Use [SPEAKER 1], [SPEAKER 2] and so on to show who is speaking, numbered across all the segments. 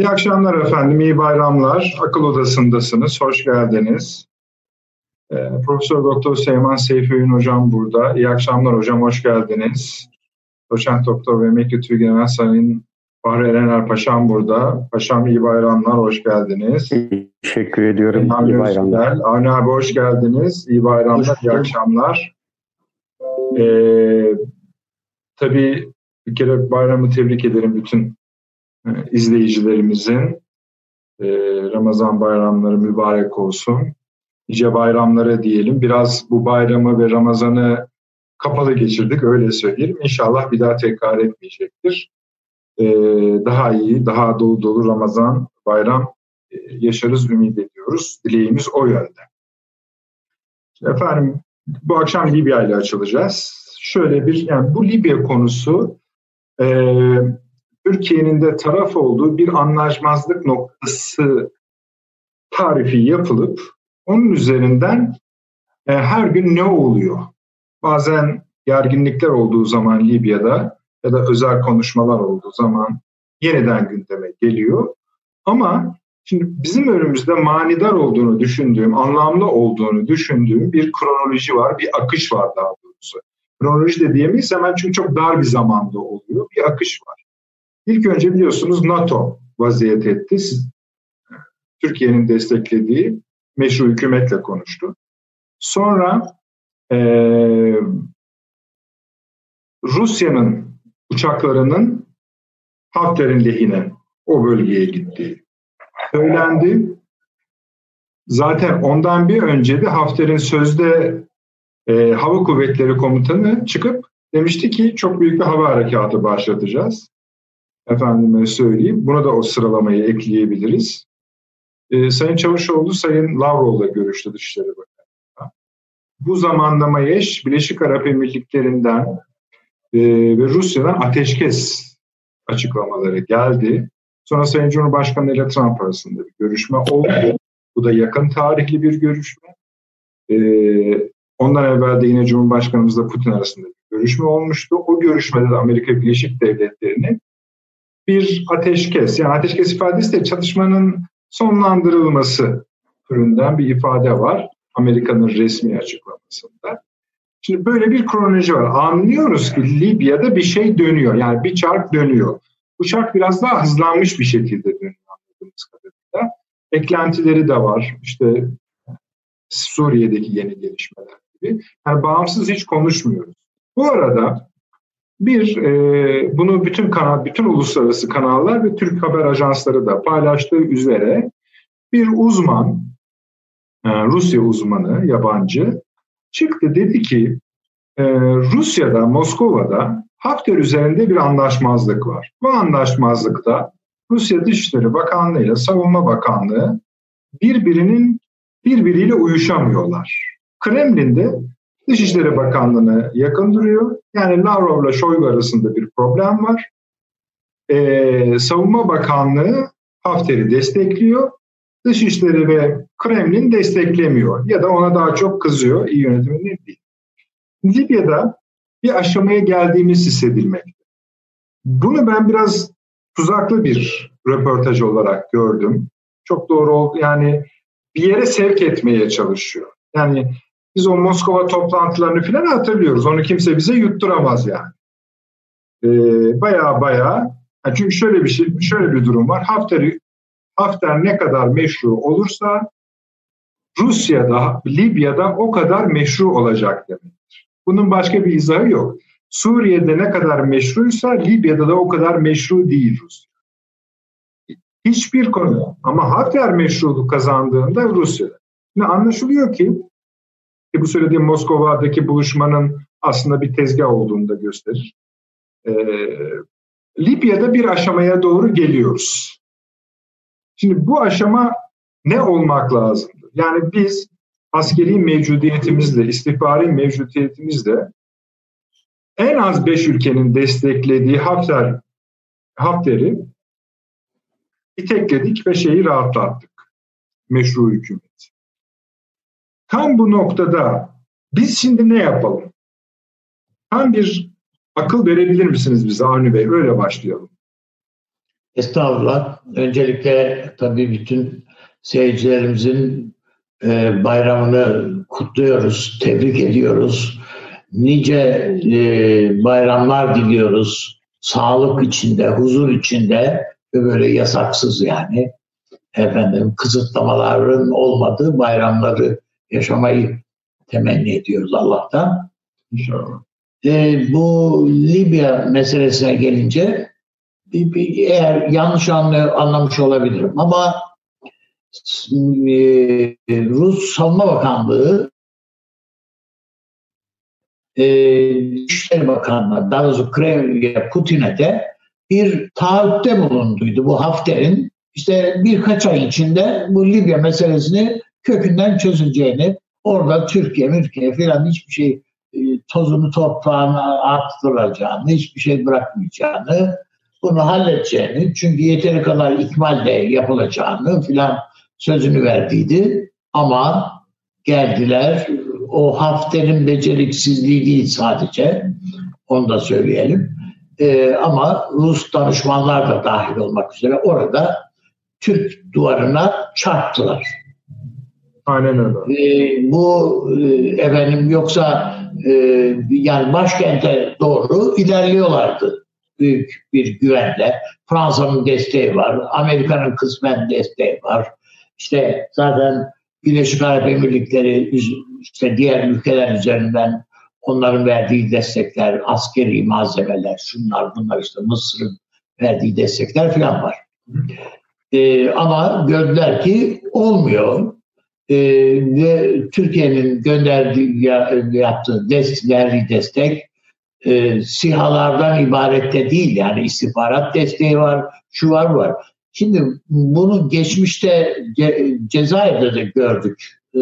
[SPEAKER 1] İyi akşamlar efendim, iyi bayramlar. Akıl Odası'ndasınız, hoş geldiniz. Ee, Profesör Doktor Seyman Seyfi hocam burada. İyi akşamlar hocam, hoş geldiniz. Doçent Doktor ve Emekli Tüygenel Sayın Fahri Erener Paşam burada. Paşam iyi bayramlar, hoş geldiniz.
[SPEAKER 2] Teşekkür ediyorum,
[SPEAKER 1] Avni
[SPEAKER 2] iyi bayramlar.
[SPEAKER 1] Avni abi hoş geldiniz, iyi bayramlar, iyi akşamlar. Ee, tabii bir kere bayramı tebrik ederim bütün e, izleyicilerimizin. Ramazan bayramları mübarek olsun. Nice bayramlara diyelim. Biraz bu bayramı ve Ramazan'ı kapalı geçirdik öyle söyleyeyim. İnşallah bir daha tekrar etmeyecektir. E, daha iyi, daha dolu dolu Ramazan, bayram e, yaşarız ümit ediyoruz. Dileğimiz o yönde. Efendim bu akşam Libya ile açılacağız. Şöyle bir, yani bu Libya konusu e, Türkiye'nin de taraf olduğu bir anlaşmazlık noktası tarifi yapılıp onun üzerinden e, her gün ne oluyor? Bazen gerginlikler olduğu zaman Libya'da ya da özel konuşmalar olduğu zaman yeniden gündeme geliyor. Ama şimdi bizim önümüzde manidar olduğunu düşündüğüm, anlamlı olduğunu düşündüğüm bir kronoloji var, bir akış var daha doğrusu. Kronoloji de diyemeyiz hemen çünkü çok dar bir zamanda oluyor. Bir akış var. İlk önce biliyorsunuz NATO vaziyet etti. Türkiye'nin desteklediği meşru hükümetle konuştu. Sonra e, Rusya'nın uçaklarının Hafter'in lehine o bölgeye gittiği söylendi. Zaten ondan bir önce de Hafter'in sözde e, Hava Kuvvetleri Komutanı çıkıp demişti ki çok büyük bir hava harekatı başlatacağız. Efendime söyleyeyim. Buna da o sıralamayı ekleyebiliriz. Ee, Sayın Çavuşoğlu Sayın Lavrov'la görüştü Dışişleri Bakanı. Bu zamanlama eş Birleşik Arap Emirlikleri'nden e, ve Rusya'dan ateşkes açıklamaları geldi. Sonra Sayın Cumhurbaşkanı ile Trump arasında bir görüşme oldu. Bu da yakın tarihli bir görüşme. Ee, ondan evvel de yine Cumhurbaşkanımızla Putin arasında bir görüşme olmuştu. O görüşmede de Amerika Birleşik Devletleri'nin bir ateşkes, yani ateşkes ifadesi de çatışmanın sonlandırılması türünden bir ifade var Amerika'nın resmi açıklamasında. Şimdi böyle bir kronoloji var. Anlıyoruz ki Libya'da bir şey dönüyor. Yani bir çark dönüyor. Bu çark biraz daha hızlanmış bir şekilde dönüyor anladığımız kadarıyla. Eklentileri de var. İşte Suriye'deki yeni gelişmeler gibi. Yani bağımsız hiç konuşmuyoruz. Bu arada bir, e, bunu bütün kanal, bütün uluslararası kanallar ve Türk haber ajansları da paylaştığı üzere bir uzman, e, Rusya uzmanı, yabancı çıktı dedi ki e, Rusya'da, Moskova'da Hafter üzerinde bir anlaşmazlık var. Bu anlaşmazlıkta Rusya Dışişleri Bakanlığı ile Savunma Bakanlığı birbirinin birbiriyle uyuşamıyorlar. Kremlin'de Dışişleri Bakanlığı'na yakın duruyor. Yani Lavrov ile Şoygu arasında bir problem var. Ee, Savunma Bakanlığı Hafter'i destekliyor. Dışişleri ve Kremlin desteklemiyor ya da ona daha çok kızıyor. İyi yönetiminde değil. Libya'da bir aşamaya geldiğimiz hissedilmekte. Bunu ben biraz tuzaklı bir röportaj olarak gördüm. Çok doğru oldu. Yani bir yere sevk etmeye çalışıyor. Yani biz o Moskova toplantılarını falan hatırlıyoruz. Onu kimse bize yutturamaz yani. Ee, baya baya çünkü şöyle bir şey, şöyle bir durum var. Hafter, Hafter ne kadar meşru olursa Rusya'da, Libya'da o kadar meşru olacak demektir. Bunun başka bir izahı yok. Suriye'de ne kadar meşruysa Libya'da da o kadar meşru değil Rusya. Hiçbir konu. Ama Hafter meşruluk kazandığında Rusya'da. Şimdi anlaşılıyor ki ki bu söylediğim Moskova'daki buluşmanın aslında bir tezgah olduğunu da gösterir. Ee, Libya'da bir aşamaya doğru geliyoruz. Şimdi bu aşama ne olmak lazım? Yani biz askeri mevcudiyetimizle, istihbari mevcudiyetimizle en az beş ülkenin desteklediği Hafter, Hafter'i itekledik ve şeyi rahatlattık. Meşru hükümet. Tam bu noktada biz şimdi ne yapalım? Tam bir akıl verebilir misiniz bize Avni Bey? Öyle başlayalım.
[SPEAKER 3] Estağfurullah. Öncelikle tabii bütün seyircilerimizin e, bayramını kutluyoruz, tebrik ediyoruz. Nice e, bayramlar diliyoruz. Sağlık içinde, huzur içinde ve böyle yasaksız yani. Efendim kısıtlamaların olmadığı bayramları yaşamayı temenni ediyoruz Allah'tan.
[SPEAKER 1] İnşallah.
[SPEAKER 3] E, bu Libya meselesine gelince eğer yanlış anlı, anlamış olabilirim ama e, Rus Savunma Bakanlığı e, İçişleri Bakanlığı daha doğrusu Kremlin Putin'e de bir taahhütte bulunduydu bu Hafter'in işte birkaç ay içinde bu Libya meselesini kökünden çözüleceğini orada Türkiye, Türkiye falan hiçbir şey e, tozunu toprağına attıracağını, hiçbir şey bırakmayacağını, bunu halledeceğini, çünkü yeteri kadar ikmal de yapılacağını filan sözünü verdiydi. Ama geldiler, o Hafter'in beceriksizliği değil sadece, onu da söyleyelim. Ee, ama Rus danışmanlar da dahil olmak üzere orada Türk duvarına çarptılar.
[SPEAKER 1] Aynen öyle.
[SPEAKER 3] Ee, bu e, efendim yoksa e, yani başkente doğru ilerliyorlardı büyük bir güvenle. Fransa'nın desteği var, Amerika'nın kısmen desteği var. İşte zaten Birleşik Arap Emirlikleri işte diğer ülkeler üzerinden onların verdiği destekler, askeri malzemeler, şunlar bunlar işte Mısır'ın verdiği destekler falan var. Ee, ama gördüler ki olmuyor. Ee, ve Türkiye'nin gönderdiği yaptığı destek, verdiği destek e, sihalardan ibaret de değil. Yani istihbarat desteği var, şu var var. Şimdi bunu geçmişte ce, Cezayir'de de gördük. E,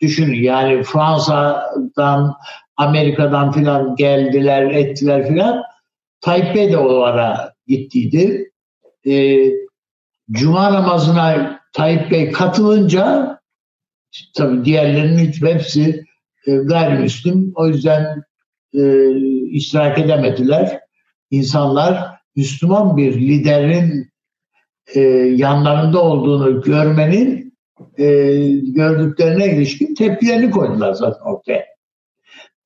[SPEAKER 3] düşünün yani Fransa'dan, Amerika'dan filan geldiler, ettiler filan. Tayyip Bey de o ara gittiydi. E, Cuma namazına Tayyip Bey katılınca tabii diğerlerinin hepsi e, gayrimüslim. O yüzden e, iştirak edemediler. İnsanlar Müslüman bir liderin e, yanlarında olduğunu görmenin e, gördüklerine ilişkin tepkilerini koydular zaten ortaya.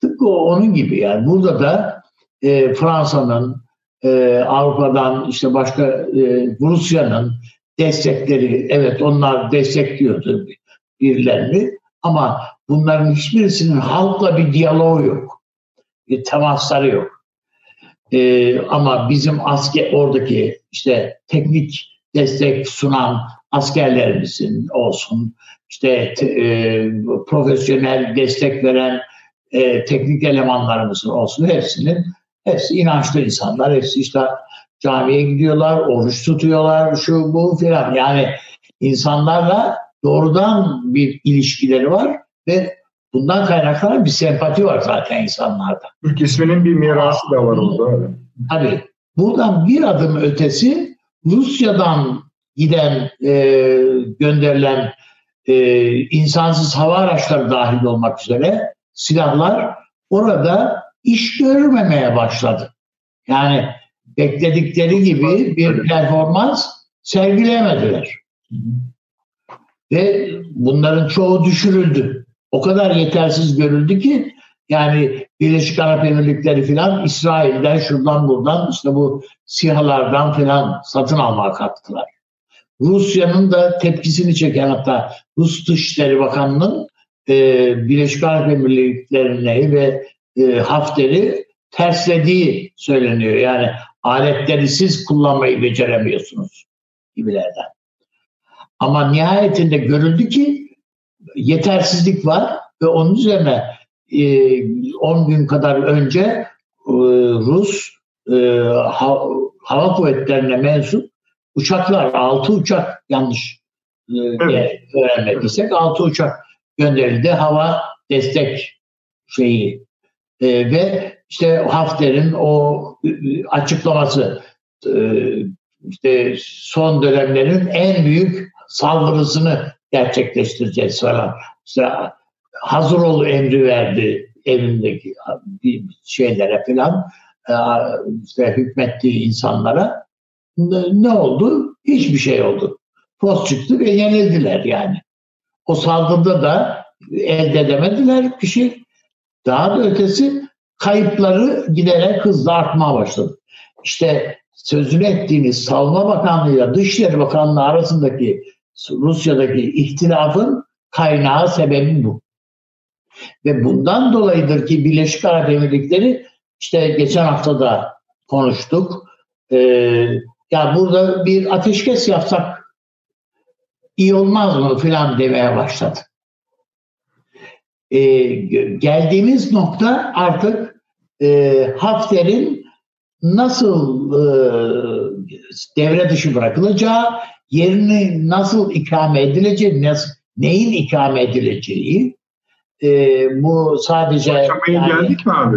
[SPEAKER 3] Tıpkı onun gibi yani burada da e, Fransa'nın e, Avrupa'dan işte başka e, Rusya'nın destekleri evet onlar destekliyordu birilerini ama bunların hiçbirisinin halkla bir diyaloğu yok bir temasları yok. Ee, ama bizim asker oradaki işte teknik destek sunan askerlerimizin olsun, işte e, profesyonel destek veren e, teknik elemanlarımızın olsun hepsinin hepsi inançlı insanlar. Hepsi işte camiye gidiyorlar, oruç tutuyorlar, şu bu filan. Yani insanlarla doğrudan bir ilişkileri var ve Bundan kaynaklanan bir sempati var zaten insanlarda.
[SPEAKER 1] Türk isminin bir mirası da var orada.
[SPEAKER 3] Tabii. Buradan bir adım ötesi Rusya'dan giden e, gönderilen e, insansız hava araçları dahil olmak üzere silahlar orada iş görmemeye başladı. Yani bekledikleri gibi bir performans sergileyemediler. Ve bunların çoğu düşürüldü o kadar yetersiz görüldü ki yani Birleşik Arap Emirlikleri filan İsrail'den şuradan buradan işte bu sihalardan filan satın almaya kalktılar. Rusya'nın da tepkisini çeken hatta Rus Dışişleri Bakanı'nın e, Birleşik Arap Emirlikleri'ne ve e, Hafter'i terslediği söyleniyor. Yani aletleri siz kullanmayı beceremiyorsunuz gibilerden. Ama nihayetinde görüldü ki yetersizlik var ve onun üzerine 10 e, gün kadar önce e, Rus e, hava kuvvetlerine mensup uçaklar, 6 uçak yanlış evet. öğrenmediysek 6 uçak gönderildi. Hava destek şeyi ve işte Hafter'in o açıklaması işte son dönemlerin en büyük saldırısını gerçekleştireceğiz falan. İşte hazır ol emri verdi evindeki şeylere falan e, işte hükmettiği insanlara ne oldu? Hiçbir şey oldu. Post çıktı ve yenildiler yani. O saldırıda da elde edemediler bir şey. Daha da ötesi kayıpları giderek hızla artmaya başladı. İşte sözünü ettiğiniz Savunma Bakanlığı ile Dışişleri Bakanlığı arasındaki Rusya'daki ihtilafın kaynağı sebebi bu. Ve bundan dolayıdır ki Birleşik Arap Emirlikleri işte geçen hafta da konuştuk. Ee, ya burada bir ateşkes yapsak iyi olmaz mı filan demeye başladı. Ee, geldiğimiz nokta artık e, Hafter'in nasıl e, devre dışı bırakılacağı, yerini nasıl ikame edileceği, nasıl, neyin ikame edileceği, e, bu sadece
[SPEAKER 1] yani, geldik mi abi?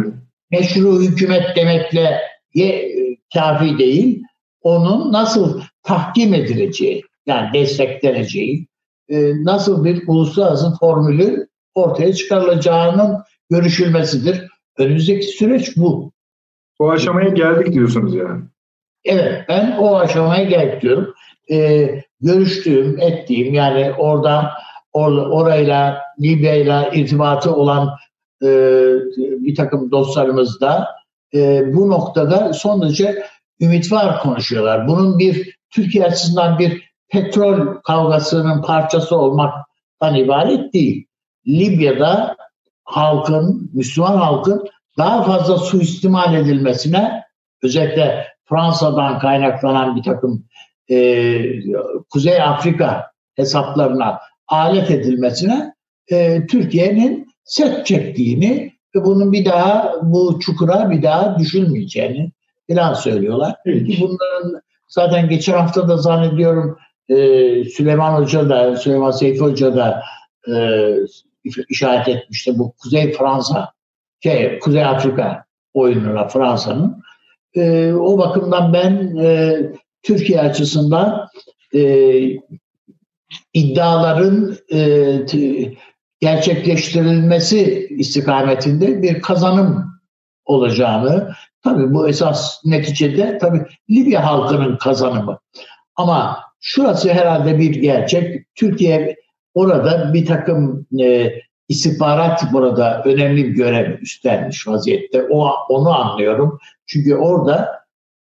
[SPEAKER 3] meşru hükümet demekle ye, kafi değil, onun nasıl tahkim edileceği, yani destekleneceği, e, nasıl bir uluslararası formülü ortaya çıkarılacağının görüşülmesidir. Önümüzdeki süreç bu.
[SPEAKER 1] O aşamaya geldik diyorsunuz yani.
[SPEAKER 3] Evet ben o aşamaya geldik diyorum. Ee, görüştüğüm, ettiğim yani oradan or, orayla Libya'yla irtibatı olan e, bir takım dostlarımız da e, bu noktada son derece ümit var konuşuyorlar. Bunun bir Türkiye açısından bir petrol kavgasının parçası olmaktan ibaret değil. Libya'da halkın, Müslüman halkın daha fazla suistimal edilmesine özellikle Fransa'dan kaynaklanan bir takım e, Kuzey Afrika hesaplarına alet edilmesine e, Türkiye'nin set çektiğini ve bunun bir daha bu çukura bir daha düşülmeyeceğini falan söylüyorlar. Evet. Bunların zaten geçen hafta da zannediyorum e, Süleyman Hoca da Süleyman Seyfi Hoca da e, işaret etmişti bu Kuzey Fransa şey, Kuzey Afrika oyununa Fransa'nın. E, o bakımdan ben e, Türkiye açısından e, iddiaların e, gerçekleştirilmesi istikametinde bir kazanım olacağını, tabii bu esas neticede tabii Libya halkının kazanımı. Ama şurası herhalde bir gerçek. Türkiye orada bir takım e, istihbarat burada önemli bir görev üstlenmiş vaziyette. O, onu anlıyorum. Çünkü orada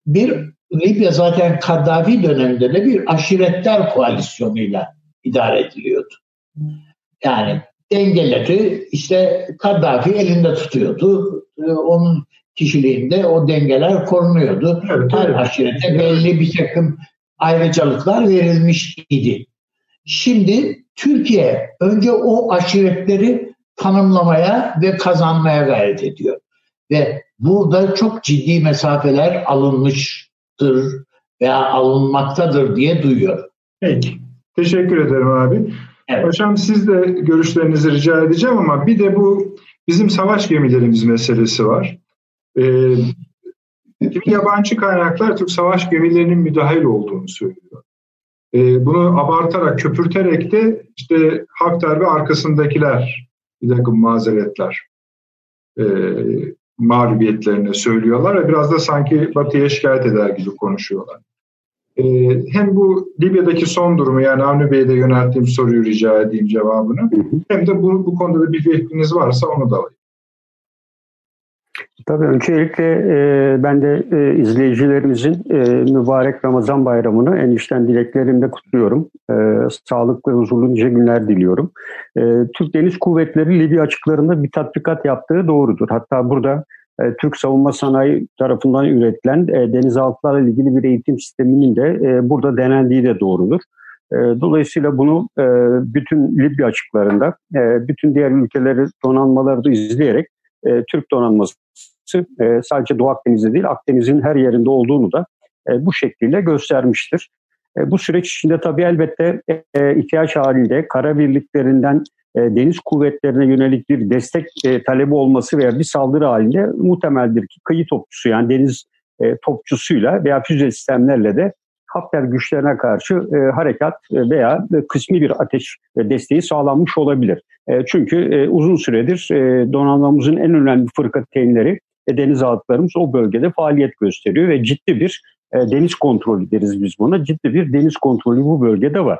[SPEAKER 3] bir Libya zaten Kaddafi döneminde de bir aşiretler koalisyonuyla idare ediliyordu. Yani dengeleri işte Kaddafi elinde tutuyordu. Ee, onun kişiliğinde o dengeler korunuyordu. Evet, Her evet. aşirete belli bir takım ayrıcalıklar verilmiş idi. Şimdi Türkiye önce o aşiretleri tanımlamaya ve kazanmaya gayret ediyor. Ve burada çok ciddi mesafeler alınmıştır veya alınmaktadır diye duyuyor.
[SPEAKER 1] Peki. Teşekkür ederim abi. Evet. Hocam siz de görüşlerinizi rica edeceğim ama bir de bu bizim savaş gemilerimiz meselesi var. Ee, yabancı kaynaklar Türk savaş gemilerinin müdahil olduğunu söylüyor. Ee, bunu abartarak, köpürterek de işte Hafter ve arkasındakiler bir takım mazeretler e, mağlubiyetlerini söylüyorlar ve biraz da sanki Batı'ya şikayet eder gibi konuşuyorlar. E, hem bu Libya'daki son durumu yani Avni Bey'e de yönelttiğim soruyu rica edeyim cevabını hem de bu, bu konuda da bir fikriniz varsa onu da alayım.
[SPEAKER 2] Tabii öncelikle e, ben de e, izleyicilerimizin e, mübarek Ramazan bayramını en içten dileklerimle kutluyorum. E, sağlıklı ve huzurlu nice günler diliyorum. E, Türk Deniz Kuvvetleri Libya açıklarında bir tatbikat yaptığı doğrudur. Hatta burada e, Türk Savunma Sanayi tarafından üretilen e, denizaltılarla ilgili bir eğitim sisteminin de e, burada denendiği de doğrudur. E, dolayısıyla bunu e, bütün Libya açıklarında, e, bütün diğer ülkeleri donanmaları da izleyerek Türk donanması e, sadece Doğu Akdeniz'de değil Akdeniz'in her yerinde olduğunu da e, bu şekilde göstermiştir. E, bu süreç içinde tabii elbette e, ihtiyaç halinde kara birliklerinden e, deniz kuvvetlerine yönelik bir destek e, talebi olması veya bir saldırı halinde muhtemeldir ki kıyı topçusu yani deniz e, topçusuyla veya füze sistemlerle de Hafter güçlerine karşı e, harekat e, veya kısmi bir ateş e, desteği sağlanmış olabilir. E, çünkü e, uzun süredir e, donanmamızın en önemli fırkateynleri e, denizaltılarımız o bölgede faaliyet gösteriyor ve ciddi bir e, deniz kontrolü deriz biz buna. Ciddi bir deniz kontrolü bu bölgede var.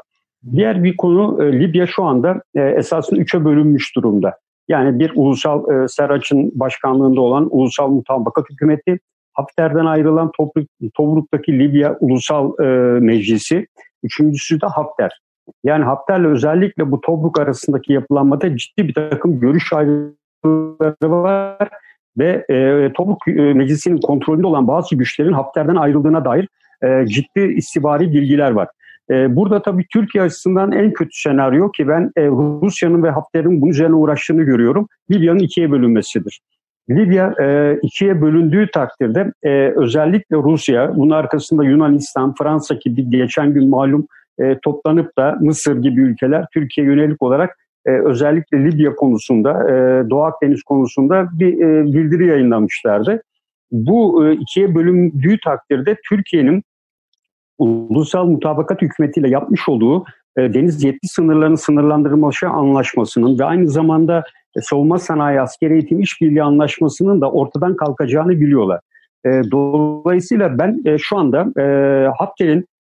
[SPEAKER 2] Diğer bir konu e, Libya şu anda e, esasında üçe bölünmüş durumda. Yani bir ulusal e, Seraç'ın başkanlığında olan Ulusal Mutabakat Hükümeti, Hafter'den ayrılan Tobruk, Tobruk'taki Libya Ulusal e, Meclisi, üçüncüsü de Hafter. Yani Hafter'le özellikle bu Tobruk arasındaki yapılanmada ciddi bir takım görüş ayrılıkları var ve e, Tobruk e, Meclisi'nin kontrolünde olan bazı güçlerin Hafter'den ayrıldığına dair e, ciddi istihbari bilgiler var. E, burada tabii Türkiye açısından en kötü senaryo ki ben e, Rusya'nın ve Hafter'in bunun üzerine uğraştığını görüyorum. Libya'nın ikiye bölünmesidir. Libya e, ikiye bölündüğü takdirde e, özellikle Rusya, bunun arkasında Yunanistan, Fransa gibi geçen gün malum e, toplanıp da Mısır gibi ülkeler Türkiye yönelik olarak e, özellikle Libya konusunda, e, Doğu Akdeniz konusunda bir e, bildiri yayınlamışlardı. Bu e, ikiye bölündüğü takdirde Türkiye'nin ulusal mutabakat hükümetiyle yapmış olduğu deniz yetki sınırlarının sınırlandırılması anlaşmasının ve aynı zamanda savunma sanayi askeri eğitim işbirliği anlaşmasının da ortadan kalkacağını biliyorlar. Dolayısıyla ben şu anda e,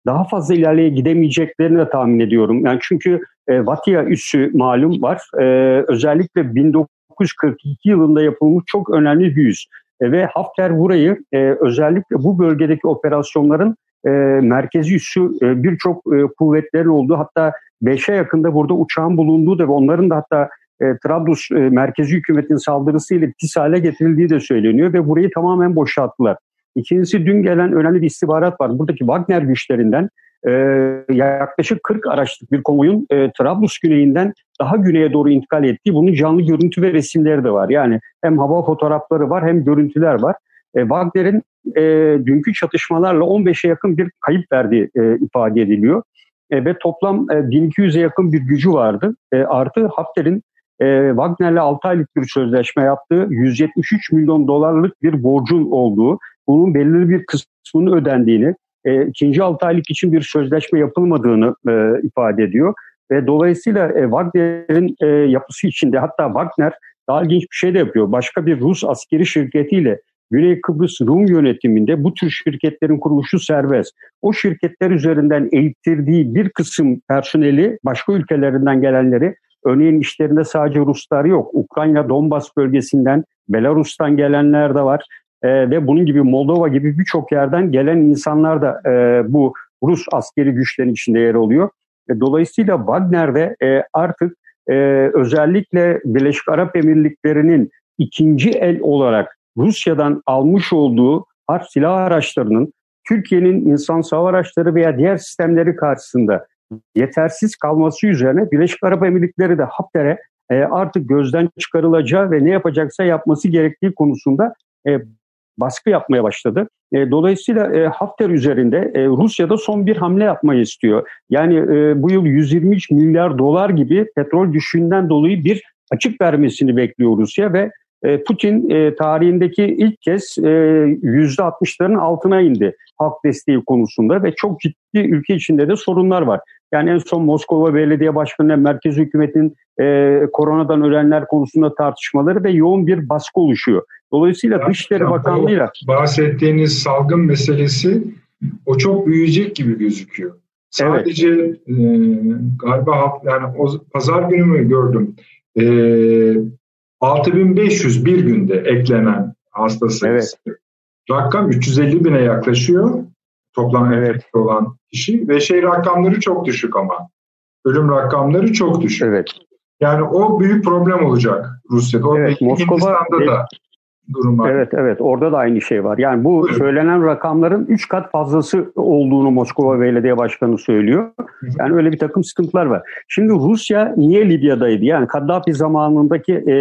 [SPEAKER 2] daha fazla ilerleye gidemeyeceklerini de tahmin ediyorum. Yani çünkü e, Vatia üssü malum var. E, özellikle 1942 yılında yapılmış çok önemli bir üs. E, ve Hafter burayı e, özellikle bu bölgedeki operasyonların e, merkezi üssü e, birçok e, kuvvetlerin olduğu hatta 5'e yakında burada uçağın bulunduğu da ve onların da hatta e, Trablus e, merkezi hükümetin saldırısıyla pis hale getirildiği de söyleniyor ve burayı tamamen boşalttılar. İkincisi dün gelen önemli bir istihbarat var. Buradaki Wagner güçlerinden e, yaklaşık 40 araçlık bir konvoyun e, Trablus güneyinden daha güneye doğru intikal ettiği bunun canlı görüntü ve resimleri de var. Yani hem hava fotoğrafları var hem görüntüler var. E, Wagner'in e, dünkü çatışmalarla 15'e yakın bir kayıp verdiği e, ifade ediliyor. E, ve toplam e, 1200'e yakın bir gücü vardı. E, artı Hafter'in e, Wagner'le 6 aylık bir sözleşme yaptığı 173 milyon dolarlık bir borcun olduğu, bunun belirli bir kısmını ödendiğini, e, ikinci 6 aylık için bir sözleşme yapılmadığını e, ifade ediyor. Ve dolayısıyla e, Wagner'in e, yapısı içinde hatta Wagner daha ilginç bir şey de yapıyor. Başka bir Rus askeri şirketiyle Güney Kıbrıs Rum yönetiminde bu tür şirketlerin kuruluşu serbest. O şirketler üzerinden eğittirdiği bir kısım personeli başka ülkelerinden gelenleri örneğin işlerinde sadece Ruslar yok. Ukrayna Donbas bölgesinden Belarus'tan gelenler de var. E, ve bunun gibi Moldova gibi birçok yerden gelen insanlar da e, bu Rus askeri güçlerin içinde yer alıyor. E, dolayısıyla Wagner'de e, artık e, özellikle Birleşik Arap Emirlikleri'nin ikinci el olarak Rusya'dan almış olduğu harp silah araçlarının Türkiye'nin insan sava araçları veya diğer sistemleri karşısında yetersiz kalması üzerine Birleşik Arap Emirlikleri de Hafter'e e, artık gözden çıkarılacağı ve ne yapacaksa yapması gerektiği konusunda e, baskı yapmaya başladı. E, dolayısıyla e, Hafter üzerinde e, Rusya'da son bir hamle yapmayı istiyor. Yani e, bu yıl 123 milyar dolar gibi petrol düşüşünden dolayı bir açık vermesini bekliyor Rusya ve Putin tarihindeki ilk kez e, %60'ların altına indi halk desteği konusunda ve çok ciddi ülke içinde de sorunlar var. Yani en son Moskova Belediye Başkanı merkez hükümetin e, koronadan ölenler konusunda tartışmaları ve yoğun bir baskı oluşuyor. Dolayısıyla ya, Dışişleri Bakanlığı'yla...
[SPEAKER 1] Bahsettiğiniz salgın meselesi o çok büyüyecek gibi gözüküyor. Sadece evet. e, galiba yani o pazar günü mü gördüm? E, 6500 bir günde eklenen hasta sayısı. Evet. Rakam 350 bine yaklaşıyor toplam evet. olan kişi ve şey rakamları çok düşük ama ölüm rakamları çok düşük. Evet. Yani o büyük problem olacak Rusya'da. O evet, Moskova Hindistan'da da durum var.
[SPEAKER 2] Evet evet orada da aynı şey var. Yani bu Buyurun. söylenen rakamların 3 kat fazlası olduğunu Moskova Belediye Başkanı söylüyor. Yani öyle bir takım sıkıntılar var. Şimdi Rusya niye Libya'daydı? Yani Kaddafi zamanındaki e,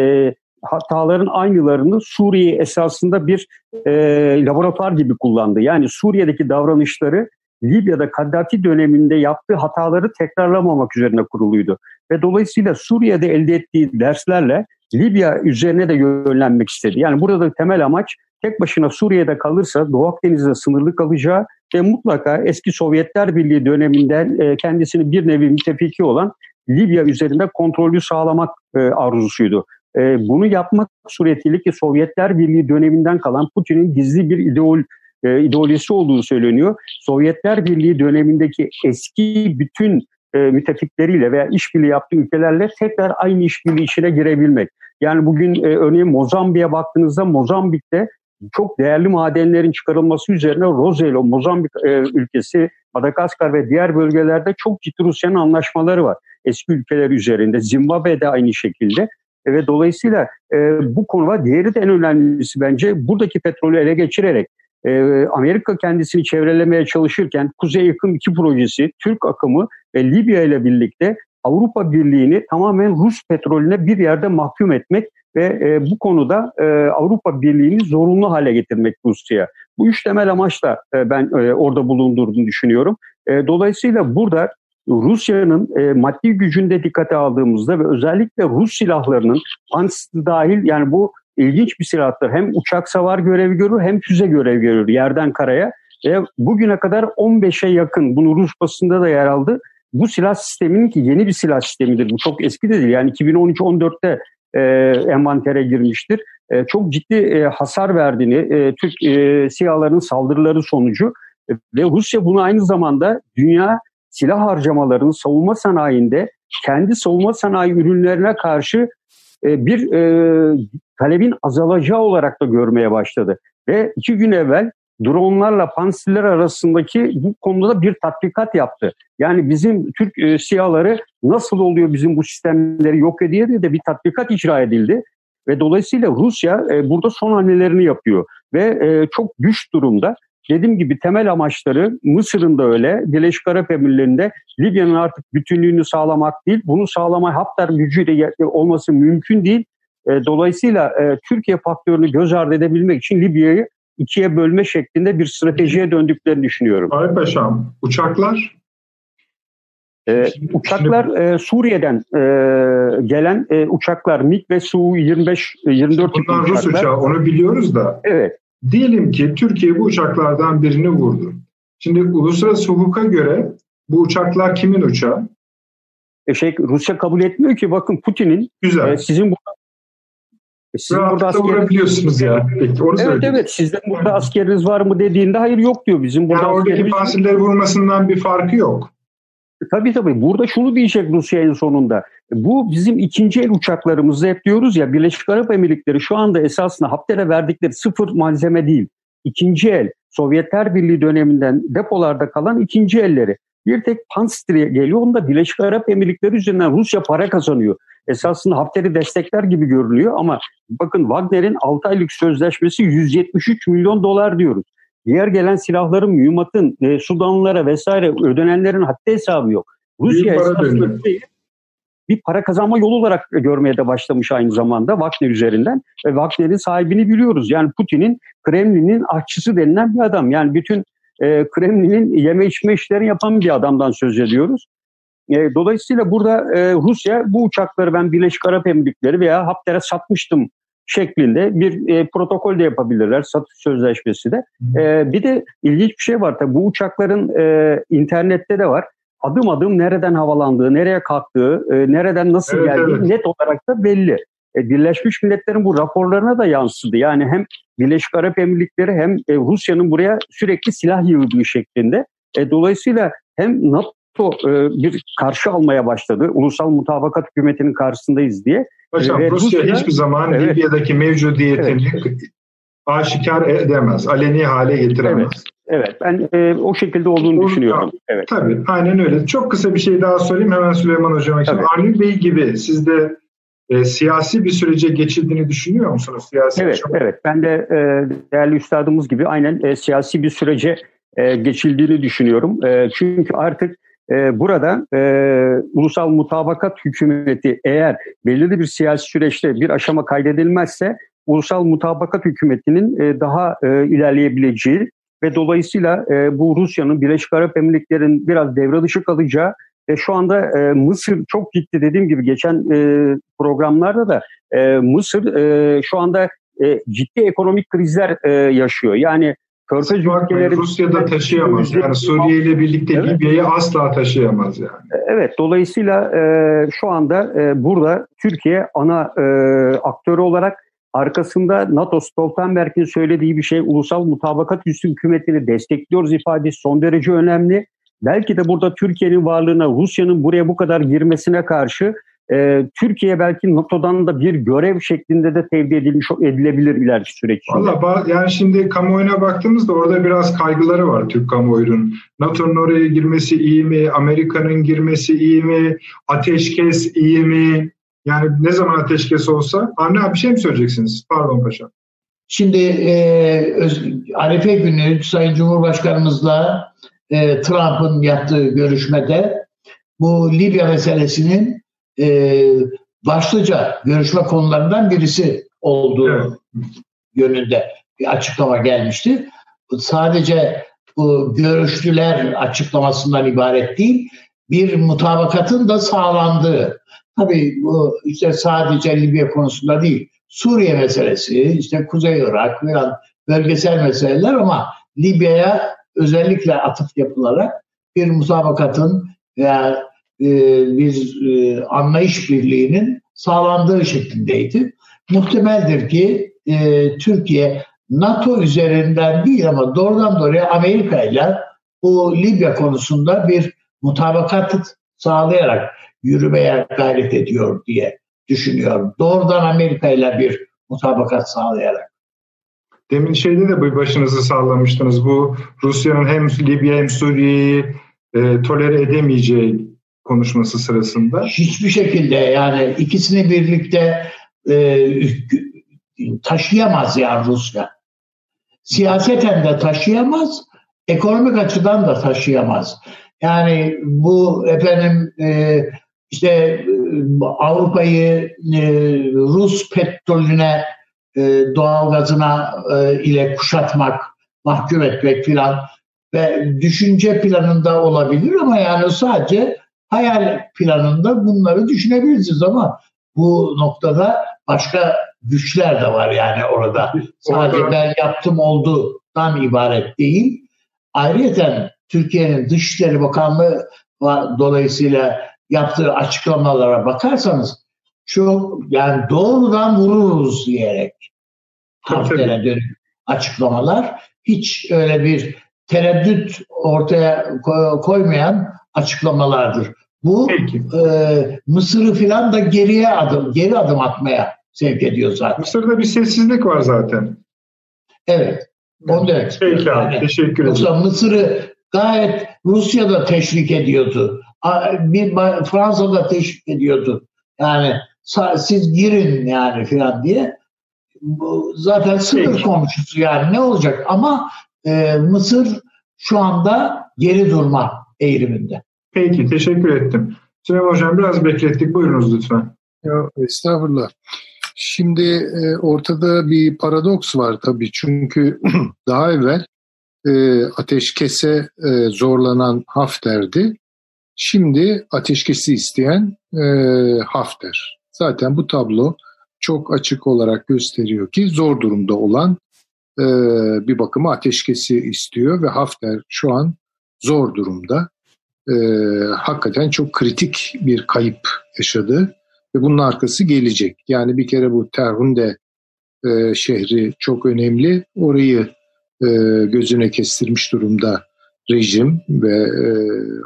[SPEAKER 2] hataların aynılarını Suriye esasında bir e, laboratuvar gibi kullandı. Yani Suriye'deki davranışları Libya'da Kaddafi döneminde yaptığı hataları tekrarlamamak üzerine kuruluydu. Ve dolayısıyla Suriye'de elde ettiği derslerle Libya üzerine de yönlenmek istedi. Yani burada temel amaç tek başına Suriye'de kalırsa Doğu Akdeniz'de sınırlı kalacağı ve mutlaka eski Sovyetler Birliği döneminden e, kendisini bir nevi müttefiki olan Libya üzerinde kontrolü sağlamak e, arzusuydu. E, bunu yapmak suretiyle ki Sovyetler Birliği döneminden kalan Putin'in gizli bir ideol e, ideolojisi olduğu söyleniyor. Sovyetler Birliği dönemindeki eski bütün e, müttefikleriyle veya işbirliği yaptığı ülkelerle tekrar aynı işbirliği içine girebilmek. Yani bugün e, örneğin Mozambik'e baktığınızda Mozambik'te çok değerli madenlerin çıkarılması üzerine Roselo, Mozambik e, ülkesi, Madagaskar ve diğer bölgelerde çok ciddi Rusya'nın anlaşmaları var. Eski ülkeler üzerinde, Zimbabwe'de aynı şekilde. Ve dolayısıyla e, bu konuda diğeri de en önemlisi bence buradaki petrolü ele geçirerek e, Amerika kendisini çevrelemeye çalışırken Kuzey Yakın 2 projesi, Türk akımı ve Libya ile birlikte Avrupa Birliği'ni tamamen Rus petrolüne bir yerde mahkum etmek ve e, bu konuda e, Avrupa Birliği'ni zorunlu hale getirmek Rusya. Bu üç temel amaçla e, ben e, orada bulundurduğunu düşünüyorum. E, dolayısıyla burada Rusya'nın e, maddi gücünde dikkate aldığımızda ve özellikle Rus silahlarının ANS dahil yani bu ilginç bir silahtır. Hem uçak savar görevi görür hem füze görevi görür yerden karaya. Ve bugüne kadar 15'e yakın bunu Rus basında da yer aldı. Bu silah sisteminin ki yeni bir silah sistemidir. Bu çok eski de değil. Yani 2013-14'te e, envantere girmiştir. E, çok ciddi e, hasar verdiğini e, Türk e, siyahların saldırıları sonucu e, ve Rusya bunu aynı zamanda dünya silah harcamalarının savunma sanayinde kendi savunma sanayi ürünlerine karşı e, bir e, talebin azalacağı olarak da görmeye başladı. Ve iki gün evvel dronlarla pansiller arasındaki bu konuda bir tatbikat yaptı. Yani bizim Türk e, siyahları nasıl oluyor bizim bu sistemleri yok ediyor diye de bir tatbikat icra edildi. Ve dolayısıyla Rusya e, burada son hamlelerini yapıyor. Ve e, çok güç durumda. Dediğim gibi temel amaçları Mısır'ın da öyle, Birleşik Arap Emirliği'nde Libya'nın artık bütünlüğünü sağlamak değil, bunu sağlama Hafter gücüyle olması mümkün değil. E, dolayısıyla e, Türkiye faktörünü göz ardı edebilmek için Libya'yı ikiye bölme şeklinde bir stratejiye döndüklerini düşünüyorum.
[SPEAKER 1] Arif Paşam, uçaklar?
[SPEAKER 2] Ee, uçaklar e, Suriye'den e, gelen e, uçaklar MiG ve Su-25 24
[SPEAKER 1] Bunlar Rus uçağı onu biliyoruz da.
[SPEAKER 2] Evet.
[SPEAKER 1] Diyelim ki Türkiye bu uçaklardan birini vurdu. Şimdi uluslararası hukuka göre bu uçaklar kimin uçağı?
[SPEAKER 2] E şey, Rusya kabul etmiyor ki bakın Putin'in
[SPEAKER 1] Güzel.
[SPEAKER 2] E, sizin burada
[SPEAKER 1] sizin burada askeriniz ya. Peki, onu
[SPEAKER 2] evet evet sizden burada askeriniz var mı dediğinde hayır yok diyor bizim burada.
[SPEAKER 1] Yani oradaki fasilleri vurmasından bir farkı yok.
[SPEAKER 2] Tabii tabii. Burada şunu diyecek Rusya en sonunda. Bu bizim ikinci el uçaklarımızda hep diyoruz ya Birleşik Arap Emirlikleri şu anda esasında Hafter'e verdikleri sıfır malzeme değil. İkinci el Sovyetler Birliği döneminden depolarda kalan ikinci elleri. Bir tek Panstr'e geliyor. Onda Birleşik Arap Emirlikleri üzerinden Rusya para kazanıyor. Esasında Hafter'i destekler gibi görülüyor ama bakın Wagner'in 6 aylık sözleşmesi 173 milyon dolar diyoruz. Diğer gelen silahların, mühimmatın, e, Sudanlılara vesaire ödenenlerin haddi hesabı yok. Rusya esasında bir para kazanma yolu olarak görmeye de başlamış aynı zamanda Wagner üzerinden. Ve Wagner'in sahibini biliyoruz. Yani Putin'in Kremlin'in aşçısı denilen bir adam. Yani bütün e, Kremlin'in yeme içme işlerini yapan bir adamdan söz ediyoruz. E, dolayısıyla burada e, Rusya bu uçakları ben Birleşik Arap Emirlikleri veya Hafter'e satmıştım şeklinde bir e, protokol de yapabilirler satış sözleşmesi de. E, bir de ilginç bir şey var tabii bu uçakların e, internette de var. Adım adım nereden havalandığı, nereye kalktığı, e, nereden nasıl evet, geldiği evet. net olarak da belli. E, Birleşmiş Milletler'in bu raporlarına da yansıdı. Yani hem Birleşik Arap Emirlikleri hem e, Rusya'nın buraya sürekli silah yığdığı şeklinde. E, dolayısıyla hem NATO e, bir karşı almaya başladı. Ulusal Mutabakat Hükümeti'nin karşısındayız diye.
[SPEAKER 1] Hocam e, Rusya, Rusya hiçbir zaman evet, Libya'daki mevcudiyetini evet. aşikar edemez, aleni hale getiremez.
[SPEAKER 2] Evet. Evet ben e, o şekilde olduğunu o, düşünüyorum. Evet.
[SPEAKER 1] Tabii aynen öyle. Çok kısa bir şey daha sorayım hemen Süleyman Hocam'a. Avni Bey gibi siz de e, siyasi bir sürece geçildiğini düşünüyor musunuz? Siyasi
[SPEAKER 2] evet, çok... evet. Ben de e, değerli üstadımız gibi aynen e, siyasi bir sürece e, geçildiğini düşünüyorum. E, çünkü artık e, burada e, ulusal mutabakat hükümeti eğer belirli bir siyasi süreçte bir aşama kaydedilmezse ulusal mutabakat hükümetinin e, daha e, ilerleyebileceği ve dolayısıyla e, bu Rusya'nın Birleşik Arap Emirlikleri'nin biraz devre dışı kalacağı ve şu anda e, Mısır çok ciddi dediğim gibi geçen e, programlarda da e, Mısır e, şu anda e, ciddi ekonomik krizler e, yaşıyor. Yani
[SPEAKER 1] Körfez ülkeleri Rusya'da taşıyamaz. Yani Suriye ile birlikte evet. Libya'yı asla taşıyamaz yani. E,
[SPEAKER 2] evet dolayısıyla e, şu anda e, burada Türkiye ana e, aktörü olarak arkasında NATO Stoltenberg'in söylediği bir şey ulusal mutabakat üstü hükümetini destekliyoruz ifadesi son derece önemli. Belki de burada Türkiye'nin varlığına, Rusya'nın buraya bu kadar girmesine karşı e, Türkiye belki NATO'dan da bir görev şeklinde de tevdi edilmiş edilebilir ileriki süreç
[SPEAKER 1] Valla yani şimdi kamuoyuna baktığımızda orada biraz kaygıları var Türk kamuoyunun. NATO'nun oraya girmesi iyi mi? Amerika'nın girmesi iyi mi? Ateşkes iyi mi? Yani ne zaman ateşkes olsa? Abi bir şey mi söyleyeceksiniz? Pardon paşa.
[SPEAKER 3] Şimdi e, Arife günü Sayın Cumhurbaşkanımızla e, Trump'ın yaptığı görüşmede bu Libya meselesinin e, başlıca görüşme konularından birisi olduğu evet. yönünde bir açıklama gelmişti. Sadece bu görüştüler açıklamasından ibaret değil, bir mutabakatın da sağlandığı. Tabii bu işte sadece Libya konusunda değil, Suriye meselesi, işte Kuzey Irak falan bölgesel meseleler ama Libya'ya özellikle atıf yapılarak bir mutabakatın veya e, bir e, anlayış birliğinin sağlandığı şeklindeydi. Muhtemeldir ki e, Türkiye NATO üzerinden değil ama doğrudan doğruya Amerika ile bu Libya konusunda bir mutabakat sağlayarak yürümeye gayret ediyor diye düşünüyorum. Doğrudan Amerika ile bir mutabakat sağlayarak.
[SPEAKER 1] Demin şeyde de bir başınızı sallamıştınız. Bu Rusya'nın hem Libya hem Suriye'yi e, tolere edemeyeceği konuşması sırasında.
[SPEAKER 3] Hiçbir şekilde yani ikisini birlikte e, taşıyamaz yani Rusya. Siyaseten de taşıyamaz, ekonomik açıdan da taşıyamaz. Yani bu efendim e, işte e, Avrupa'yı Rus petrolüne, e, doğalgazına e, ile kuşatmak, mahkum etmek filan ve düşünce planında olabilir ama yani sadece hayal planında bunları düşünebilirsiniz ama bu noktada başka güçler de var yani orada. Sadece ben yaptım oldudan ibaret değil. Ayrıca Türkiye'nin Dışişleri Bakanlığı dolayısıyla yaptığı açıklamalara bakarsanız çok yani doğrudan vururuz diyerek Hafter'e dönük açıklamalar hiç öyle bir tereddüt ortaya koymayan açıklamalardır. Bu e, Mısır'ı filan da geriye adım, geri adım atmaya sevk ediyor zaten.
[SPEAKER 1] Mısır'da bir sessizlik var zaten.
[SPEAKER 3] Evet. Onu demek
[SPEAKER 1] Peki abi, yani, teşekkür ederim.
[SPEAKER 3] Yoksa Mısır'ı gayet Rusya da teşvik ediyordu. Bir Fransa da teşvik ediyordu. Yani siz girin yani filan diye. Bu zaten sınır Peki. komşusu yani ne olacak ama e, Mısır şu anda geri durma eğiliminde.
[SPEAKER 1] Peki, teşekkür ettim. Süleyman Hocam biraz beklettik. Buyurunuz lütfen.
[SPEAKER 4] Ya, estağfurullah. Şimdi e, ortada bir paradoks var tabii. Çünkü daha evvel e, ateşkese e, zorlanan Hafter'di. Şimdi ateşkesi isteyen e, Hafter. Zaten bu tablo çok açık olarak gösteriyor ki zor durumda olan e, bir bakıma ateşkesi istiyor ve Hafter şu an zor durumda e, hakikaten çok kritik bir kayıp yaşadı ve bunun arkası gelecek. Yani bir kere bu Terhunde e, şehri çok önemli. Orayı e, gözüne kestirmiş durumda rejim ve e,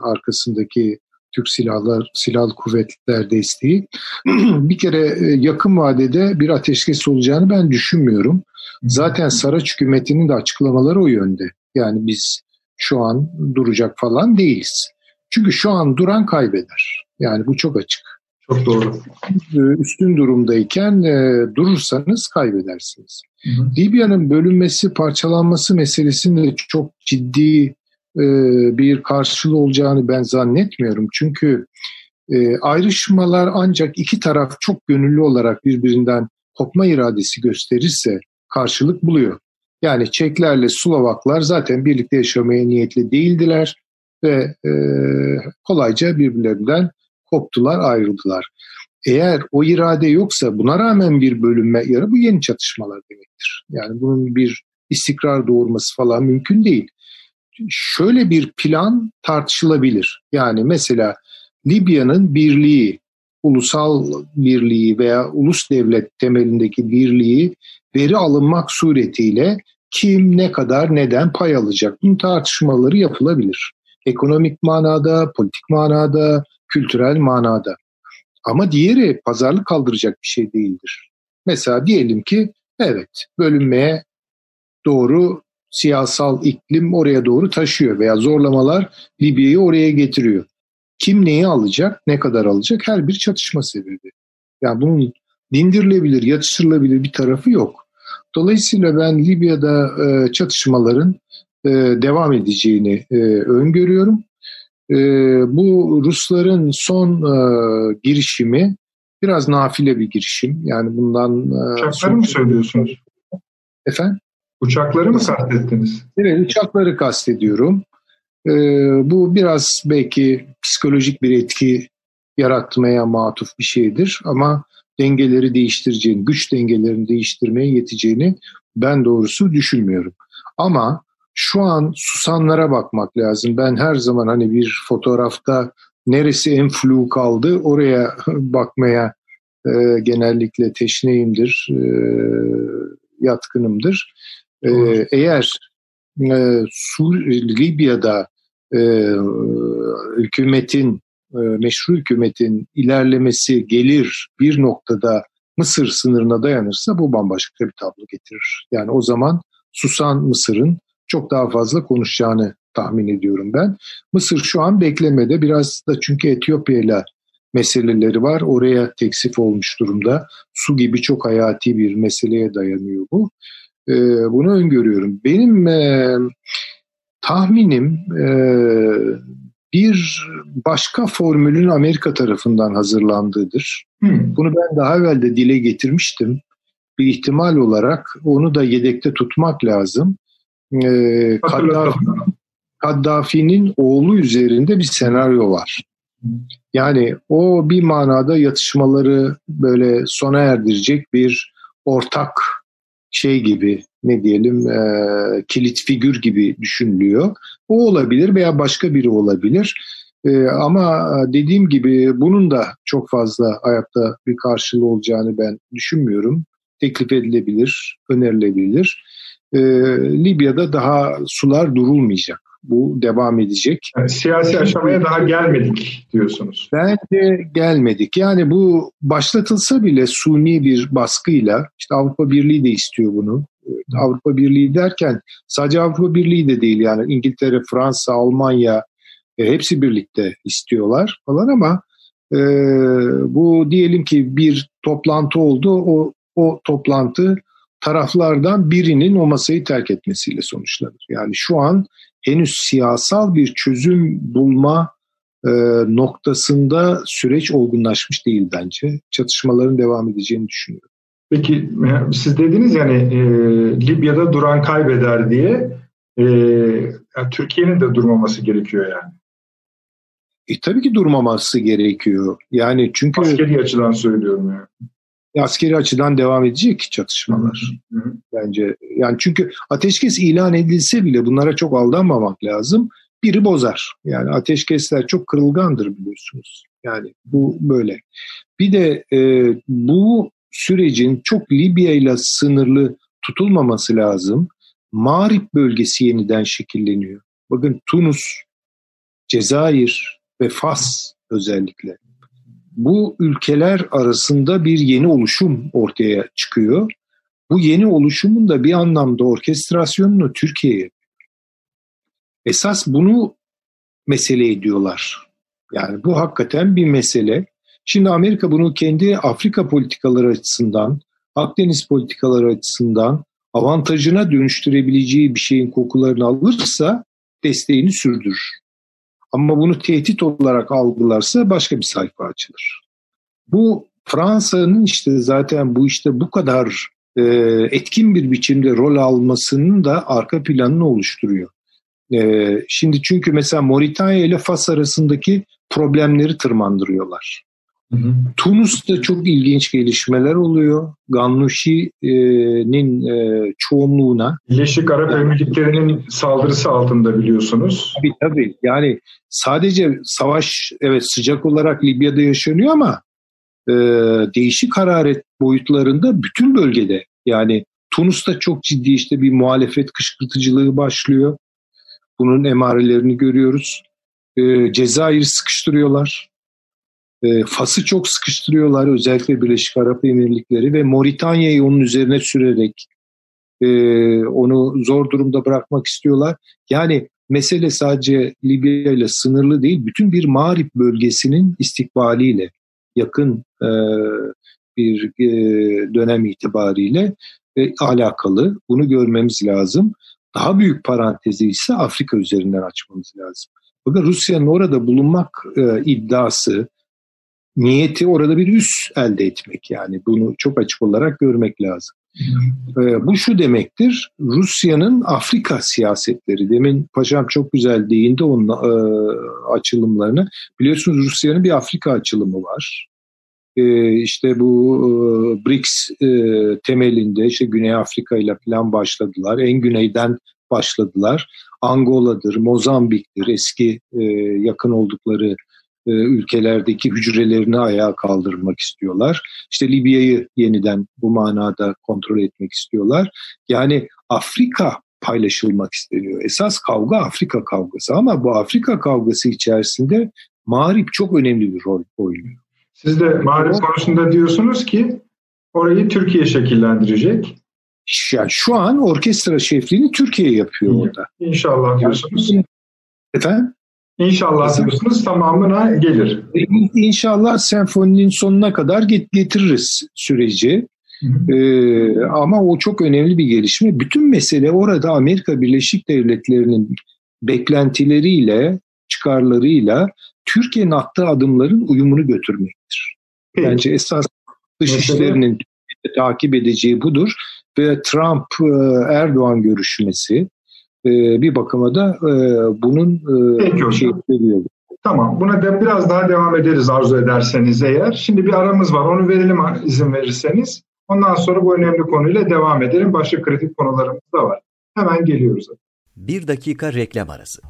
[SPEAKER 4] arkasındaki Türk Silahlar Silahlı Kuvvetler desteği. bir kere e, yakın vadede bir ateşkes olacağını ben düşünmüyorum. Zaten Saraç hükümetinin de açıklamaları o yönde. Yani biz şu an duracak falan değiliz. Çünkü şu an duran kaybeder. Yani bu çok açık.
[SPEAKER 1] Çok doğru.
[SPEAKER 4] Ee, üstün durumdayken e, durursanız kaybedersiniz. Libya'nın bölünmesi, parçalanması meselesinde çok ciddi e, bir karşılığı olacağını ben zannetmiyorum. Çünkü e, ayrışmalar ancak iki taraf çok gönüllü olarak birbirinden kopma iradesi gösterirse karşılık buluyor. Yani Çeklerle Slovaklar zaten birlikte yaşamaya niyetli değildiler ve e, kolayca birbirlerinden koptular, ayrıldılar. Eğer o irade yoksa buna rağmen bir bölünme yarı bu yeni çatışmalar demektir. Yani bunun bir istikrar doğurması falan mümkün değil. Şöyle bir plan tartışılabilir. Yani mesela Libya'nın birliği ulusal birliği veya ulus devlet temelindeki birliği veri alınmak suretiyle kim ne kadar neden pay alacak? Bunun tartışmaları yapılabilir. Ekonomik manada, politik manada, kültürel manada. Ama diğeri pazarlık kaldıracak bir şey değildir. Mesela diyelim ki evet bölünmeye doğru siyasal iklim oraya doğru taşıyor veya zorlamalar Libya'yı oraya getiriyor. Kim neyi alacak, ne kadar alacak her bir çatışma sebebi. Yani bunun dindirilebilir, yatıştırılabilir bir tarafı yok. Dolayısıyla ben Libya'da e, çatışmaların e, devam edeceğini e, öngörüyorum. E, bu Rusların son e, girişimi biraz nafile bir girişim. Yani bundan...
[SPEAKER 1] E, Uçakları son... mı söylüyorsunuz?
[SPEAKER 4] Efendim?
[SPEAKER 1] Uçakları mı kastettiniz?
[SPEAKER 4] Evet, uçakları kastediyorum. E, bu biraz belki psikolojik bir etki yaratmaya matuf bir şeydir ama dengeleri değiştireceğini, güç dengelerini değiştirmeye yeteceğini ben doğrusu düşünmüyorum. Ama şu an susanlara bakmak lazım. Ben her zaman hani bir fotoğrafta neresi en flu kaldı oraya bakmaya e, genellikle teşneyimdir, e, yatkınımdır. E, eğer e, Sur Libya'da e, hükümetin e, meşru hükümetin ilerlemesi gelir bir noktada Mısır sınırına dayanırsa bu bambaşka bir tablo getirir. Yani o zaman susan Mısır'ın çok daha fazla konuşacağını tahmin ediyorum ben. Mısır şu an beklemede biraz da çünkü Etiyopya ile meseleleri var. Oraya teksif olmuş durumda. Su gibi çok hayati bir meseleye dayanıyor bu. Ee, bunu öngörüyorum. Benim e, tahminim e, bir başka formülün Amerika tarafından hazırlandığıdır. Hmm. Bunu ben daha evvel de dile getirmiştim. Bir ihtimal olarak onu da yedekte tutmak lazım. Ee, Kaddafi, Kaddafi'nin oğlu üzerinde bir senaryo var. Yani o bir manada yatışmaları böyle sona erdirecek bir ortak şey gibi ne diyelim e, kilit figür gibi düşünülüyor. O olabilir veya başka biri olabilir. E, ama dediğim gibi bunun da çok fazla hayatta bir karşılığı olacağını ben düşünmüyorum. Teklif edilebilir, önerilebilir. E, Libya'da daha sular durulmayacak. Bu devam edecek.
[SPEAKER 1] Yani siyasi aşamaya daha gelmedik diyorsunuz.
[SPEAKER 4] Bence gelmedik. Yani bu başlatılsa bile suni bir baskıyla, işte Avrupa Birliği de istiyor bunu. Avrupa Birliği derken sadece Avrupa Birliği de değil yani İngiltere, Fransa, Almanya e, hepsi birlikte istiyorlar falan ama e, bu diyelim ki bir toplantı oldu o o toplantı taraflardan birinin o masayı terk etmesiyle sonuçlanır. Yani şu an henüz siyasal bir çözüm bulma e, noktasında süreç olgunlaşmış değil bence. Çatışmaların devam edeceğini düşünüyorum.
[SPEAKER 1] Peki siz dediniz yani e, Libya'da duran kaybeder diye e, yani Türkiye'nin de durmaması gerekiyor yani.
[SPEAKER 4] E, tabii ki durmaması gerekiyor. Yani çünkü
[SPEAKER 1] askeri açıdan söylüyorum yani.
[SPEAKER 4] Askeri açıdan devam edecek çatışmalar. Hı hı. Bence yani çünkü ateşkes ilan edilse bile bunlara çok aldanmamak lazım. Biri bozar. Yani ateşkesler çok kırılgandır biliyorsunuz. Yani bu böyle. Bir de e, bu sürecin çok Libya ile sınırlı tutulmaması lazım. Mağrip bölgesi yeniden şekilleniyor. Bakın Tunus, Cezayir ve Fas özellikle. Bu ülkeler arasında bir yeni oluşum ortaya çıkıyor. Bu yeni oluşumun da bir anlamda orkestrasyonunu Türkiye'ye Esas bunu mesele ediyorlar. Yani bu hakikaten bir mesele. Şimdi Amerika bunu kendi Afrika politikaları açısından, Akdeniz politikaları açısından avantajına dönüştürebileceği bir şeyin kokularını alırsa desteğini sürdürür. Ama bunu tehdit olarak algılarsa başka bir sayfa açılır. Bu Fransa'nın işte zaten bu işte bu kadar e, etkin bir biçimde rol almasının da arka planını oluşturuyor. E, şimdi çünkü mesela Moritanya ile Fas arasındaki problemleri tırmandırıyorlar. Tunus'ta çok ilginç gelişmeler oluyor. Gannushi'nin e, çoğunluğuna.
[SPEAKER 1] Birleşik Arap Emirlikleri'nin saldırısı altında biliyorsunuz.
[SPEAKER 4] Tabii tabii. Yani sadece savaş evet sıcak olarak Libya'da yaşanıyor ama değişik hararet boyutlarında bütün bölgede yani Tunus'ta çok ciddi işte bir muhalefet kışkırtıcılığı başlıyor. Bunun emarelerini görüyoruz. E, Cezayir'i sıkıştırıyorlar. E, Fas'ı çok sıkıştırıyorlar özellikle Birleşik Arap Emirlikleri ve Moritanya'yı onun üzerine sürerek e, onu zor durumda bırakmak istiyorlar. Yani mesele sadece Libya ile sınırlı değil, bütün bir Mağrip bölgesinin istikbaliyle yakın e, bir e, dönem itibariyle alakalı. Bunu görmemiz lazım. Daha büyük parantezi ise Afrika üzerinden açmamız lazım. Bakın Rusya'nın orada bulunmak iddiası, niyeti orada bir üs elde etmek yani. Bunu çok açık olarak görmek lazım. E, bu şu demektir, Rusya'nın Afrika siyasetleri, demin paşam çok güzel değindi onun e, açılımlarını. Biliyorsunuz Rusya'nın bir Afrika açılımı var. E, işte bu e, BRICS e, temelinde işte Güney Afrika ile falan başladılar. En güneyden başladılar. Angola'dır, Mozambik'tir eski e, yakın oldukları e, ülkelerdeki hücrelerini ayağa kaldırmak istiyorlar. İşte Libya'yı yeniden bu manada kontrol etmek istiyorlar. Yani Afrika paylaşılmak isteniyor. Esas kavga Afrika kavgası ama bu Afrika kavgası içerisinde Mağrip çok önemli bir rol oynuyor.
[SPEAKER 1] Siz de Mağrip konusunda diyorsunuz ki orayı Türkiye şekillendirecek.
[SPEAKER 4] Yani şu an orkestra şefliğini Türkiye yapıyor orada.
[SPEAKER 1] İnşallah diyorsunuz.
[SPEAKER 4] Efendim?
[SPEAKER 1] İnşallah diyorsunuz tamamına gelir.
[SPEAKER 4] İnşallah senfoninin sonuna kadar getiririz süreci. Ee, ama o çok önemli bir gelişme. Bütün mesele orada Amerika Birleşik Devletleri'nin beklentileriyle, çıkarlarıyla Türkiye'nin attığı adımların uyumunu götürmektir. Peki. Bence esas dışişlerinin takip edeceği budur ve Trump Erdoğan görüşmesi bir bakıma da bunun
[SPEAKER 1] Peki şey ediyor. Tamam. Buna da biraz daha devam ederiz arzu ederseniz eğer. Şimdi bir aramız var. Onu verelim izin verirseniz. Ondan sonra bu önemli konuyla devam edelim. Başka kritik konularımız da var. Hemen geliyoruz.
[SPEAKER 5] Bir dakika reklam arası.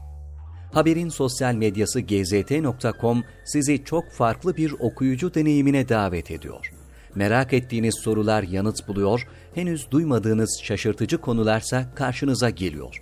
[SPEAKER 5] Haberin sosyal medyası gzt.com sizi çok farklı bir okuyucu deneyimine davet ediyor. Merak ettiğiniz sorular yanıt buluyor, henüz duymadığınız şaşırtıcı konularsa karşınıza geliyor.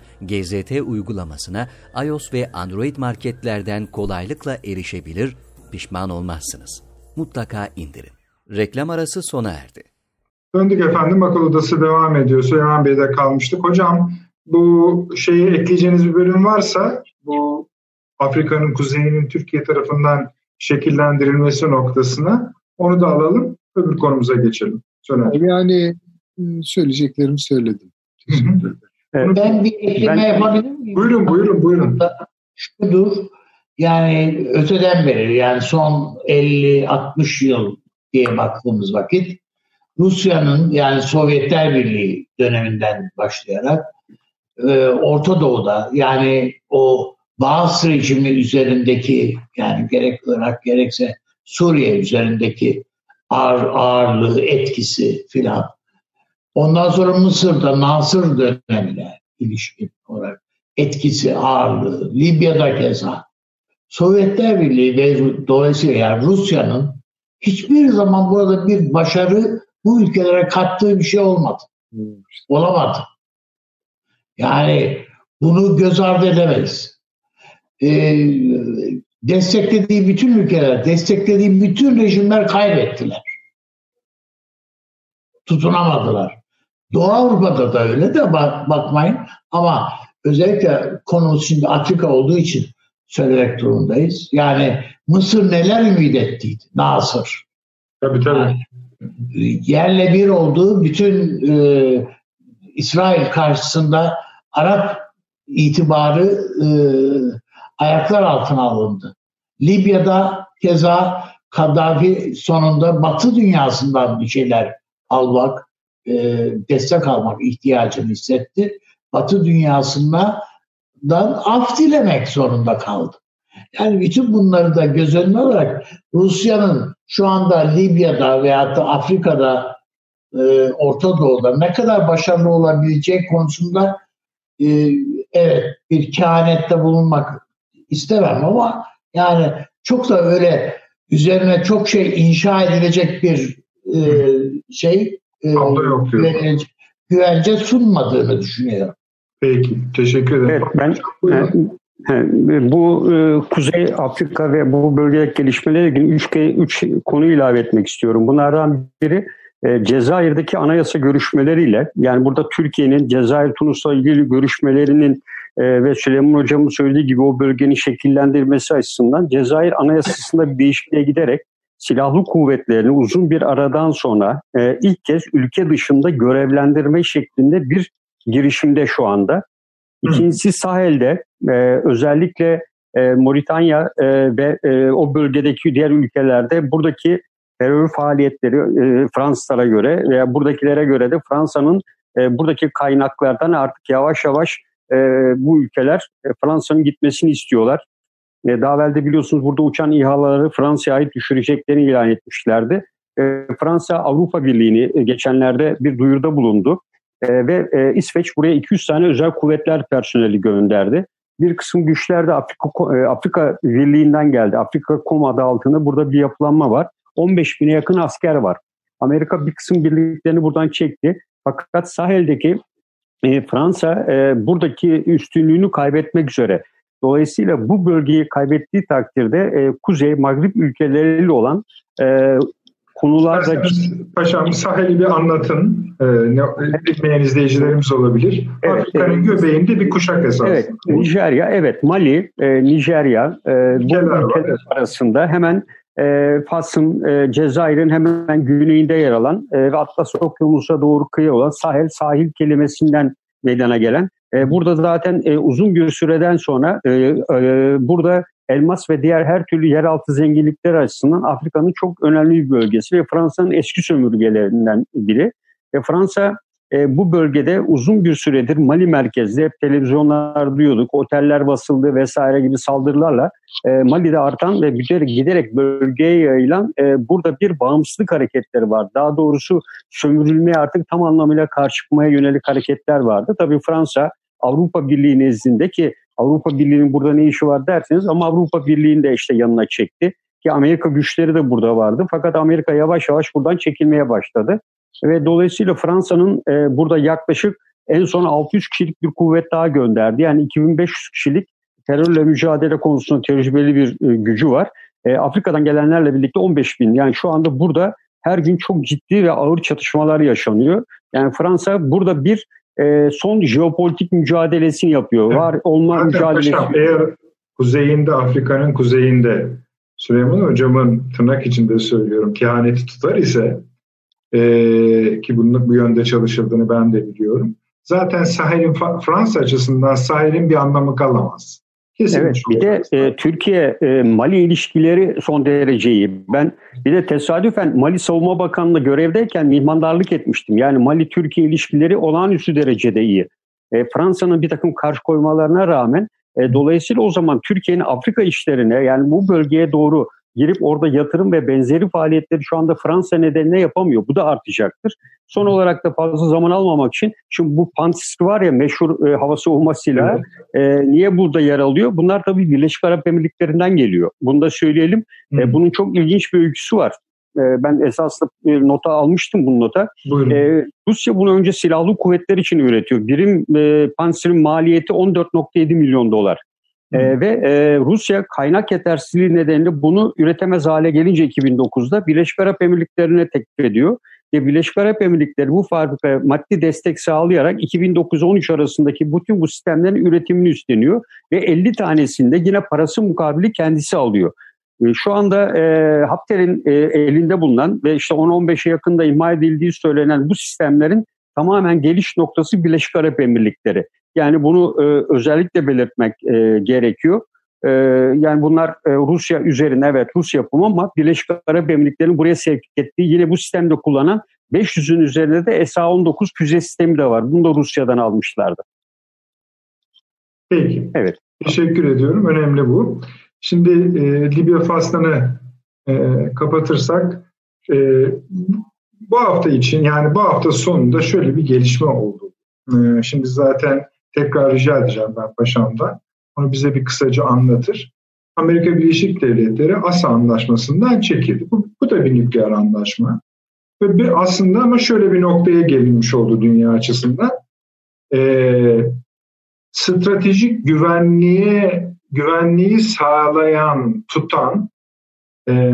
[SPEAKER 5] GZT uygulamasına iOS ve Android marketlerden kolaylıkla erişebilir, pişman olmazsınız. Mutlaka indirin. Reklam arası sona erdi.
[SPEAKER 1] Döndük efendim, akıl odası devam ediyor. Süleyman Bey'de kalmıştık. Hocam bu şeyi ekleyeceğiniz bir bölüm varsa bu Afrika'nın kuzeyinin Türkiye tarafından şekillendirilmesi noktasına onu da alalım. Öbür konumuza geçelim.
[SPEAKER 4] Söyle. Yani ıı, söyleyeceklerimi söyledim.
[SPEAKER 3] Ben bir ekleme yapabilir miyim?
[SPEAKER 1] Buyurun, buyurun, buyurun.
[SPEAKER 3] Şudur, yani öteden beri yani son 50-60 yıl diye baktığımız vakit Rusya'nın yani Sovyetler Birliği döneminden başlayarak e, Orta Doğu'da yani o Bağız rejimi üzerindeki yani gerek Irak gerekse Suriye üzerindeki ağır, ağırlığı, etkisi filan. Ondan sonra Mısır'da Nasır dönemine ilişkin olarak etkisi, ağırlığı, Libya'da keza. Sovyetler Birliği ve dolayısıyla yani Rusya'nın hiçbir zaman burada bir başarı bu ülkelere kattığı bir şey olmadı. Olamadı. Yani bunu göz ardı edemeyiz e, desteklediği bütün ülkeler, desteklediği bütün rejimler kaybettiler. Tutunamadılar. Doğu Avrupa'da da öyle de bak, bakmayın ama özellikle konumuz şimdi Afrika olduğu için söylemek durumundayız. Yani Mısır neler ümit ettiydi? Nasır.
[SPEAKER 1] Tabii tabii. Yani,
[SPEAKER 3] yerle bir olduğu bütün e, İsrail karşısında Arap itibarı e, ayaklar altına alındı. Libya'da keza Kaddafi sonunda Batı dünyasından bir şeyler almak e, destek almak ihtiyacını hissetti. Batı dünyasından af dilemek zorunda kaldı. Yani bütün bunları da göz önüne alarak Rusya'nın şu anda Libya'da veya da Afrika'da e, Orta Doğu'da ne kadar başarılı olabileceği konusunda e, evet bir kehanette bulunmak istemem ama yani çok da öyle üzerine çok şey inşa edilecek bir e, şey e, güvence, güvence sunmadığını düşünüyorum.
[SPEAKER 1] Peki, teşekkür ederim.
[SPEAKER 2] Evet, ben, bu e, Kuzey Afrika ve bu bölgedeki gelişmelerle ilgili üç, üç konu ilave etmek istiyorum. Bunlardan biri e, Cezayir'deki anayasa görüşmeleriyle yani burada Türkiye'nin Cezayir Tunus'la ilgili görüşmelerinin e, ve Süleyman Hocam'ın söylediği gibi o bölgenin şekillendirmesi açısından Cezayir anayasasında bir değişikliğe giderek silahlı kuvvetlerini uzun bir aradan sonra e, ilk kez ülke dışında görevlendirme şeklinde bir girişimde şu anda. İkincisi Sahel'de e, özellikle e, Moritanya e, ve e, o bölgedeki diğer ülkelerde buradaki terör faaliyetleri e, Fransızlara göre veya buradakilere göre de Fransa'nın e, buradaki kaynaklardan artık yavaş yavaş e, bu ülkeler e, Fransa'nın gitmesini istiyorlar. E, daha evvel de biliyorsunuz burada uçan İHA'ları Fransa'ya ait düşüreceklerini ilan etmişlerdi. E, Fransa Avrupa Birliği'ni e, geçenlerde bir duyurda bulundu. E, ve e, İsveç buraya 200 tane özel kuvvetler personeli gönderdi. Bir kısım güçler de Afrika, e, Afrika Birliği'nden geldi. Afrika Kom adı altında burada bir yapılanma var. 15 bine yakın asker var. Amerika bir kısım birliklerini buradan çekti. Fakat Sahel'deki e, Fransa e, buradaki üstünlüğünü kaybetmek üzere. Dolayısıyla bu bölgeyi kaybettiği takdirde e, Kuzey, Magrib ülkeleriyle olan e, konularda...
[SPEAKER 1] Paşam Sahel'i bir anlatın. Ee, ne, bilmeyen izleyicilerimiz olabilir. Evet, Afrika'nın evet. göbeğinde bir kuşak esas.
[SPEAKER 2] Evet, Nijerya, evet Mali, e, Nijerya e, bu ülkeler arasında hemen e, Fas'ın, e, Cezayir'in hemen güneyinde yer alan e, ve Atlas Okyanus'a doğru kıyı olan sahil, sahil kelimesinden meydana gelen. E, burada zaten e, uzun bir süreden sonra e, e, burada elmas ve diğer her türlü yeraltı zenginlikler açısından Afrika'nın çok önemli bir bölgesi ve Fransa'nın eski sömürgelerinden biri. Ve Fransa e, bu bölgede uzun bir süredir Mali merkezli hep televizyonlar duyuyorduk, oteller basıldı vesaire gibi saldırılarla e, Mali'de artan ve giderek, bölgeye yayılan e, burada bir bağımsızlık hareketleri var. Daha doğrusu sömürülmeye artık tam anlamıyla karşı yönelik hareketler vardı. Tabii Fransa Avrupa Birliği nezdinde ki Avrupa Birliği'nin burada ne işi var derseniz ama Avrupa Birliği'ni de işte yanına çekti. Ki Amerika güçleri de burada vardı. Fakat Amerika yavaş yavaş buradan çekilmeye başladı. Ve dolayısıyla Fransa'nın e, burada yaklaşık en son 600 kişilik bir kuvvet daha gönderdi. Yani 2500 kişilik terörle mücadele konusunda tecrübeli bir e, gücü var. E, Afrika'dan gelenlerle birlikte 15 bin. Yani şu anda burada her gün çok ciddi ve ağır çatışmalar yaşanıyor. Yani Fransa burada bir e, son jeopolitik mücadelesini yapıyor. Evet. Var olma Zaten mücadelesi. Paşam,
[SPEAKER 1] eğer kuzeyinde Afrika'nın kuzeyinde Süleyman Hocam'ın tırnak içinde söylüyorum kehaneti tutar ise e, ki bunun bu yönde çalışıldığını ben de biliyorum. Zaten sahilin Fransa açısından sahilin bir anlamı kalamaz.
[SPEAKER 2] Kesinlikle. Evet bir de e, Türkiye e, Mali ilişkileri son derece iyi. Ben bir de tesadüfen Mali Savunma Bakanlığı görevdeyken mihmandarlık etmiştim. Yani Mali Türkiye ilişkileri olağanüstü derecede iyi. E, Fransa'nın bir takım karşı koymalarına rağmen e, dolayısıyla o zaman Türkiye'nin Afrika işlerine yani bu bölgeye doğru girip orada yatırım ve benzeri faaliyetleri şu anda Fransa nedeniyle yapamıyor. Bu da artacaktır. Son olarak da fazla zaman almamak için şimdi bu Pantsir var ya meşhur e, hava savunma silahı evet. e, niye burada yer alıyor? Bunlar tabii Birleşik Arap Emirlikleri'nden geliyor. Bunu da söyleyelim. E, bunun çok ilginç bir öyküsü var. E, ben esaslı e, nota almıştım bu nota. E, Rusya bunu önce silahlı kuvvetler için üretiyor. Birim e, Pantsir'in maliyeti 14.7 milyon dolar. E, ve e, Rusya kaynak yetersizliği nedeniyle bunu üretemez hale gelince 2009'da Birleşik Arap Emirlikleri'ne teklif ediyor. Ve Birleşik Arap Emirlikleri bu fabrikaya maddi destek sağlayarak 2009-13 arasındaki bütün bu sistemlerin üretimini üstleniyor. Ve 50 tanesinde yine parası mukabili kendisi alıyor. E, şu anda e, Hafter'in e, elinde bulunan ve işte 10-15'e yakında imha edildiği söylenen bu sistemlerin tamamen geliş noktası Birleşik Arap Emirlikleri. Yani bunu e, özellikle belirtmek e, gerekiyor. E, yani bunlar e, Rusya üzerine evet Rus yapımı ama Birleşik Arap Emirlikleri'nin buraya sevk ettiği yine bu sistemde kullanan 500'ün üzerinde de SA-19 füze sistemi de var. Bunu da Rusya'dan almışlardı.
[SPEAKER 1] Peki. Evet. Teşekkür ediyorum. Önemli bu. Şimdi e, Libya faslını e, kapatırsak e, bu hafta için yani bu hafta sonunda şöyle bir gelişme oldu. E, şimdi zaten tekrar rica edeceğim ben paşamdan. Onu bize bir kısaca anlatır. Amerika Birleşik Devletleri ASA anlaşmasından çekildi. Bu, bu da bir nükleer anlaşma. Ve bir aslında ama şöyle bir noktaya gelinmiş oldu dünya açısından. Ee, stratejik güvenliğe güvenliği sağlayan, tutan e,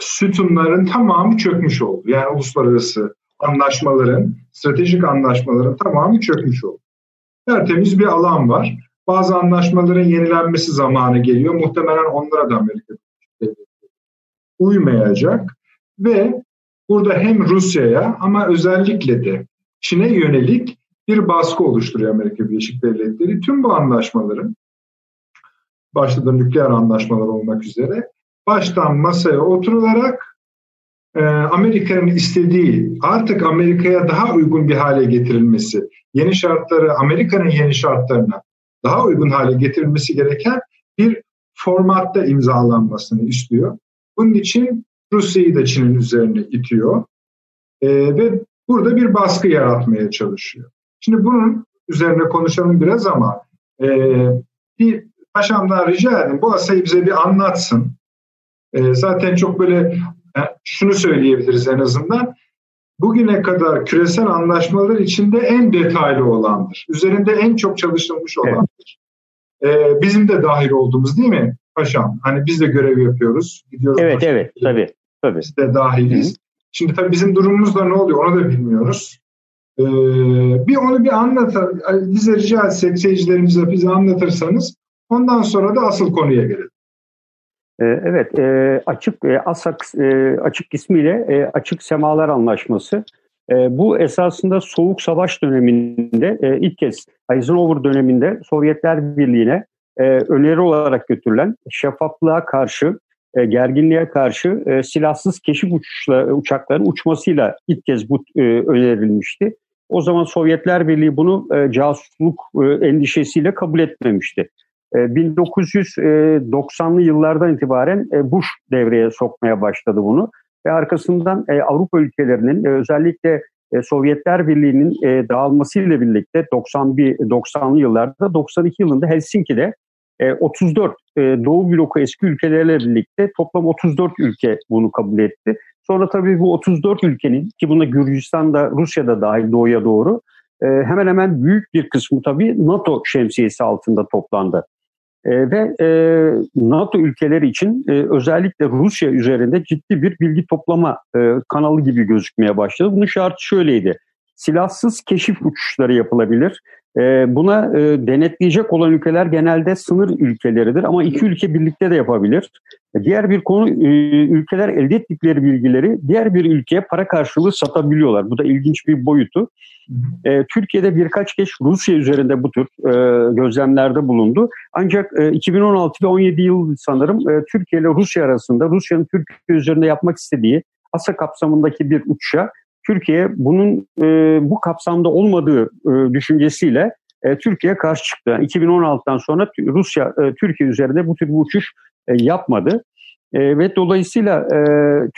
[SPEAKER 1] sütunların tamamı çökmüş oldu. Yani uluslararası anlaşmaların, stratejik anlaşmaların tamamı çökmüş oldu. Tertemiz bir alan var. Bazı anlaşmaların yenilenmesi zamanı geliyor. Muhtemelen onlara da Amerika uymayacak ve burada hem Rusya'ya ama özellikle de Çin'e yönelik bir baskı oluşturuyor Amerika Birleşik Devletleri. Tüm bu anlaşmaların başta da nükleer anlaşmalar olmak üzere baştan masaya oturularak Amerika'nın istediği artık Amerika'ya daha uygun bir hale getirilmesi, yeni şartları Amerika'nın yeni şartlarına daha uygun hale getirilmesi gereken bir formatta imzalanmasını istiyor. Bunun için Rusya'yı da Çin'in üzerine itiyor e, ve burada bir baskı yaratmaya çalışıyor. Şimdi bunun üzerine konuşalım biraz ama e, bir paşamdan rica edin bu asayı bize bir anlatsın. Zaten çok böyle e, şunu söyleyebiliriz en azından. Bugüne kadar küresel anlaşmalar içinde en detaylı olandır. Üzerinde en çok çalışılmış olandır. Evet. E, bizim de dahil olduğumuz değil mi paşam? Hani biz de görev yapıyoruz.
[SPEAKER 2] Gidiyoruz evet evet tabii. tabii.
[SPEAKER 1] Biz de dahiliz. Hı-hı. Şimdi tabii bizim durumumuzda ne oluyor onu da bilmiyoruz. Ee, bir onu bir anlat, bize rica etsek seyircilerimize bize anlatırsanız ondan sonra da asıl konuya gelelim.
[SPEAKER 2] Ee, evet, e, açık e, ASAK e, açık ismiyle Açık Semalar Anlaşması. Bu esasında Soğuk Savaş döneminde ilk kez Eisenhower döneminde Sovyetler Birliği'ne öneri olarak götürülen şeffaflığa karşı, gerginliğe karşı silahsız keşif uçuşla, uçakların uçmasıyla ilk kez bu önerilmişti. O zaman Sovyetler Birliği bunu casusluk endişesiyle kabul etmemişti. 1990'lı e, yıllardan itibaren e, Bush devreye sokmaya başladı bunu ve arkasından e, Avrupa ülkelerinin özellikle Sovyetler Birliği'nin dağılmasıyla birlikte 91 90'lı yıllarda 92 yılında Helsinki'de 34 Doğu bloku eski ülkelerle birlikte toplam 34 ülke bunu kabul etti. Sonra tabii bu 34 ülkenin ki buna Gürcistan da Rusya da dahil doğuya doğru hemen hemen büyük bir kısmı tabii NATO şemsiyesi altında toplandı. E, ve e, NATO ülkeleri için e, özellikle Rusya üzerinde ciddi bir bilgi toplama e, kanalı gibi gözükmeye başladı. Bunun şartı şöyleydi. Silahsız keşif uçuşları yapılabilir. E, buna e, denetleyecek olan ülkeler genelde sınır ülkeleridir ama iki ülke birlikte de yapabilir. Diğer bir konu e, ülkeler elde ettikleri bilgileri diğer bir ülkeye para karşılığı satabiliyorlar. Bu da ilginç bir boyutu. E, Türkiye'de birkaç kez Rusya üzerinde bu tür gözlemlerde bulundu. Ancak e, 2016 ve 17 yıl sanırım Türkiye ile Rusya arasında Rusya'nın Türkiye üzerinde yapmak istediği ASA kapsamındaki bir uçuşa Türkiye bunun e, bu kapsamda olmadığı e, düşüncesiyle e, Türkiye karşı çıktı. Yani 2016'dan sonra Rusya e, Türkiye üzerinde bu tür bir uçuş e, yapmadı. E, ve dolayısıyla e,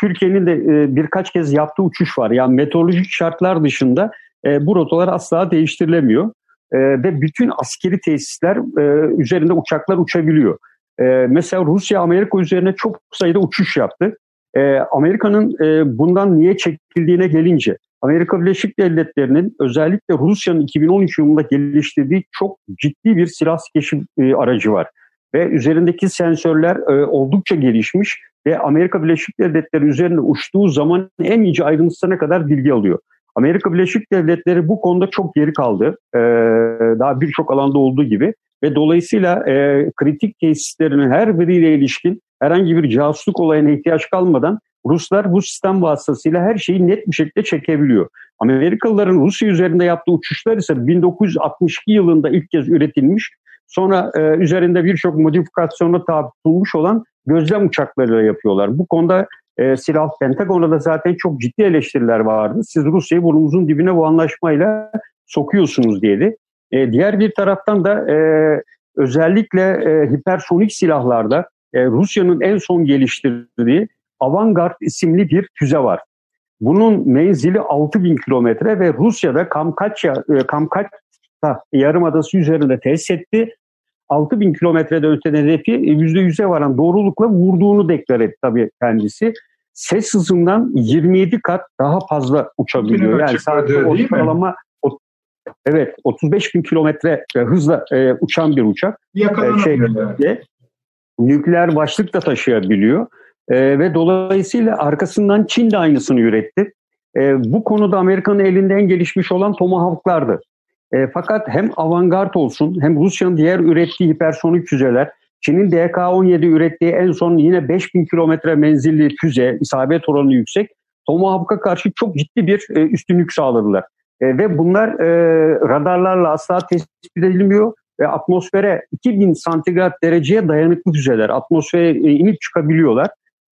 [SPEAKER 2] Türkiye'nin de e, birkaç kez yaptığı uçuş var. Yani meteorolojik şartlar dışında e, bu rotalar asla değiştirilemiyor. E, ve bütün askeri tesisler e, üzerinde uçaklar uçabiliyor. E, mesela Rusya Amerika üzerine çok sayıda uçuş yaptı. E, Amerika'nın e, bundan niye çekildiğine gelince Amerika Birleşik Devletleri'nin özellikle Rusya'nın 2013 yılında geliştirdiği çok ciddi bir silah keşif e, aracı var. Ve üzerindeki sensörler e, oldukça gelişmiş ve Amerika Birleşik Devletleri üzerinde uçtuğu zaman en ince ayrıntısına kadar bilgi alıyor. Amerika Birleşik Devletleri bu konuda çok geri kaldı. E, daha birçok alanda olduğu gibi ve dolayısıyla e, kritik tesislerinin her biriyle ilişkin herhangi bir casusluk olayına ihtiyaç kalmadan Ruslar bu sistem vasıtasıyla her şeyi net bir şekilde çekebiliyor. Amerikalıların Rusya üzerinde yaptığı uçuşlar ise 1962 yılında ilk kez üretilmiş, sonra e, üzerinde birçok modifikasyona tabi tutulmuş olan gözlem uçaklarıyla yapıyorlar. Bu konuda e, silah Pentagon'a da zaten çok ciddi eleştiriler vardı. Siz Rusya'yı burnumuzun dibine bu anlaşmayla sokuyorsunuz dedi. E, diğer bir taraftan da e, özellikle e, hipersonik silahlarda e, Rusya'nın en son geliştirdiği Avangard isimli bir füze var. Bunun menzili 6000 kilometre ve Rusya'da Kamkaçya, e, Kamkaçya yarımadası üzerinde test etti. 6000 kilometrede öteden hedefi %100'e varan doğrulukla vurduğunu deklar etti tabii kendisi. Ses hızından 27 kat daha fazla uçabiliyor. Yani sadece ortalama Evet 35 bin kilometre e, hızla e, uçan bir uçak.
[SPEAKER 1] E, şey,
[SPEAKER 2] yani. Nükleer başlık da taşıyabiliyor. E, ve dolayısıyla arkasından Çin de aynısını üretti. E, bu konuda Amerika'nın elinde en gelişmiş olan Tomahawk'lardı. E, fakat hem avantgard olsun hem Rusya'nın diğer ürettiği hipersonik füzeler, Çin'in DK-17 ürettiği en son yine 5000 kilometre menzilli füze, isabet oranı yüksek. Tomahawk'a karşı çok ciddi bir e, üstünlük sağladılar. E, ve bunlar e, radarlarla asla tespit edilmiyor ve atmosfere 2000 santigrat dereceye dayanıklı füzeler. Atmosfere e, inip çıkabiliyorlar.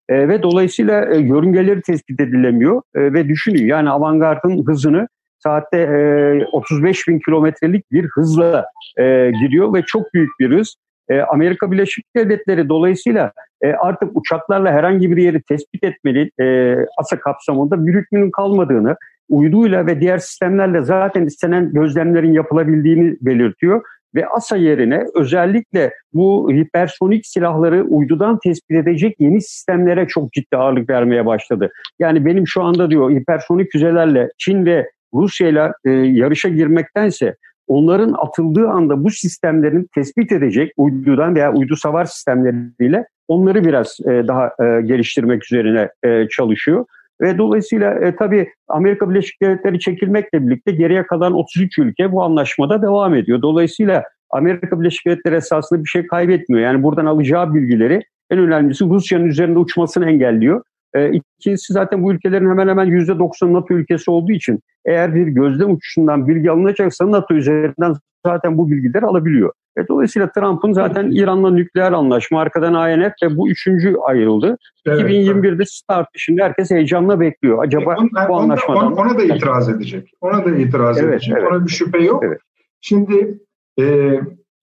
[SPEAKER 2] E, ve dolayısıyla e, yörüngeleri tespit edilemiyor. E, ve düşünün yani avantgardın hızını saatte e, 35 bin kilometrelik bir hızla e, gidiyor ve çok büyük bir hız. E, Amerika Birleşik Devletleri dolayısıyla e, artık uçaklarla herhangi bir yeri tespit etmeli e, ASA kapsamında bir hükmünün kalmadığını, uyduyla ve diğer sistemlerle zaten istenen gözlemlerin yapılabildiğini belirtiyor ve ASA yerine özellikle bu hipersonik silahları uydudan tespit edecek yeni sistemlere çok ciddi ağırlık vermeye başladı. Yani benim şu anda diyor hipersonik füzelerle Çin ve Rusya ile e, yarışa girmektense onların atıldığı anda bu sistemlerin tespit edecek uydudan veya uydu savar sistemleriyle onları biraz e, daha e, geliştirmek üzerine e, çalışıyor. Ve dolayısıyla e, tabii Amerika Birleşik Devletleri çekilmekle birlikte geriye kalan 33 ülke bu anlaşmada devam ediyor. Dolayısıyla Amerika Birleşik Devletleri esasında bir şey kaybetmiyor. Yani buradan alacağı bilgileri en önemlisi Rusya'nın üzerinde uçmasını engelliyor. E, ikincisi zaten bu ülkelerin hemen hemen %90 NATO ülkesi olduğu için eğer bir gözlem uçuşundan bilgi alınacaksa NATO üzerinden zaten bu bilgileri alabiliyor. E, dolayısıyla Trump'ın zaten İran'la nükleer anlaşma, arkadan INF ve bu üçüncü ayrıldı. Evet, 2021'de start şimdi herkes heyecanla bekliyor. Acaba e, on, bu anlaşmadan...
[SPEAKER 1] Ona, ona da itiraz edecek. Ona da itiraz evet, edecek. Evet. Ona bir şüphe yok. Evet. Şimdi e,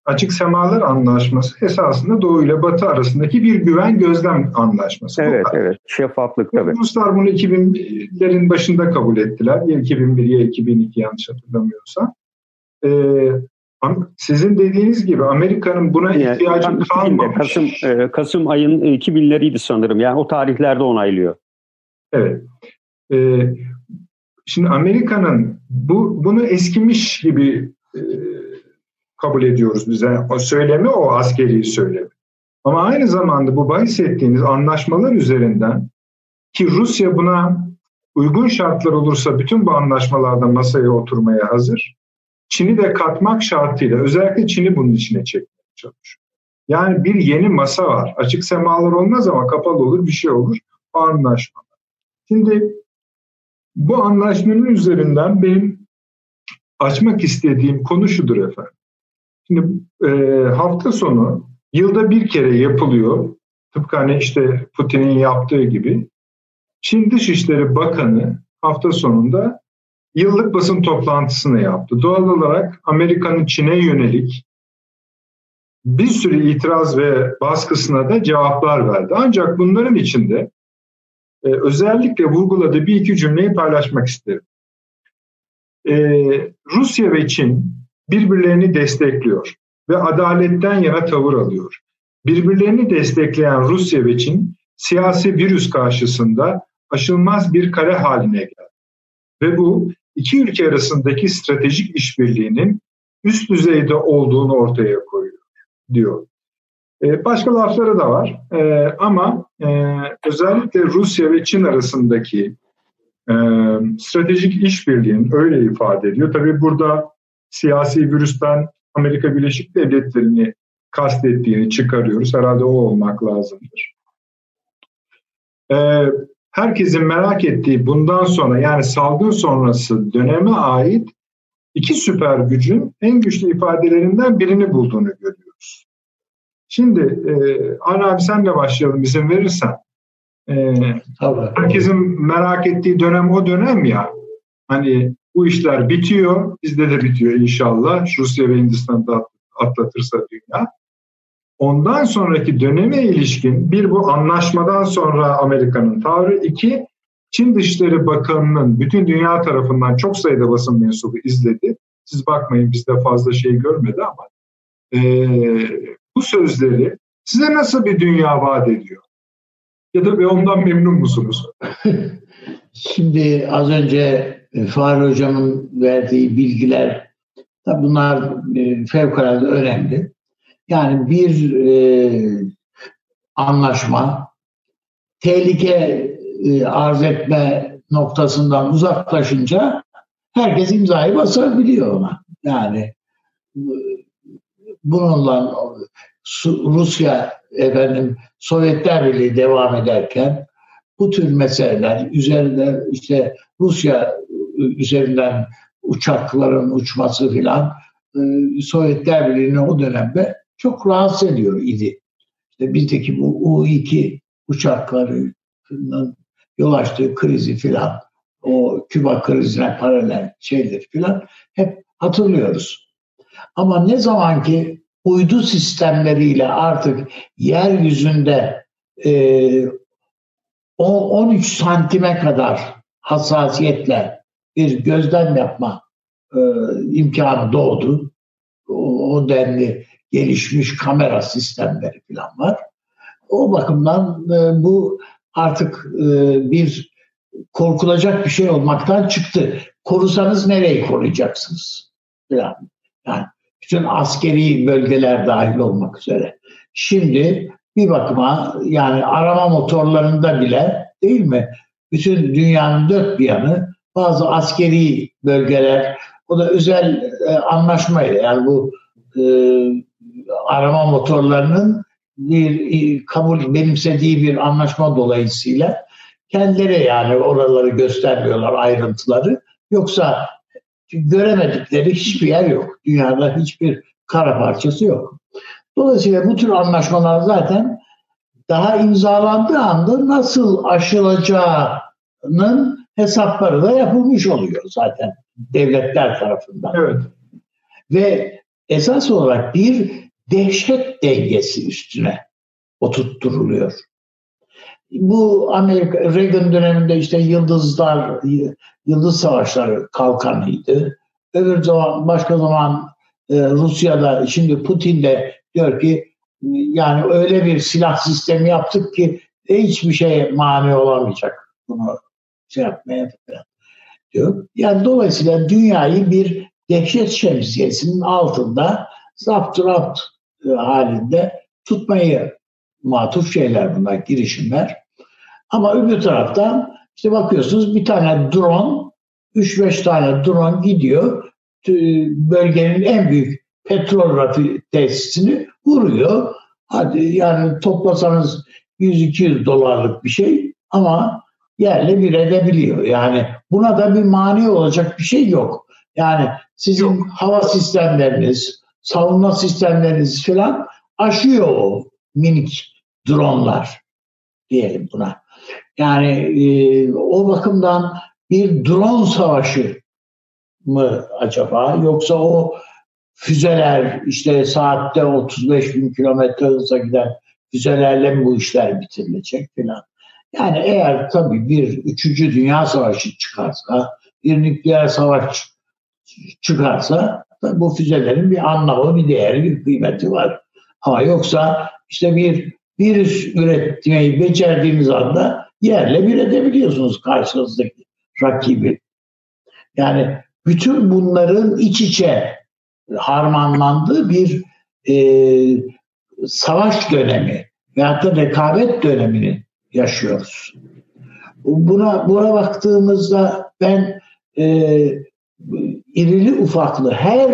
[SPEAKER 1] Açık Semalar Anlaşması esasında Doğu ile Batı arasındaki bir güven gözlem anlaşması.
[SPEAKER 2] Evet, evet. Şeffaflık tabii.
[SPEAKER 1] Ruslar bunu 2000'lerin başında kabul ettiler. Ya 2001 ya 2002 yanlış hatırlamıyorsam. Ee, sizin dediğiniz gibi Amerika'nın buna yani, ihtiyacı kalmamış.
[SPEAKER 2] Kasım, e, Kasım ayın 2000'leriydi sanırım. Yani o tarihlerde onaylıyor.
[SPEAKER 1] Evet. Ee, şimdi Amerika'nın bu bunu eskimiş gibi e, kabul ediyoruz bize. O söylemi o askeri söylemi. Ama aynı zamanda bu bahsettiğiniz anlaşmalar üzerinden ki Rusya buna uygun şartlar olursa bütün bu anlaşmalarda masaya oturmaya hazır. Çin'i de katmak şartıyla özellikle Çin'i bunun içine çekmeye çalışıyor. Yani bir yeni masa var. Açık semalar olmaz ama kapalı olur bir şey olur. O anlaşma. Şimdi bu anlaşmanın üzerinden benim açmak istediğim konu şudur efendim. Şimdi e, hafta sonu yılda bir kere yapılıyor. Tıpkı hani işte Putin'in yaptığı gibi. Çin Dışişleri Bakanı hafta sonunda yıllık basın toplantısını yaptı. Doğal olarak Amerika'nın Çin'e yönelik bir sürü itiraz ve baskısına da cevaplar verdi. Ancak bunların içinde e, özellikle vurguladığı bir iki cümleyi paylaşmak isterim. E, Rusya ve Çin birbirlerini destekliyor ve adaletten yana tavır alıyor. Birbirlerini destekleyen Rusya ve Çin siyasi virüs karşısında aşılmaz bir kare haline geldi. Ve bu iki ülke arasındaki stratejik işbirliğinin üst düzeyde olduğunu ortaya koyuyor diyor. Ee, başka lafları da var ee, ama e, özellikle Rusya ve Çin arasındaki e, stratejik işbirliğinin öyle ifade ediyor. Tabii burada siyasi virüsten Amerika Birleşik Devletleri'ni kastettiğini çıkarıyoruz. Herhalde o olmak lazımdır. Ee, herkesin merak ettiği bundan sonra yani salgın sonrası döneme ait iki süper gücün en güçlü ifadelerinden birini bulduğunu görüyoruz. Şimdi e, Arne abi senle başlayalım izin verirsen. Ee, herkesin merak ettiği dönem o dönem ya. Hani bu işler bitiyor, bizde de bitiyor inşallah. Rusya ve Hindistan'da atlatırsa dünya. Ondan sonraki döneme ilişkin bir bu anlaşmadan sonra Amerika'nın tavrı, iki Çin Dışişleri Bakanı'nın bütün dünya tarafından çok sayıda basın mensubu izledi. Siz bakmayın bizde fazla şey görmedi ama e, bu sözleri size nasıl bir dünya vaat ediyor? Ya da ondan memnun musunuz?
[SPEAKER 3] Şimdi az önce Fahri Hocam'ın verdiği bilgiler bunlar e, fevkalade önemli. Yani bir e, anlaşma tehlike e, arz etme noktasından uzaklaşınca herkes imzayı basabiliyor ona. Yani bununla Rusya efendim Sovyetler Birliği devam ederken bu tür meseleler üzerinde işte Rusya üzerinden uçakların uçması filan e, Sovyetler Birliği'ni o dönemde çok rahatsız ediyor idi. İşte bizdeki bu U-2 uçaklarının yol açtığı krizi filan o Küba krizine paralel şeyler filan hep hatırlıyoruz. Ama ne zaman ki uydu sistemleriyle artık yeryüzünde e, 13 santime kadar hassasiyetle bir gözlem yapma e, imkanı doğdu. O, o denli gelişmiş kamera sistemleri falan var. O bakımdan e, bu artık e, bir korkulacak bir şey olmaktan çıktı. Korusanız nereyi koruyacaksınız? Yani, yani bütün askeri bölgeler dahil olmak üzere. Şimdi bir bakıma yani arama motorlarında bile değil mi? Bütün dünyanın dört bir yanı bazı askeri bölgeler o da özel e, anlaşmayla yani bu e, arama motorlarının bir e, kabul benimsediği bir anlaşma dolayısıyla kendileri yani oraları göstermiyorlar ayrıntıları. Yoksa göremedikleri hiçbir yer yok. Dünyada hiçbir kara parçası yok. Dolayısıyla bu tür anlaşmalar zaten daha imzalandığı anda nasıl aşılacağının hesapları da yapılmış oluyor zaten devletler tarafından. Evet. Ve esas olarak bir dehşet dengesi üstüne oturtturuluyor. Bu Amerika Reagan döneminde işte yıldızlar, yıldız savaşları kalkanıydı. Öbür zaman başka zaman e, Rusya'da şimdi Putin de diyor ki yani öyle bir silah sistemi yaptık ki hiçbir şey mani olamayacak bunu şey yapmaya falan diyor. Yani dolayısıyla dünyayı bir dehşet şemsiyesinin altında zapt rapt e, halinde tutmayı matuf şeyler bunlar, girişimler. Ama öbür taraftan işte bakıyorsunuz bir tane drone, 3-5 tane drone gidiyor bölgenin en büyük petrol rafi tesisini vuruyor. Hadi yani toplasanız 100-200 dolarlık bir şey ama yerle bir edebiliyor. Yani buna da bir mani olacak bir şey yok. Yani sizin yok. hava sistemleriniz, savunma sistemleriniz falan aşıyor o minik dronlar diyelim buna. Yani e, o bakımdan bir drone savaşı mı acaba yoksa o füzeler işte saatte 35 bin kilometre hızla giden füzelerle mi bu işler bitirilecek filan. Yani eğer tabii bir üçüncü dünya savaşı çıkarsa, bir nükleer savaş çıkarsa bu füzelerin bir anlamı, bir değeri, bir kıymeti var. Ama yoksa işte bir virüs üretmeyi becerdiğiniz anda yerle bir edebiliyorsunuz karşınızdaki rakibi. Yani bütün bunların iç içe harmanlandığı bir e, savaş dönemi veyahut da rekabet dönemini yaşıyoruz. Buna, buna baktığımızda ben e, irili ufaklı her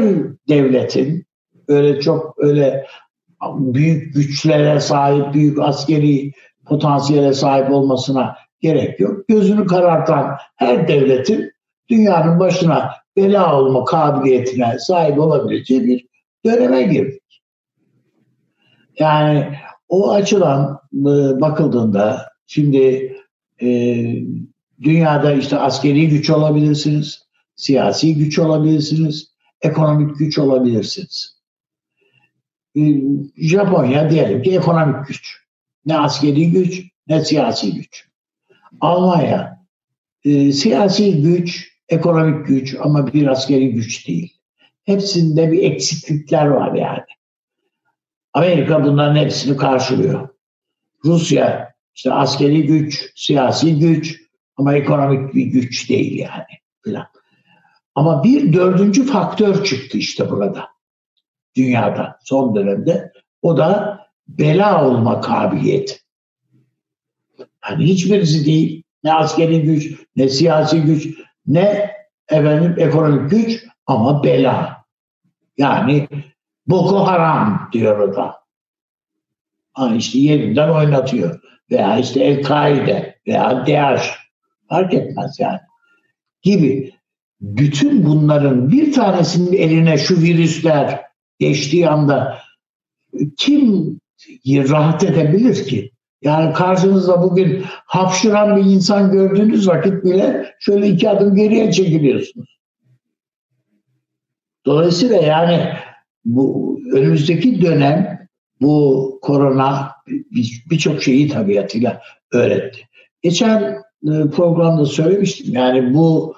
[SPEAKER 3] devletin öyle çok öyle büyük güçlere sahip, büyük askeri potansiyele sahip olmasına gerek yok. Gözünü karartan her devletin dünyanın başına bela olma kabiliyetine sahip olabileceği bir döneme girdik. Yani o açıdan e, bakıldığında Şimdi e, dünyada işte askeri güç olabilirsiniz, siyasi güç olabilirsiniz, ekonomik güç olabilirsiniz. E, Japonya diyelim ki ekonomik güç. Ne askeri güç ne siyasi güç. Almanya e, siyasi güç, ekonomik güç ama bir askeri güç değil. Hepsinde bir eksiklikler var yani. Amerika bunların hepsini karşılıyor. Rusya işte askeri güç, siyasi güç ama ekonomik bir güç değil yani. Falan. Ama bir dördüncü faktör çıktı işte burada. Dünyada son dönemde. O da bela olma kabiliyeti. Hani hiçbirisi değil. Ne askeri güç, ne siyasi güç, ne efendim ekonomik güç ama bela. Yani Boko Haram diyor o da. Ha işte yerinden oynatıyor. Veya işte El-Kaide veya DAEŞ fark etmez yani. Gibi. Bütün bunların bir tanesinin eline şu virüsler geçtiği anda kim rahat edebilir ki? Yani karşınızda bugün hapşıran bir insan gördüğünüz vakit bile şöyle iki adım geriye çekiliyorsunuz. Dolayısıyla yani bu önümüzdeki dönem bu korona birçok şeyi tabiatıyla öğretti. Geçen e, programda söylemiştim yani bu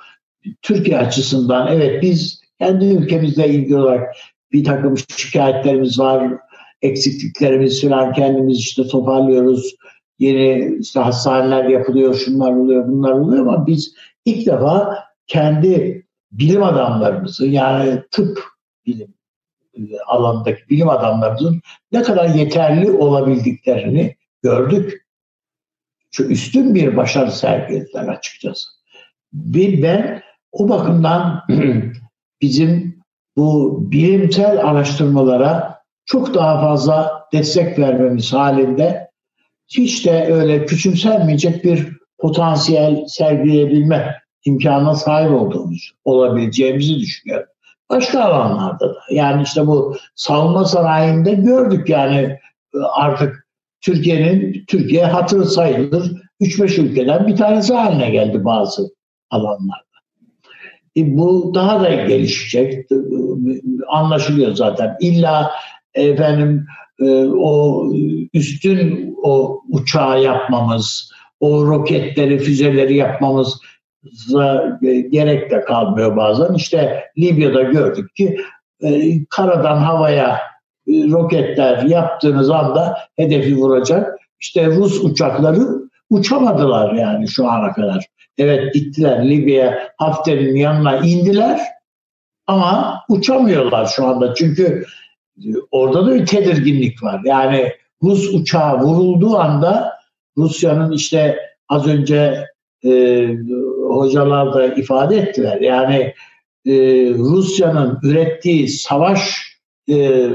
[SPEAKER 3] Türkiye açısından evet biz kendi ülkemizle ilgili olarak bir takım şikayetlerimiz var, eksikliklerimiz falan kendimiz işte toparlıyoruz. Yeni işte hastaneler yapılıyor, şunlar oluyor, bunlar oluyor ama biz ilk defa kendi bilim adamlarımızı yani tıp bilim alanındaki bilim adamlarımızın ne kadar yeterli olabildiklerini gördük. Şu üstün bir başarı sergilediler açıkçası. Bir ben o bakımdan bizim bu bilimsel araştırmalara çok daha fazla destek vermemiz halinde hiç de öyle küçümsenmeyecek bir potansiyel sergileyebilme imkanına sahip olduğumuz, olabileceğimizi düşünüyorum. Başka alanlarda da. Yani işte bu savunma sanayinde gördük yani artık Türkiye'nin Türkiye hatırı sayılır 3-5 ülkeden bir tanesi haline geldi bazı alanlarda. E bu daha da gelişecek. Anlaşılıyor zaten. İlla efendim e, o üstün o uçağı yapmamız, o roketleri, füzeleri yapmamız gerek de kalmıyor bazen. İşte Libya'da gördük ki e, karadan havaya e, roketler yaptığınız anda hedefi vuracak. İşte Rus uçakları uçamadılar yani şu ana kadar. Evet gittiler Libya Hafter'in yanına indiler ama uçamıyorlar şu anda. Çünkü orada da bir tedirginlik var. Yani Rus uçağı vurulduğu anda Rusya'nın işte az önce e, hocalar da ifade ettiler. Yani e, Rusya'nın ürettiği savaş e,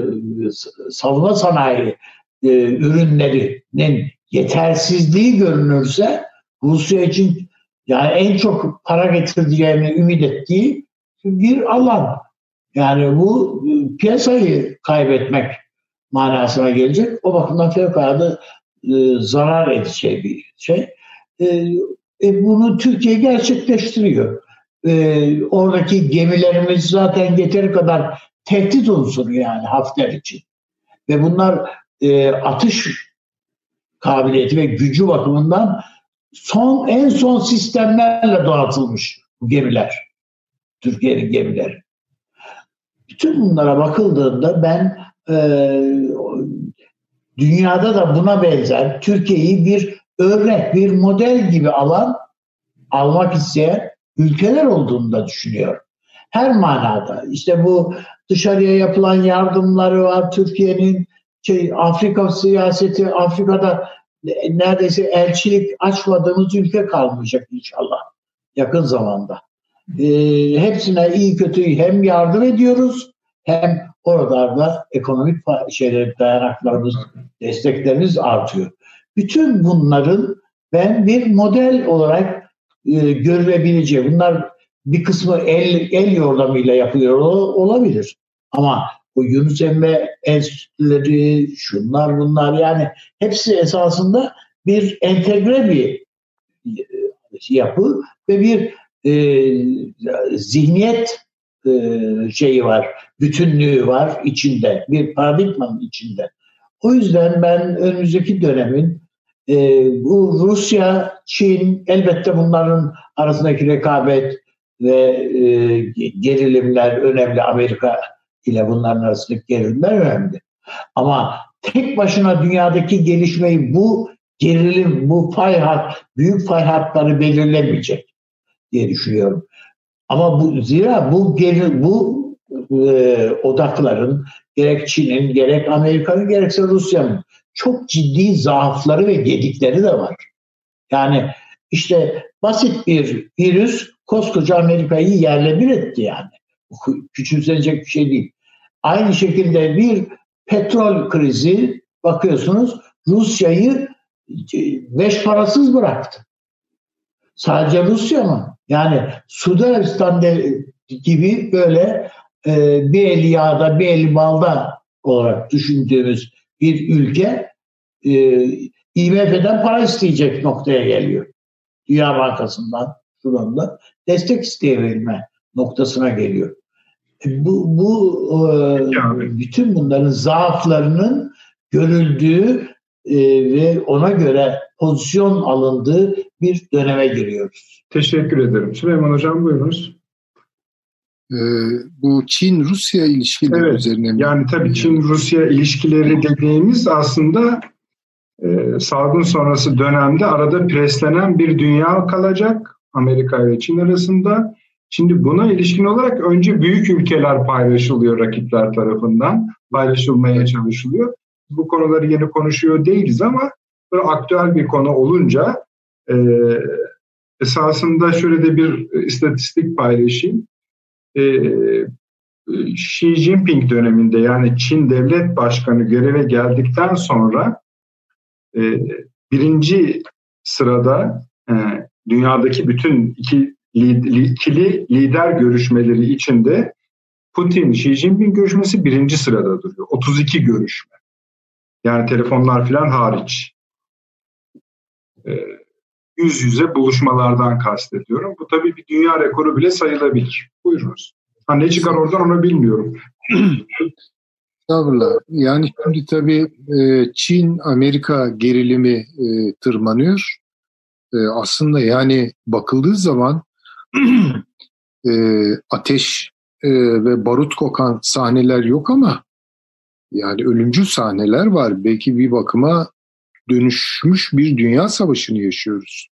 [SPEAKER 3] savunma sanayi e, ürünlerinin yetersizliği görünürse Rusya için yani en çok para getireceğini ümit ettiği bir alan. Yani bu e, piyasayı kaybetmek manasına gelecek. O bakımdan fevkalade e, zarar edeceği bir şey. E, e, bunu Türkiye gerçekleştiriyor. E, oradaki gemilerimiz zaten yeteri kadar tehdit unsuru yani Hafter için. Ve bunlar e, atış kabiliyeti ve gücü bakımından son en son sistemlerle donatılmış bu gemiler. Türkiye'nin gemileri. Bütün bunlara bakıldığında ben e, dünyada da buna benzer Türkiye'yi bir örnek, bir model gibi alan almak isteyen ülkeler olduğunu da düşünüyorum. Her manada. İşte bu dışarıya yapılan yardımları var Türkiye'nin şey, Afrika siyaseti, Afrika'da neredeyse elçilik açmadığımız ülke kalmayacak inşallah yakın zamanda. E, hepsine iyi kötü hem yardım ediyoruz hem oralarda ekonomik şeyler dayanaklarımız, desteklerimiz artıyor. Bütün bunların ben bir model olarak e, görülebileceği, bunlar bir kısmı el, el yordamıyla yapılıyor olabilir. Ama bu Yunus Emre enstitüleri, şunlar bunlar yani hepsi esasında bir entegre bir e, yapı ve bir e, zihniyet e, şeyi var, bütünlüğü var içinde, bir paradigmanın içinde. O yüzden ben önümüzdeki dönemin e, bu Rusya, Çin, elbette bunların arasındaki rekabet ve e, gerilimler önemli. Amerika ile bunların arasındaki gerilimler önemli. Ama tek başına dünyadaki gelişmeyi bu gerilim, bu fay hat, büyük fay hatları belirlemeyecek diye düşünüyorum. Ama bu zira bu geri, bu e, odakların gerek Çin'in, gerek Amerika'nın, gerekse Rusya'nın çok ciddi zaafları ve gedikleri de var. Yani işte basit bir virüs koskoca Amerika'yı yerle bir etti yani. Küçümsenecek bir şey değil. Aynı şekilde bir petrol krizi bakıyorsunuz Rusya'yı e, beş parasız bıraktı. Sadece Rusya mı? Yani Suudi gibi böyle e, bir eli yağda bir eli balda olarak düşündüğümüz bir ülke e, IMF'den para isteyecek noktaya geliyor. Dünya Bankası'ndan şu anda destek isteyebilme noktasına geliyor. E, bu, bu e, bütün bunların zaaflarının görüldüğü e, ve ona göre pozisyon alındığı bir döneme giriyoruz.
[SPEAKER 1] Teşekkür ederim. Süleyman Hocam buyurunuz.
[SPEAKER 4] Ee, bu Çin-Rusya ilişkileri evet, üzerine mi?
[SPEAKER 1] Yani tabii Çin-Rusya ilişkileri dediğimiz aslında e, salgın sonrası dönemde arada preslenen bir dünya kalacak Amerika ile Çin arasında. Şimdi buna ilişkin olarak önce büyük ülkeler paylaşılıyor rakipler tarafından, paylaşılmaya çalışılıyor. Bu konuları yeni konuşuyor değiliz ama böyle aktüel bir konu olunca e, esasında şöyle de bir istatistik paylaşayım. E, Xi Jinping döneminde yani Çin devlet başkanı göreve geldikten sonra e, birinci sırada e, dünyadaki bütün iki ikili lider görüşmeleri içinde Putin Xi Jinping görüşmesi birinci sırada duruyor. 32 görüşme. Yani telefonlar falan hariç. E, yüz yüze buluşmalardan kastediyorum. Bu tabii bir dünya rekoru bile sayılabilir. Buyurunuz. Ha, ne çıkar oradan onu bilmiyorum.
[SPEAKER 4] Estağfurullah. Yani şimdi tabii e, Çin-Amerika gerilimi e, tırmanıyor. E, aslında yani bakıldığı zaman ateş ve barut kokan sahneler yok ama yani ölümcül sahneler var. Belki bir bakıma dönüşmüş bir dünya savaşını yaşıyoruz.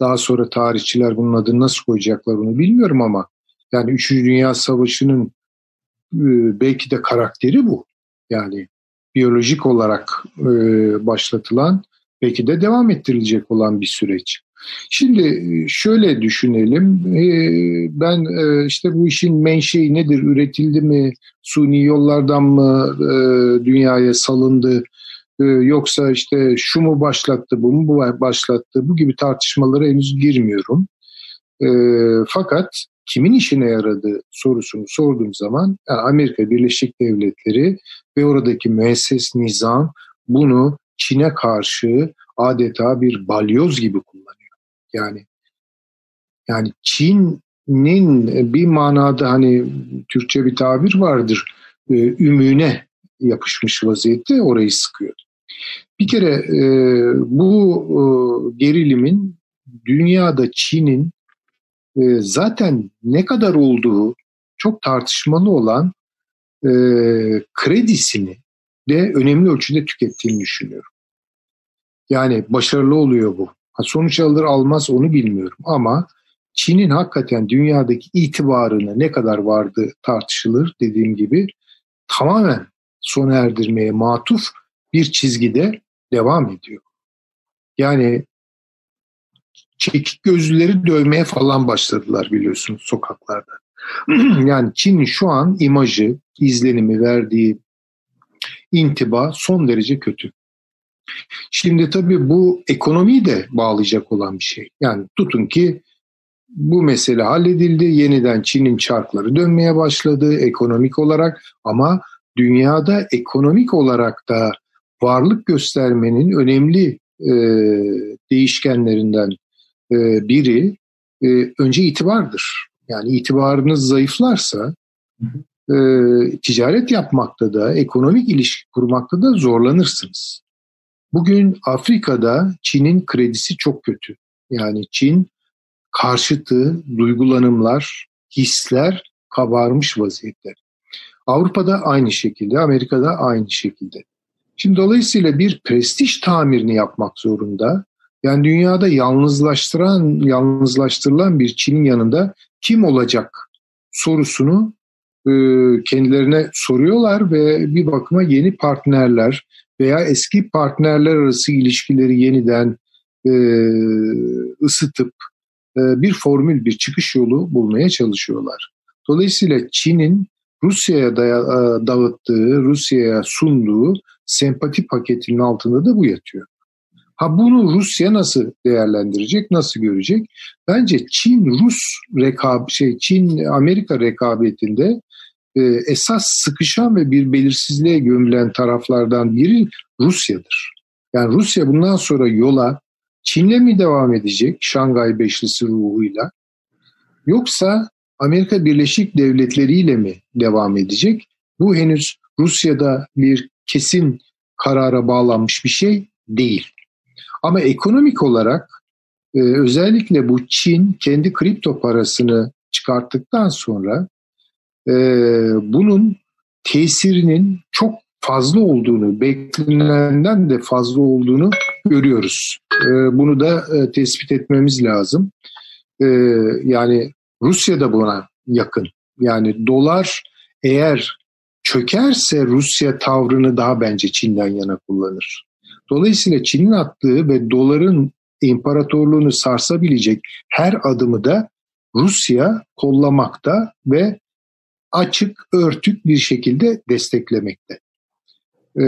[SPEAKER 4] Daha sonra tarihçiler bunun adını nasıl koyacaklar bunu bilmiyorum ama yani Üçüncü Dünya Savaşı'nın e, belki de karakteri bu. Yani biyolojik olarak e, başlatılan belki de devam ettirilecek olan bir süreç. Şimdi e, şöyle düşünelim. Ben işte bu işin menşei nedir? Üretildi mi? Suni yollardan mı dünyaya salındı? Yoksa işte şu mu başlattı, bu mu başlattı? Bu gibi tartışmalara henüz girmiyorum. Fakat kimin işine yaradığı sorusunu sorduğum zaman Amerika Birleşik Devletleri ve oradaki müesses nizam bunu Çin'e karşı adeta bir balyoz gibi kullanıyor. Yani yani Çin'in bir manada hani Türkçe bir tabir vardır e, ümüne yapışmış vaziyette orayı sıkıyor. Bir kere e, bu e, gerilimin dünyada Çin'in e, zaten ne kadar olduğu çok tartışmalı olan e, kredisini de önemli ölçüde tükettiğini düşünüyorum. Yani başarılı oluyor bu. Ha, sonuç alır almaz onu bilmiyorum ama Çin'in hakikaten dünyadaki itibarına ne kadar vardı tartışılır dediğim gibi tamamen sona erdirmeye matuf bir çizgide devam ediyor. Yani çekik gözlüleri dövmeye falan başladılar biliyorsunuz sokaklarda. yani Çin'in şu an imajı, izlenimi verdiği intiba son derece kötü. Şimdi tabii bu ekonomiyi de bağlayacak olan bir şey. Yani tutun ki bu mesele halledildi. Yeniden Çin'in çarkları dönmeye başladı ekonomik olarak ama dünyada ekonomik olarak da varlık göstermenin önemli e, değişkenlerinden e, biri e, önce itibardır. Yani itibarınız zayıflarsa e, ticaret yapmakta da, ekonomik ilişki kurmakta da zorlanırsınız. Bugün Afrika'da Çin'in kredisi çok kötü. Yani Çin karşıtı duygulanımlar, hisler kabarmış vaziyette. Avrupa'da aynı şekilde, Amerika'da aynı şekilde. Şimdi dolayısıyla bir prestij tamirini yapmak zorunda. Yani dünyada yalnızlaştıran, yalnızlaştırılan bir Çin'in yanında kim olacak sorusunu e, kendilerine soruyorlar ve bir bakıma yeni partnerler veya eski partnerler arası ilişkileri yeniden e, ısıtıp e, bir formül, bir çıkış yolu bulmaya çalışıyorlar. Dolayısıyla Çin'in Rusya'ya dağıttığı, Rusya'ya sunduğu sempati paketinin altında da bu yatıyor. Ha bunu Rusya nasıl değerlendirecek, nasıl görecek? Bence Çin Rus rekab şey Çin Amerika rekabetinde e, esas sıkışan ve bir belirsizliğe gömülen taraflardan biri Rusya'dır. Yani Rusya bundan sonra yola Çin'le mi devam edecek Şangay Beşlisi ruhuyla yoksa Amerika Birleşik Devletleri ile mi devam edecek? Bu henüz Rusya'da bir kesin karara bağlanmış bir şey değil. Ama ekonomik olarak e, özellikle bu Çin kendi kripto parasını çıkarttıktan sonra e, bunun tesirinin çok fazla olduğunu, beklenenden de fazla olduğunu görüyoruz. E, bunu da tespit etmemiz lazım. Yani Rusya da buna yakın. Yani dolar eğer çökerse Rusya tavrını daha bence Çin'den yana kullanır. Dolayısıyla Çin'in attığı ve doların imparatorluğunu sarsabilecek her adımı da Rusya kollamakta ve açık, örtük bir şekilde desteklemekte. Ee,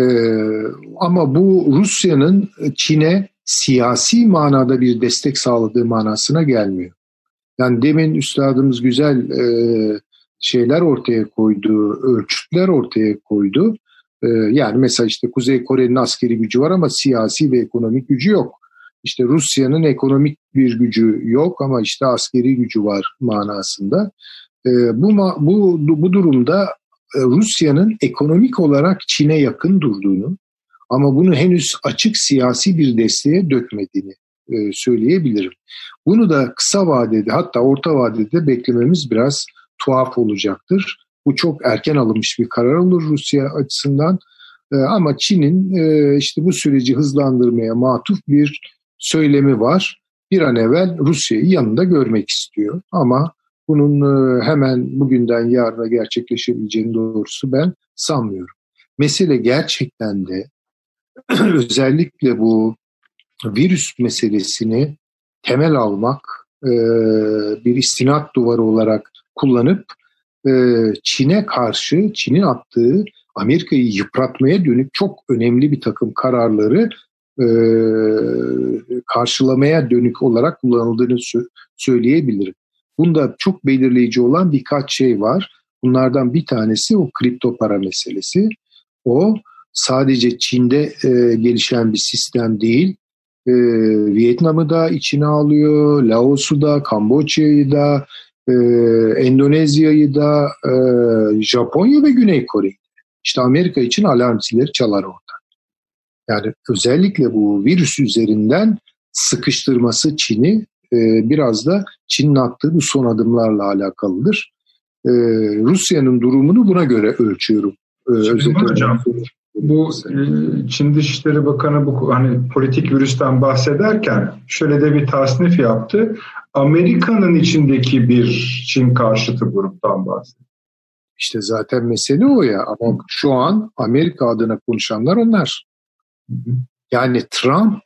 [SPEAKER 4] ama bu Rusya'nın Çin'e siyasi manada bir destek sağladığı manasına gelmiyor. Yani demin üstadımız güzel e, şeyler ortaya koydu, ölçütler ortaya koydu. E, yani mesela işte Kuzey Kore'nin askeri gücü var ama siyasi ve ekonomik gücü yok. İşte Rusya'nın ekonomik bir gücü yok ama işte askeri gücü var manasında. E, bu, bu, bu durumda e, Rusya'nın ekonomik olarak Çin'e yakın durduğunu ama bunu henüz açık siyasi bir desteğe dökmediğini söyleyebilirim. Bunu da kısa vadede hatta orta vadede beklememiz biraz tuhaf olacaktır. Bu çok erken alınmış bir karar olur Rusya açısından. E, ama Çin'in e, işte bu süreci hızlandırmaya matuf bir söylemi var. Bir an evvel Rusya'yı yanında görmek istiyor. Ama bunun hemen bugünden yarına gerçekleşebileceğini doğrusu ben sanmıyorum. Mesele gerçekten de özellikle bu virüs meselesini temel almak, e, bir istinat duvarı olarak kullanıp e, Çin'e karşı, Çin'in attığı Amerika'yı yıpratmaya dönük çok önemli bir takım kararları e, karşılamaya dönük olarak kullanıldığını söyleyebilirim. Bunda çok belirleyici olan birkaç şey var. Bunlardan bir tanesi o kripto para meselesi. O sadece Çin'de e, gelişen bir sistem değil, e, Vietnam'ı da içine alıyor, Laos'u da, Kamboçya'yı da, e, Endonezya'yı da, e, Japonya ve Güney Kore'yi. İşte Amerika için alarm zilleri çalar orada. Yani özellikle bu virüs üzerinden sıkıştırması Çin'i e, biraz da Çin'in attığı bu son adımlarla alakalıdır. E, Rusya'nın durumunu buna göre ölçüyorum.
[SPEAKER 1] E, hocam, bu e, Çin Dışişleri Bakanı bu hani politik virüsten bahsederken şöyle de bir tasnif yaptı. Amerika'nın içindeki bir Çin karşıtı gruptan bahsediyor.
[SPEAKER 4] İşte zaten mesele o ya ama şu an Amerika adına konuşanlar onlar. Yani Trump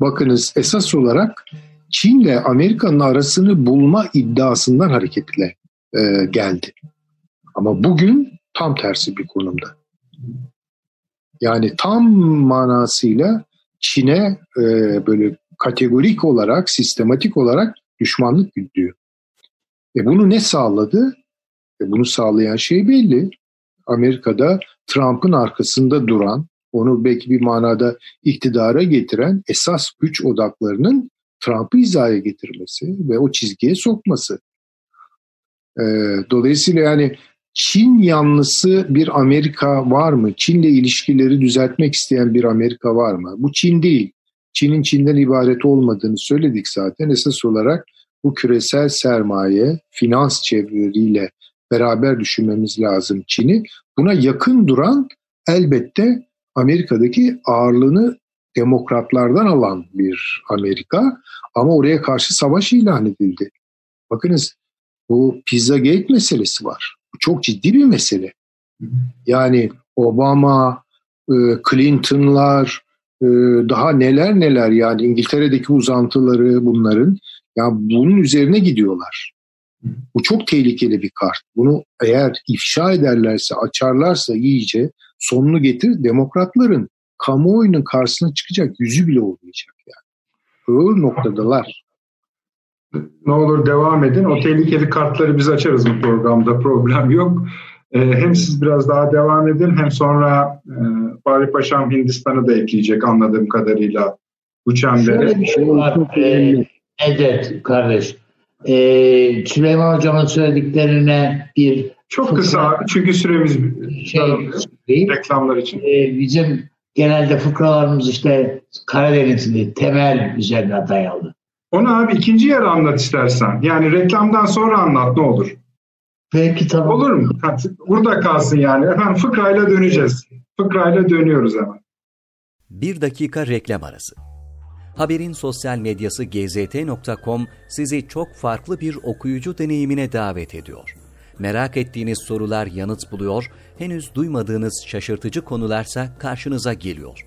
[SPEAKER 4] bakınız esas olarak Çin'le Amerika'nın arasını bulma iddiasından hareketle e, geldi. Ama bugün tam tersi bir konumda. Yani tam manasıyla Çin'e e, böyle kategorik olarak, sistematik olarak düşmanlık güdüyor. E bunu ne sağladı? E bunu sağlayan şey belli. Amerika'da Trump'ın arkasında duran onu belki bir manada iktidara getiren esas güç odaklarının Trump'ı hizaya getirmesi ve o çizgiye sokması. Ee, dolayısıyla yani Çin yanlısı bir Amerika var mı? Çin'le ilişkileri düzeltmek isteyen bir Amerika var mı? Bu Çin değil. Çin'in Çin'den ibaret olmadığını söyledik zaten. Esas olarak bu küresel sermaye, finans çevreleriyle beraber düşünmemiz lazım Çin'i. Buna yakın duran elbette Amerika'daki ağırlığını demokratlardan alan bir Amerika ama oraya karşı savaş ilan edildi. Bakınız bu Pizzagate meselesi var. Çok ciddi bir mesele. Yani Obama, e, Clinton'lar, e, daha neler neler yani İngiltere'deki uzantıları bunların ya bunun üzerine gidiyorlar. Bu çok tehlikeli bir kart. Bunu eğer ifşa ederlerse, açarlarsa iyice sonunu getir demokratların kamuoyunun karşısına çıkacak yüzü bile olmayacak yani. Öyle noktadalar.
[SPEAKER 1] Ne olur devam edin. O tehlikeli kartları biz açarız bu programda. Problem yok. Ee, hem siz biraz daha devam edin hem sonra e, Bari Paşam Hindistan'ı da ekleyecek anladığım kadarıyla bu çembere.
[SPEAKER 3] Şöyle bir şey var. Ee, evet kardeş. Ee, Süleyman Hocam'ın söylediklerine bir
[SPEAKER 1] çok kısa çünkü süremiz şey, reklamlar için.
[SPEAKER 3] E, bizim genelde fıkralarımız işte Karadenizli temel üzerine dayalı.
[SPEAKER 1] Onu abi ikinci yer anlat istersen. Yani reklamdan sonra anlat ne olur.
[SPEAKER 3] Peki tamam.
[SPEAKER 1] Olur mu? Burada kalsın yani. Efendim fıkrayla döneceğiz. Fıkrayla dönüyoruz hemen.
[SPEAKER 5] Bir dakika reklam arası. Haberin sosyal medyası gzt.com sizi çok farklı bir okuyucu deneyimine davet ediyor. Merak ettiğiniz sorular yanıt buluyor, henüz duymadığınız şaşırtıcı konularsa karşınıza geliyor.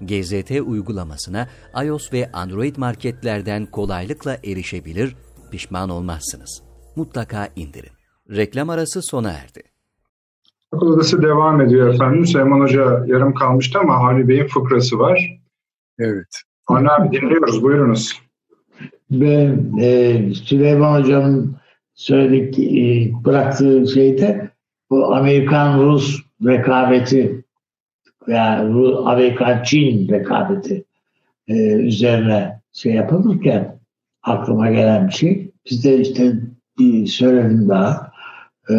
[SPEAKER 5] GZT uygulamasına iOS ve Android marketlerden kolaylıkla erişebilir, pişman olmazsınız. Mutlaka indirin. Reklam arası sona erdi.
[SPEAKER 1] Akıl Odası devam ediyor efendim. Süleyman Hoca yarım kalmıştı ama Avni Bey'in fıkrası var.
[SPEAKER 4] Evet.
[SPEAKER 1] Avni abi dinliyoruz. Buyurunuz.
[SPEAKER 3] Ben e, Süleyman Hocam'ın söyledik, e, bıraktığı şeyde bu Amerikan-Rus rekabeti yani Amerikan-Çin rekabeti e, üzerine şey yapılırken aklıma gelen bir şey. Biz de işte söyledim daha e,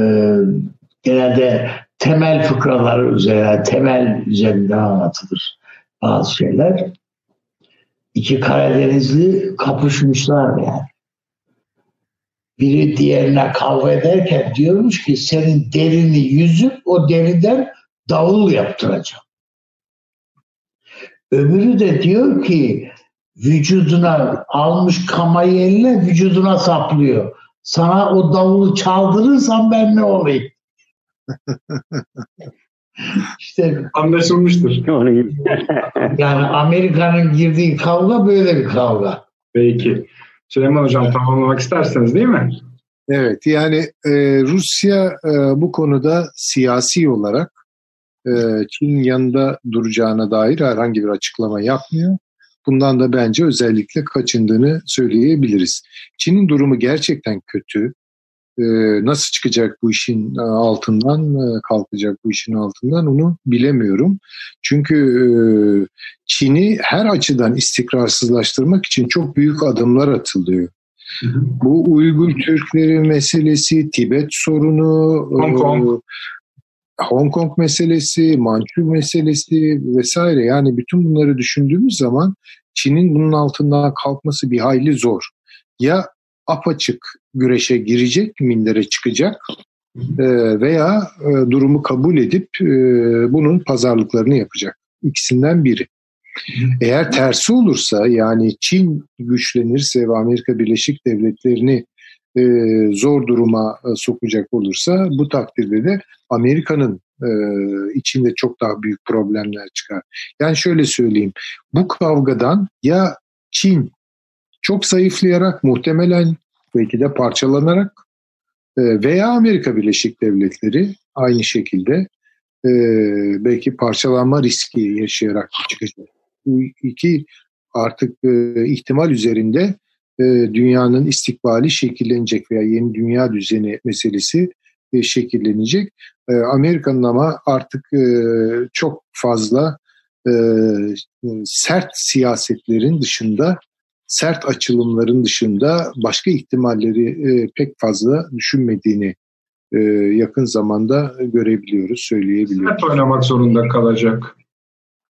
[SPEAKER 3] genelde temel fıkraları üzerine, temel üzerinde anlatılır bazı şeyler. İki Karadenizli kapışmışlar yani. Biri diğerine kavga ederken diyormuş ki senin derini yüzüp o deriden davul yaptıracağım. Öbürü de diyor ki vücuduna almış kamayı eline vücuduna saplıyor. Sana o davulu çaldırırsam ben ne olayım?
[SPEAKER 1] İşte anlaşılmıştır.
[SPEAKER 3] yani Amerika'nın girdiği kavga böyle bir kavga.
[SPEAKER 1] Peki. Süleyman Hocam tamamlamak isterseniz değil mi?
[SPEAKER 4] Evet yani e, Rusya e, bu konuda siyasi olarak e, Çin yanında duracağına dair herhangi bir açıklama yapmıyor. Bundan da bence özellikle kaçındığını söyleyebiliriz. Çin'in durumu gerçekten kötü. Ee, nasıl çıkacak bu işin e, altından, e, kalkacak bu işin altından onu bilemiyorum. Çünkü e, Çin'i her açıdan istikrarsızlaştırmak için çok büyük adımlar atılıyor. Bu Uygur Türkleri meselesi, Tibet sorunu,
[SPEAKER 1] Hong Kong.
[SPEAKER 4] Hong Kong meselesi, Mançur meselesi vesaire yani bütün bunları düşündüğümüz zaman Çin'in bunun altından kalkması bir hayli zor. Ya apaçık güreşe girecek, mindere çıkacak e, veya e, durumu kabul edip e, bunun pazarlıklarını yapacak. İkisinden biri. Eğer tersi olursa yani Çin güçlenirse ve Amerika Birleşik Devletleri'ni zor duruma sokacak olursa bu takdirde de Amerika'nın içinde çok daha büyük problemler çıkar. Yani şöyle söyleyeyim bu kavgadan ya Çin çok zayıflayarak muhtemelen belki de parçalanarak e, veya Amerika Birleşik Devletleri aynı şekilde e, belki parçalanma riski yaşayarak çıkacak. Bu iki artık e, ihtimal üzerinde dünyanın istikbali şekillenecek veya yeni dünya düzeni meselesi şekillenecek. Amerika'nın ama artık çok fazla sert siyasetlerin dışında sert açılımların dışında başka ihtimalleri e, pek fazla düşünmediğini e, yakın zamanda görebiliyoruz, söyleyebiliyoruz.
[SPEAKER 1] Sert oynamak zorunda kalacak.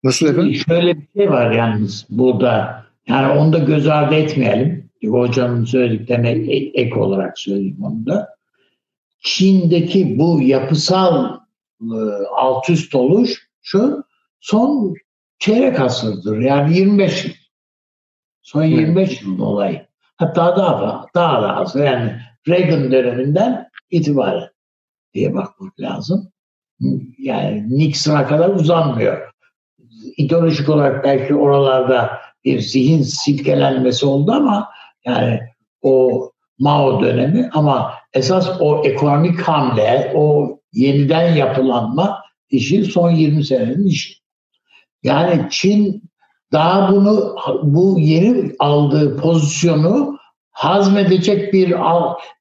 [SPEAKER 3] Nasıl efendim? Şöyle bir şey var yalnız burada. Yani onu da göz ardı etmeyelim. Hocamın söylediklerine ek olarak söyleyeyim onu da. Çin'deki bu yapısal e, alt üst oluş şu son çeyrek asırdır. Yani 25 yıl. Son 25 yıl dolayı. Hatta daha daha da az. Yani Reagan döneminden itibaren diye bakmak lazım. Yani Nixon'a kadar uzanmıyor. İdeolojik olarak belki oralarda bir zihin silkelenmesi oldu ama yani o Mao dönemi ama esas o ekonomik hamle, o yeniden yapılanma işi son 20 senenin işi. Yani Çin daha bunu bu yeni aldığı pozisyonu hazmedecek bir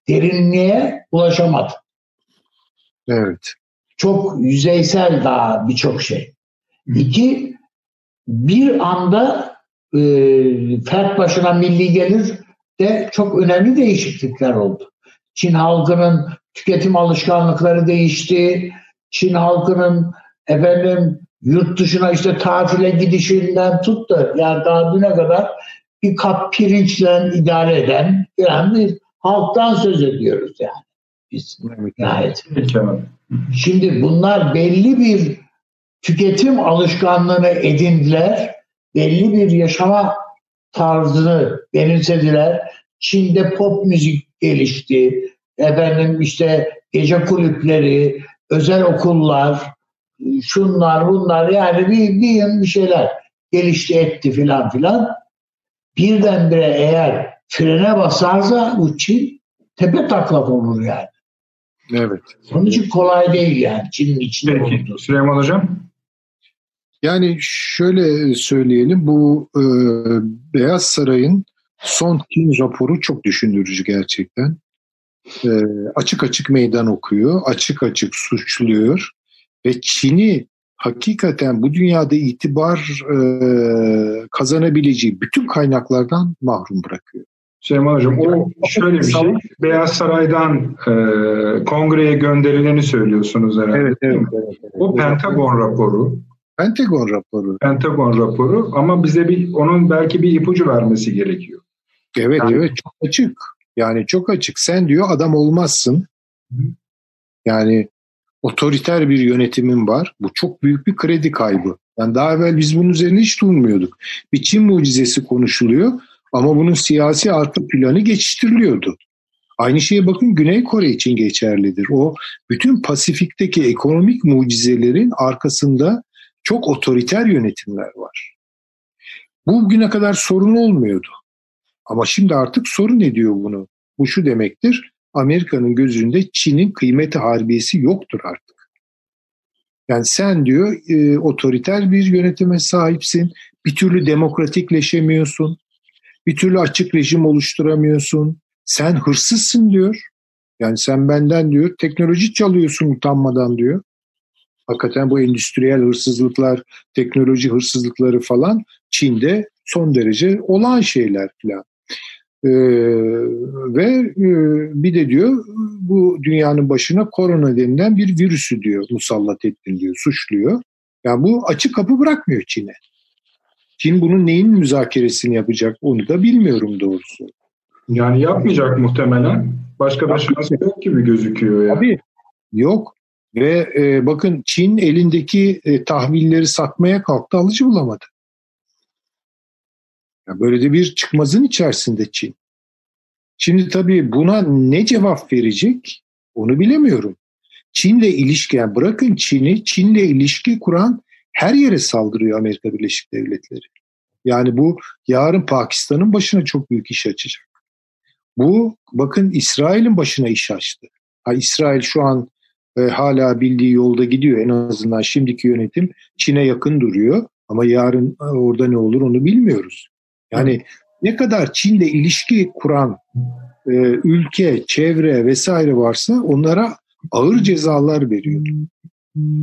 [SPEAKER 3] derinliğe ulaşamadı.
[SPEAKER 4] Evet.
[SPEAKER 3] Çok yüzeysel daha birçok şey. İki, bir anda e, fert başına milli gelir de çok önemli değişiklikler oldu. Çin halkının tüketim alışkanlıkları değişti. Çin halkının efendim yurt dışına işte tatile gidişinden tut da yani daha düne kadar bir kap pirinçle idare eden yani bir halktan söz ediyoruz yani. Biz gayet. Şimdi bunlar belli bir tüketim alışkanlığını edindiler. Belli bir yaşama tarzını benimsediler. Çin'de pop müzik gelişti. Efendim işte gece kulüpleri, özel okullar, şunlar bunlar yani bir, bir, bir şeyler gelişti etti filan filan. Birdenbire eğer frene basarsa bu Çin tepe taklak olur yani.
[SPEAKER 4] Evet.
[SPEAKER 3] Onun için kolay değil yani Çin'in içinde
[SPEAKER 1] Peki.
[SPEAKER 3] oldu.
[SPEAKER 1] Süleyman Hocam?
[SPEAKER 4] Yani şöyle söyleyelim bu e, Beyaz Saray'ın son Çin raporu çok düşündürücü gerçekten. E, açık açık meydan okuyor, açık açık suçluyor ve Çin'i hakikaten bu dünyada itibar e, kazanabileceği bütün kaynaklardan mahrum bırakıyor.
[SPEAKER 1] Süleyman Hocam o şöyle bir şey. Beyaz Saray'dan e, kongreye gönderileni söylüyorsunuz herhalde.
[SPEAKER 4] Evet, evet, evet, evet.
[SPEAKER 1] O Pentagon raporu.
[SPEAKER 4] Pentagon raporu.
[SPEAKER 1] Pentagon raporu ama bize bir onun belki bir ipucu vermesi gerekiyor.
[SPEAKER 4] Evet yani, evet çok açık. Yani çok açık. Sen diyor adam olmazsın. Yani otoriter bir yönetimin var. Bu çok büyük bir kredi kaybı. Yani daha evvel biz bunun üzerine hiç durmuyorduk. Bir Çin mucizesi konuşuluyor ama bunun siyasi arka planı geçiştiriliyordu. Aynı şeye bakın Güney Kore için geçerlidir. O bütün Pasifik'teki ekonomik mucizelerin arkasında çok otoriter yönetimler var. Bu bugüne kadar sorun olmuyordu. Ama şimdi artık sorun ediyor bunu. Bu şu demektir. Amerika'nın gözünde Çin'in kıymeti harbiyesi yoktur artık. Yani sen diyor e, otoriter bir yönetime sahipsin. Bir türlü demokratikleşemiyorsun. Bir türlü açık rejim oluşturamıyorsun. Sen hırsızsın diyor. Yani sen benden diyor teknoloji çalıyorsun utanmadan diyor. Hakikaten bu endüstriyel hırsızlıklar, teknoloji hırsızlıkları falan Çin'de son derece olan şeyler falan. Ee, ve e, bir de diyor bu dünyanın başına korona denilen bir virüsü diyor musallat ettin diyor, suçluyor. Yani bu açık kapı bırakmıyor Çin'e. Çin bunun neyin müzakeresini yapacak onu da bilmiyorum doğrusu.
[SPEAKER 1] Yani yapmayacak muhtemelen. Başka da şansı yok gibi gözüküyor. Yani.
[SPEAKER 4] Tabii yok. Ve e, bakın Çin elindeki e, tahvilleri satmaya kalktı alıcı bulamadı. Ya böyle de bir çıkmazın içerisinde Çin. Şimdi tabii buna ne cevap verecek onu bilemiyorum. Çin'le ilişki, yani bırakın Çin'i, Çin'le ilişki kuran her yere saldırıyor Amerika Birleşik Devletleri. Yani bu yarın Pakistan'ın başına çok büyük iş açacak. Bu bakın İsrail'in başına iş açtı. Ha, İsrail şu an e, hala bildiği yolda gidiyor. En azından şimdiki yönetim Çin'e yakın duruyor. Ama yarın e, orada ne olur onu bilmiyoruz. Yani ne kadar Çin'le ilişki kuran e, ülke, çevre vesaire varsa onlara ağır cezalar veriyor.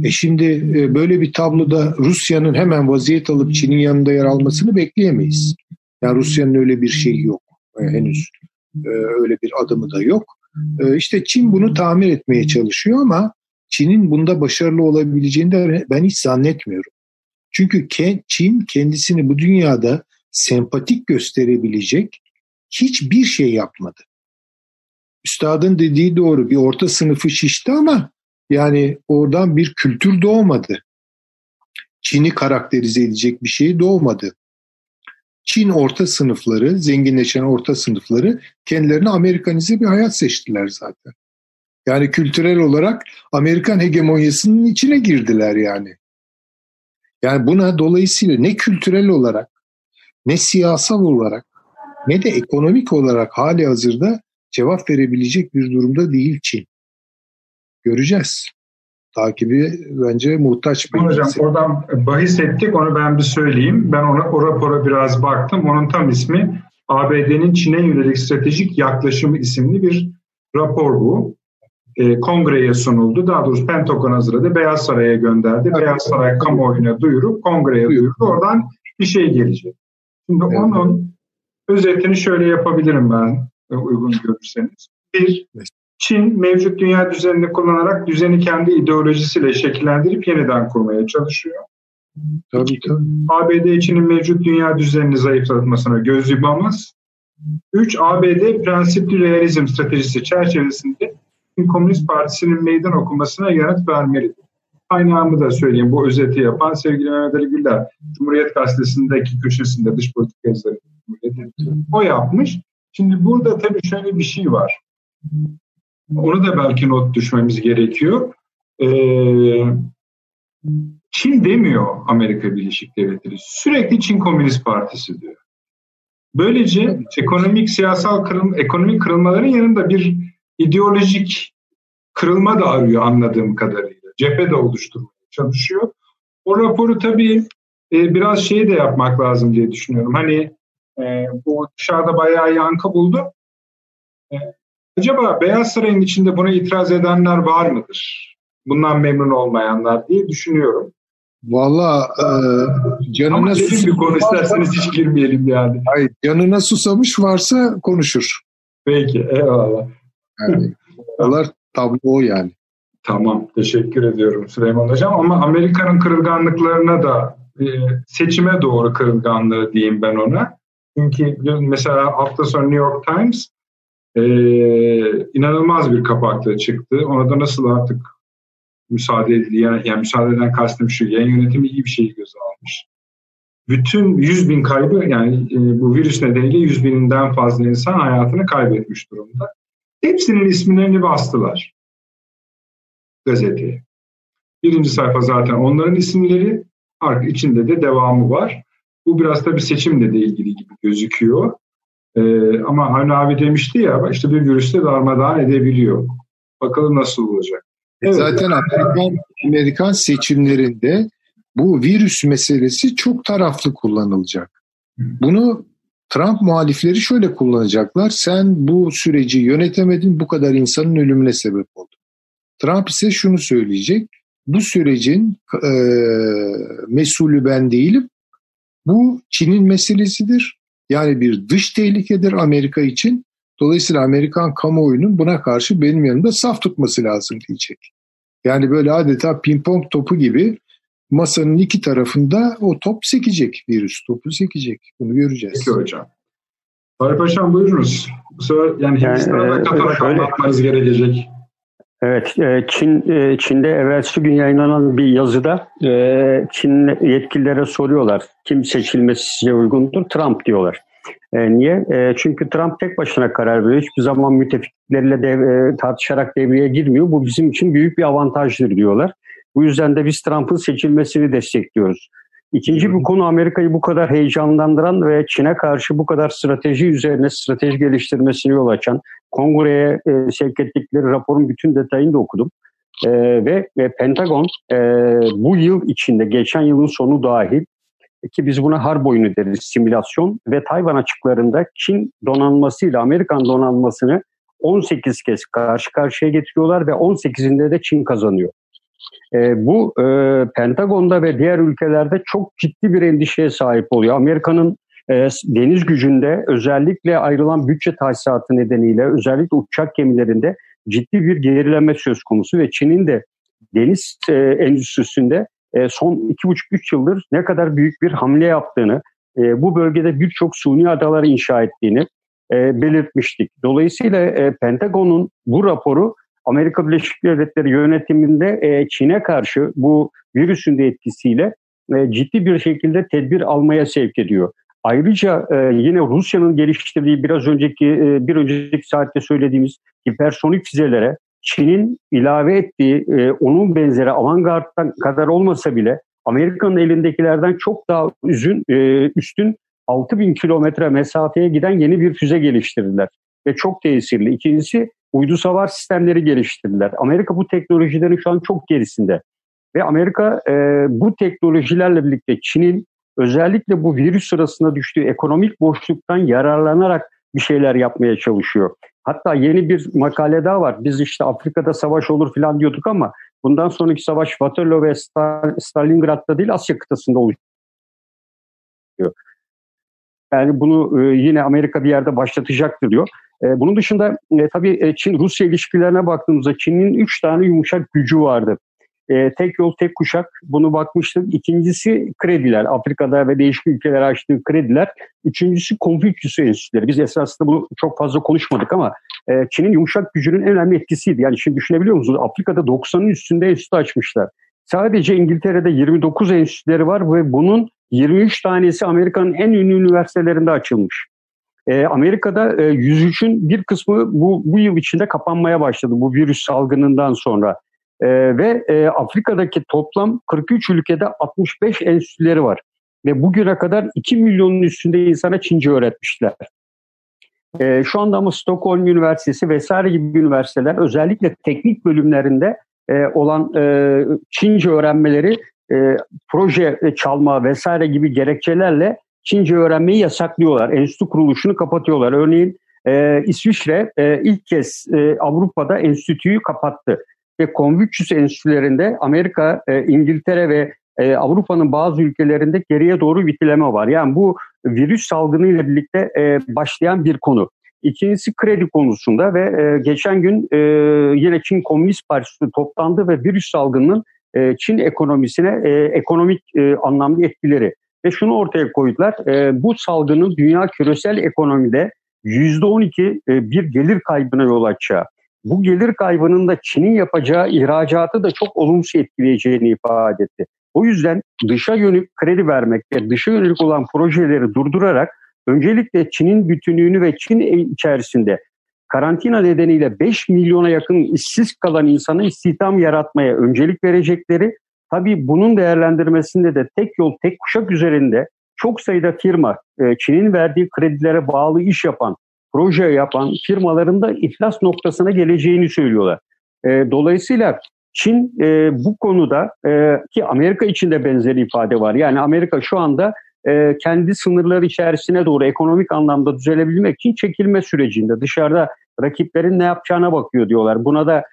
[SPEAKER 4] E şimdi e, böyle bir tabloda Rusya'nın hemen vaziyet alıp Çin'in yanında yer almasını bekleyemeyiz. Yani Rusya'nın öyle bir şeyi yok e, henüz. E, öyle bir adımı da yok. E, işte Çin bunu tamir etmeye çalışıyor ama Çin'in bunda başarılı olabileceğini de ben hiç zannetmiyorum. Çünkü Çin kendisini bu dünyada sempatik gösterebilecek hiçbir şey yapmadı. Üstadın dediği doğru bir orta sınıfı şişti ama yani oradan bir kültür doğmadı. Çin'i karakterize edecek bir şey doğmadı. Çin orta sınıfları, zenginleşen orta sınıfları kendilerine Amerikanize bir hayat seçtiler zaten. Yani kültürel olarak Amerikan hegemonyasının içine girdiler yani. Yani buna dolayısıyla ne kültürel olarak, ne siyasal olarak, ne de ekonomik olarak hali hazırda cevap verebilecek bir durumda değil Çin. Göreceğiz. Takibi bence muhtaç
[SPEAKER 1] bir Hocam mesele. oradan bahis ettik onu ben bir söyleyeyim. Ben ona, o rapora biraz baktım. Onun tam ismi ABD'nin Çin'e yönelik stratejik yaklaşımı isimli bir rapor bu. E, kongreye sunuldu. Daha doğrusu Pentagon hazırladı. Beyaz Saray'a gönderdi. Evet. Beyaz Saray kamuoyuna duyurup kongreye duyurdu. Oradan bir şey gelecek. Şimdi evet. onun özetini şöyle yapabilirim ben uygun görürseniz. Bir, Çin mevcut dünya düzenini kullanarak düzeni kendi ideolojisiyle şekillendirip yeniden kurmaya çalışıyor.
[SPEAKER 4] Tabii tabii.
[SPEAKER 1] ABD Çin'in mevcut dünya düzenini zayıflatmasına göz yumamaz. Üç, ABD prensipli realizm stratejisi çerçevesinde Çin Komünist Partisi'nin meydan okumasına yanıt vermelidir. Kaynağımı da söyleyeyim. Bu özeti yapan sevgili Mehmet Ali Güller, Cumhuriyet Gazetesi'ndeki köşesinde dış politika yazarı. O yapmış. Şimdi burada tabii şöyle bir şey var. Onu da belki not düşmemiz gerekiyor. Ee, Çin demiyor Amerika Birleşik Devletleri. Sürekli Çin Komünist Partisi diyor. Böylece ekonomik, siyasal kırılma, ekonomik kırılmaların yanında bir ideolojik kırılma da arıyor anladığım kadarıyla. Cephe de oluşturmaya çalışıyor. O raporu tabii e, biraz şey de yapmak lazım diye düşünüyorum. Hani e, bu dışarıda bayağı yankı buldu. E, acaba Beyaz Saray'ın içinde buna itiraz edenler var mıdır? Bundan memnun olmayanlar diye düşünüyorum.
[SPEAKER 4] Valla e, canına Ama
[SPEAKER 1] susamış bir konu isterseniz hiç girmeyelim yani.
[SPEAKER 4] Hayır, canına susamış varsa konuşur.
[SPEAKER 1] Peki, eyvallah.
[SPEAKER 4] Yani, tablo yani.
[SPEAKER 1] Tamam, teşekkür ediyorum Süleyman Hocam. Ama Amerika'nın kırılganlıklarına da e, seçime doğru kırılganlığı diyeyim ben ona. Çünkü mesela hafta sonu New York Times e, inanılmaz bir kapakla çıktı. Ona da nasıl artık müsaade edildi. Yani, yani müsaade eden kastım şu. Yayın yönetimi iyi bir şeyi göze almış. Bütün 100 bin kaybı yani e, bu virüs nedeniyle 100 bininden fazla insan hayatını kaybetmiş durumda. Hepsinin isimlerini bastılar gazeteye. Birinci sayfa zaten onların isimleri, içinde de devamı var. Bu biraz da bir seçimle de ilgili gibi gözüküyor. Ee, ama hani abi demişti ya işte bir virüste darmadağın edebiliyor. Bakalım nasıl olacak.
[SPEAKER 4] E, evet. Zaten Amerikan, Amerikan seçimlerinde bu virüs meselesi çok taraflı kullanılacak. Bunu Trump muhalifleri şöyle kullanacaklar. Sen bu süreci yönetemedin, bu kadar insanın ölümüne sebep oldun. Trump ise şunu söyleyecek. Bu sürecin e, mesulü ben değilim. Bu Çin'in meselesidir. Yani bir dış tehlikedir Amerika için. Dolayısıyla Amerikan kamuoyunun buna karşı benim yanımda saf tutması lazım diyecek. Yani böyle adeta pimpon topu gibi masanın iki tarafında o top sekecek, virüs topu sekecek. Bunu göreceğiz.
[SPEAKER 1] Peki hocam. Fahri Paşam buyurunuz. Bu sefer yani Hindistan'a yani, katarak şöyle, anlatmanız gerekecek.
[SPEAKER 2] Evet, e, Çin e, Çin'de evvelsi gün yayınlanan bir yazıda e, Çin yetkililere soruyorlar kim seçilmesi size uygundur? Trump diyorlar. Niye? Çünkü Trump tek başına karar veriyor. Hiçbir zaman müttefikleriyle dev, tartışarak devreye girmiyor. Bu bizim için büyük bir avantajdır diyorlar. Bu yüzden de biz Trump'ın seçilmesini destekliyoruz. İkinci bir konu Amerika'yı bu kadar heyecanlandıran ve Çin'e karşı bu kadar strateji üzerine strateji geliştirmesini yol açan kongreye e, sevk ettikleri raporun bütün detayını da okudum. E, ve, ve Pentagon e, bu yıl içinde geçen yılın sonu dahil ki biz buna harp oyunu deriz simülasyon ve Tayvan açıklarında Çin donanmasıyla Amerikan donanmasını 18 kez karşı karşıya getiriyorlar ve 18'inde de Çin kazanıyor. E, bu e, Pentagon'da ve diğer ülkelerde çok ciddi bir endişeye sahip oluyor. Amerika'nın e, deniz gücünde özellikle ayrılan bütçe tahsisatı nedeniyle özellikle uçak gemilerinde ciddi bir gerileme söz konusu ve Çin'in de deniz e, endüstrisinde e, son iki buçuk üç yıldır ne kadar büyük bir hamle yaptığını, e, bu bölgede birçok suni adalar inşa ettiğini e, belirtmiştik. Dolayısıyla e, Pentagon'un bu raporu Amerika Birleşik Devletleri yönetiminde e, Çin'e karşı bu virüsün de etkisiyle e, ciddi bir şekilde tedbir almaya sevk ediyor. Ayrıca e, yine Rusya'nın geliştirdiği biraz önceki e, bir önceki saatte söylediğimiz hipersonik füzelere Çin'in ilave ettiği e, onun benzeri avantgardtan kadar olmasa bile Amerika'nın elindekilerden çok daha üzün, e, üstün 6000 kilometre mesafeye giden yeni bir füze geliştirdiler. Ve çok tesirli. İkincisi uydu savar sistemleri geliştirdiler. Amerika bu teknolojilerin şu an çok gerisinde. Ve Amerika e, bu teknolojilerle birlikte Çin'in özellikle bu virüs sırasında düştüğü ekonomik boşluktan yararlanarak bir şeyler yapmaya çalışıyor. Hatta yeni bir makale daha var. Biz işte Afrika'da savaş olur falan diyorduk ama bundan sonraki savaş Waterloo ve Stalingrad'da değil Asya kıtasında olacak. Yani bunu e, yine Amerika bir yerde başlatacaktır diyor. E, bunun dışında e, tabii Çin-Rusya ilişkilerine baktığımızda Çin'in üç tane yumuşak gücü vardı. tek yol, tek kuşak bunu bakmıştık. İkincisi krediler. Afrika'da ve değişik ülkelere açtığı krediler. Üçüncüsü Konfüçyüs enstitüleri. Biz esasında bunu çok fazla konuşmadık ama Çin'in yumuşak gücünün en önemli etkisiydi. Yani şimdi düşünebiliyor musunuz? Afrika'da 90'ın üstünde enstitü açmışlar. Sadece İngiltere'de 29 enstitüleri var ve bunun 23 tanesi Amerika'nın en ünlü üniversitelerinde açılmış. E, Amerika'da e, 103'ün bir kısmı bu, bu yıl içinde kapanmaya başladı bu virüs salgınından sonra. E, ve e, Afrika'daki toplam 43 ülkede 65 enstitüleri var. Ve bugüne kadar 2 milyonun üstünde insana Çince öğretmişler. E, şu anda ama Stockholm Üniversitesi vesaire gibi üniversiteler özellikle teknik bölümlerinde e, olan e, Çince öğrenmeleri e, proje çalma vesaire gibi gerekçelerle Çince öğrenmeyi yasaklıyorlar. Enstitü kuruluşunu kapatıyorlar. Örneğin e, İsviçre e, ilk kez e, Avrupa'da enstitüyü kapattı. Ve Konfüçyüs enstitülerinde Amerika, e, İngiltere ve e, Avrupa'nın bazı ülkelerinde geriye doğru bitileme var. Yani bu virüs salgınıyla birlikte e, başlayan bir konu. İkincisi kredi konusunda ve e, geçen gün e, yine Çin Komünist Partisi toplandı ve virüs salgınının e, Çin ekonomisine e, ekonomik e, anlamda etkileri ve şunu ortaya koydular. E, bu salgının dünya küresel ekonomide %12 e, bir gelir kaybına yol açacağı. Bu gelir kaybının da Çin'in yapacağı ihracatı da çok olumsuz etkileyeceğini ifade etti. O yüzden dışa yönelik kredi vermek ve dışa yönelik olan projeleri durdurarak öncelikle Çin'in bütünlüğünü ve Çin içerisinde karantina nedeniyle 5 milyona yakın işsiz kalan insana istihdam yaratmaya öncelik verecekleri, tabii bunun değerlendirmesinde de tek yol tek kuşak üzerinde çok sayıda firma, e, Çin'in verdiği kredilere bağlı iş yapan, proje yapan firmaların da iflas noktasına geleceğini söylüyorlar. E, dolayısıyla Çin e, bu konuda ki Amerika için de benzeri ifade var. Yani Amerika şu anda kendi sınırları içerisine doğru ekonomik anlamda düzelebilmek için çekilme sürecinde. Dışarıda rakiplerin ne yapacağına bakıyor diyorlar. Buna da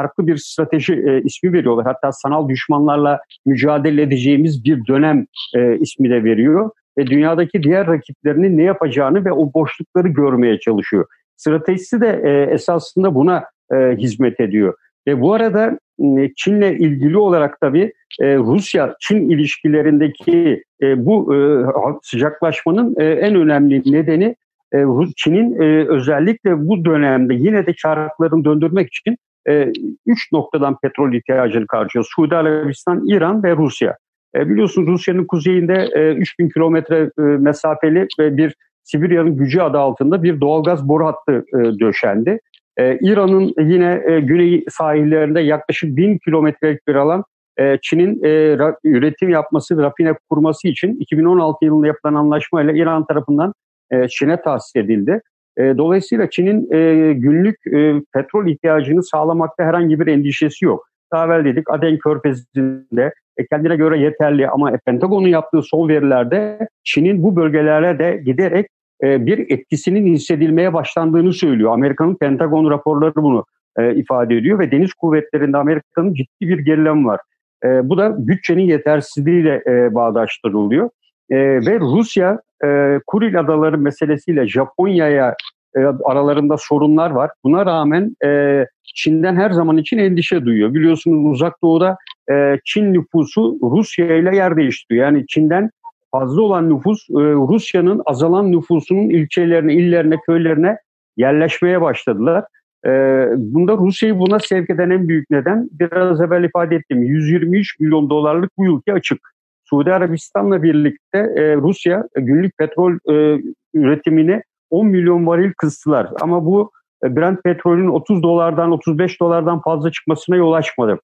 [SPEAKER 2] farklı bir strateji e, ismi veriyorlar. Hatta sanal düşmanlarla mücadele edeceğimiz bir dönem e, ismi de veriyor. Ve dünyadaki diğer rakiplerinin ne yapacağını ve o boşlukları görmeye çalışıyor. Stratejisi de e, esasında buna e, hizmet ediyor. Ve bu arada Çin'le ilgili olarak tabii e, Rusya-Çin ilişkilerindeki e, bu e, sıcaklaşmanın en önemli nedeni Çin'in özellikle bu dönemde yine de çarklarını döndürmek için üç noktadan petrol ihtiyacını karşılıyor. Suudi Arabistan, İran ve Rusya. Biliyorsunuz Rusya'nın kuzeyinde 3000 kilometre mesafeli ve bir Sibirya'nın gücü adı altında bir doğalgaz boru hattı döşendi. Ee, İran'ın yine e, güney sahillerinde yaklaşık bin kilometrelik bir alan e, Çin'in e, üretim yapması, rafine kurması için 2016 yılında yapılan anlaşmayla İran tarafından e, Çin'e tahsis edildi. E, dolayısıyla Çin'in e, günlük e, petrol ihtiyacını sağlamakta herhangi bir endişesi yok. Daha evvel dedik Aden Körfezi'nde kendine göre yeterli ama Pentagon'un yaptığı son verilerde Çin'in bu bölgelere de giderek bir etkisinin hissedilmeye başlandığını söylüyor. Amerika'nın Pentagon raporları bunu ifade ediyor ve deniz kuvvetlerinde Amerika'nın ciddi bir gerileme var. Bu da bütçenin yetersizliğiyle e, bağdaştırılıyor. E, ve Rusya e, Kuril Adaları meselesiyle Japonya'ya e, aralarında sorunlar var. Buna rağmen e, Çin'den her zaman için endişe duyuyor. Biliyorsunuz uzak doğuda e, Çin nüfusu Rusya ile yer değiştiriyor. Yani Çin'den fazla olan nüfus e, Rusya'nın azalan nüfusunun ilçelerine, illerine, köylerine yerleşmeye başladılar. E, bunda Rusya'yı buna sevk eden en büyük neden biraz evvel ifade ettiğim 123 milyon dolarlık bu ülke açık. Suudi Arabistan'la birlikte e, Rusya günlük petrol e, üretimini 10 milyon varil kıstılar. Ama bu e, Brent petrolün 30 dolardan 35 dolardan fazla çıkmasına yol açmadı.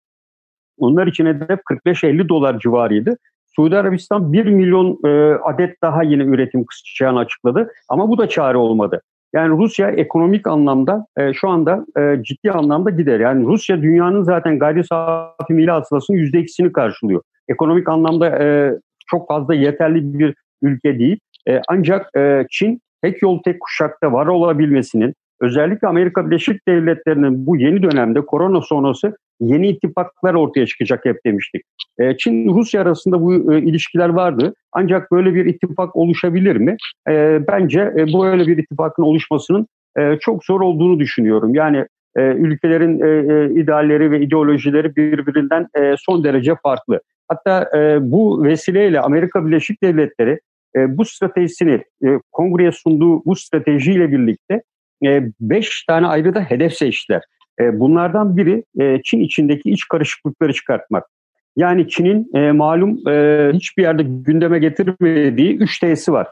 [SPEAKER 2] Onlar için hedef 45-50 dolar civarıydı. Suudi Arabistan 1 milyon e, adet daha yine üretim kısacağını açıkladı. Ama bu da çare olmadı. Yani Rusya ekonomik anlamda e, şu anda e, ciddi anlamda gider. Yani Rusya dünyanın zaten gayri safi milli hasılasının %2'sini karşılıyor. Ekonomik anlamda e, çok fazla yeterli bir ülke değil. E, ancak e, Çin tek yol tek kuşakta var olabilmesinin özellikle Amerika Birleşik Devletleri'nin bu yeni dönemde korona sonrası yeni ittifaklar ortaya çıkacak hep demiştik. E, Çin Rusya arasında bu e, ilişkiler vardı. Ancak böyle bir ittifak oluşabilir mi? E, bence böyle bir ittifakın oluşmasının çok zor olduğunu düşünüyorum. Yani ülkelerin idealleri ve ideolojileri birbirinden son derece farklı. Hatta bu vesileyle Amerika Birleşik Devletleri bu stratejisini kongreye sunduğu bu stratejiyle birlikte beş tane ayrı da hedef seçtiler. E, bunlardan biri e, Çin içindeki iç karışıklıkları çıkartmak. Yani Çin'in e, malum hiçbir yerde gündeme getirmediği 3 T'si var.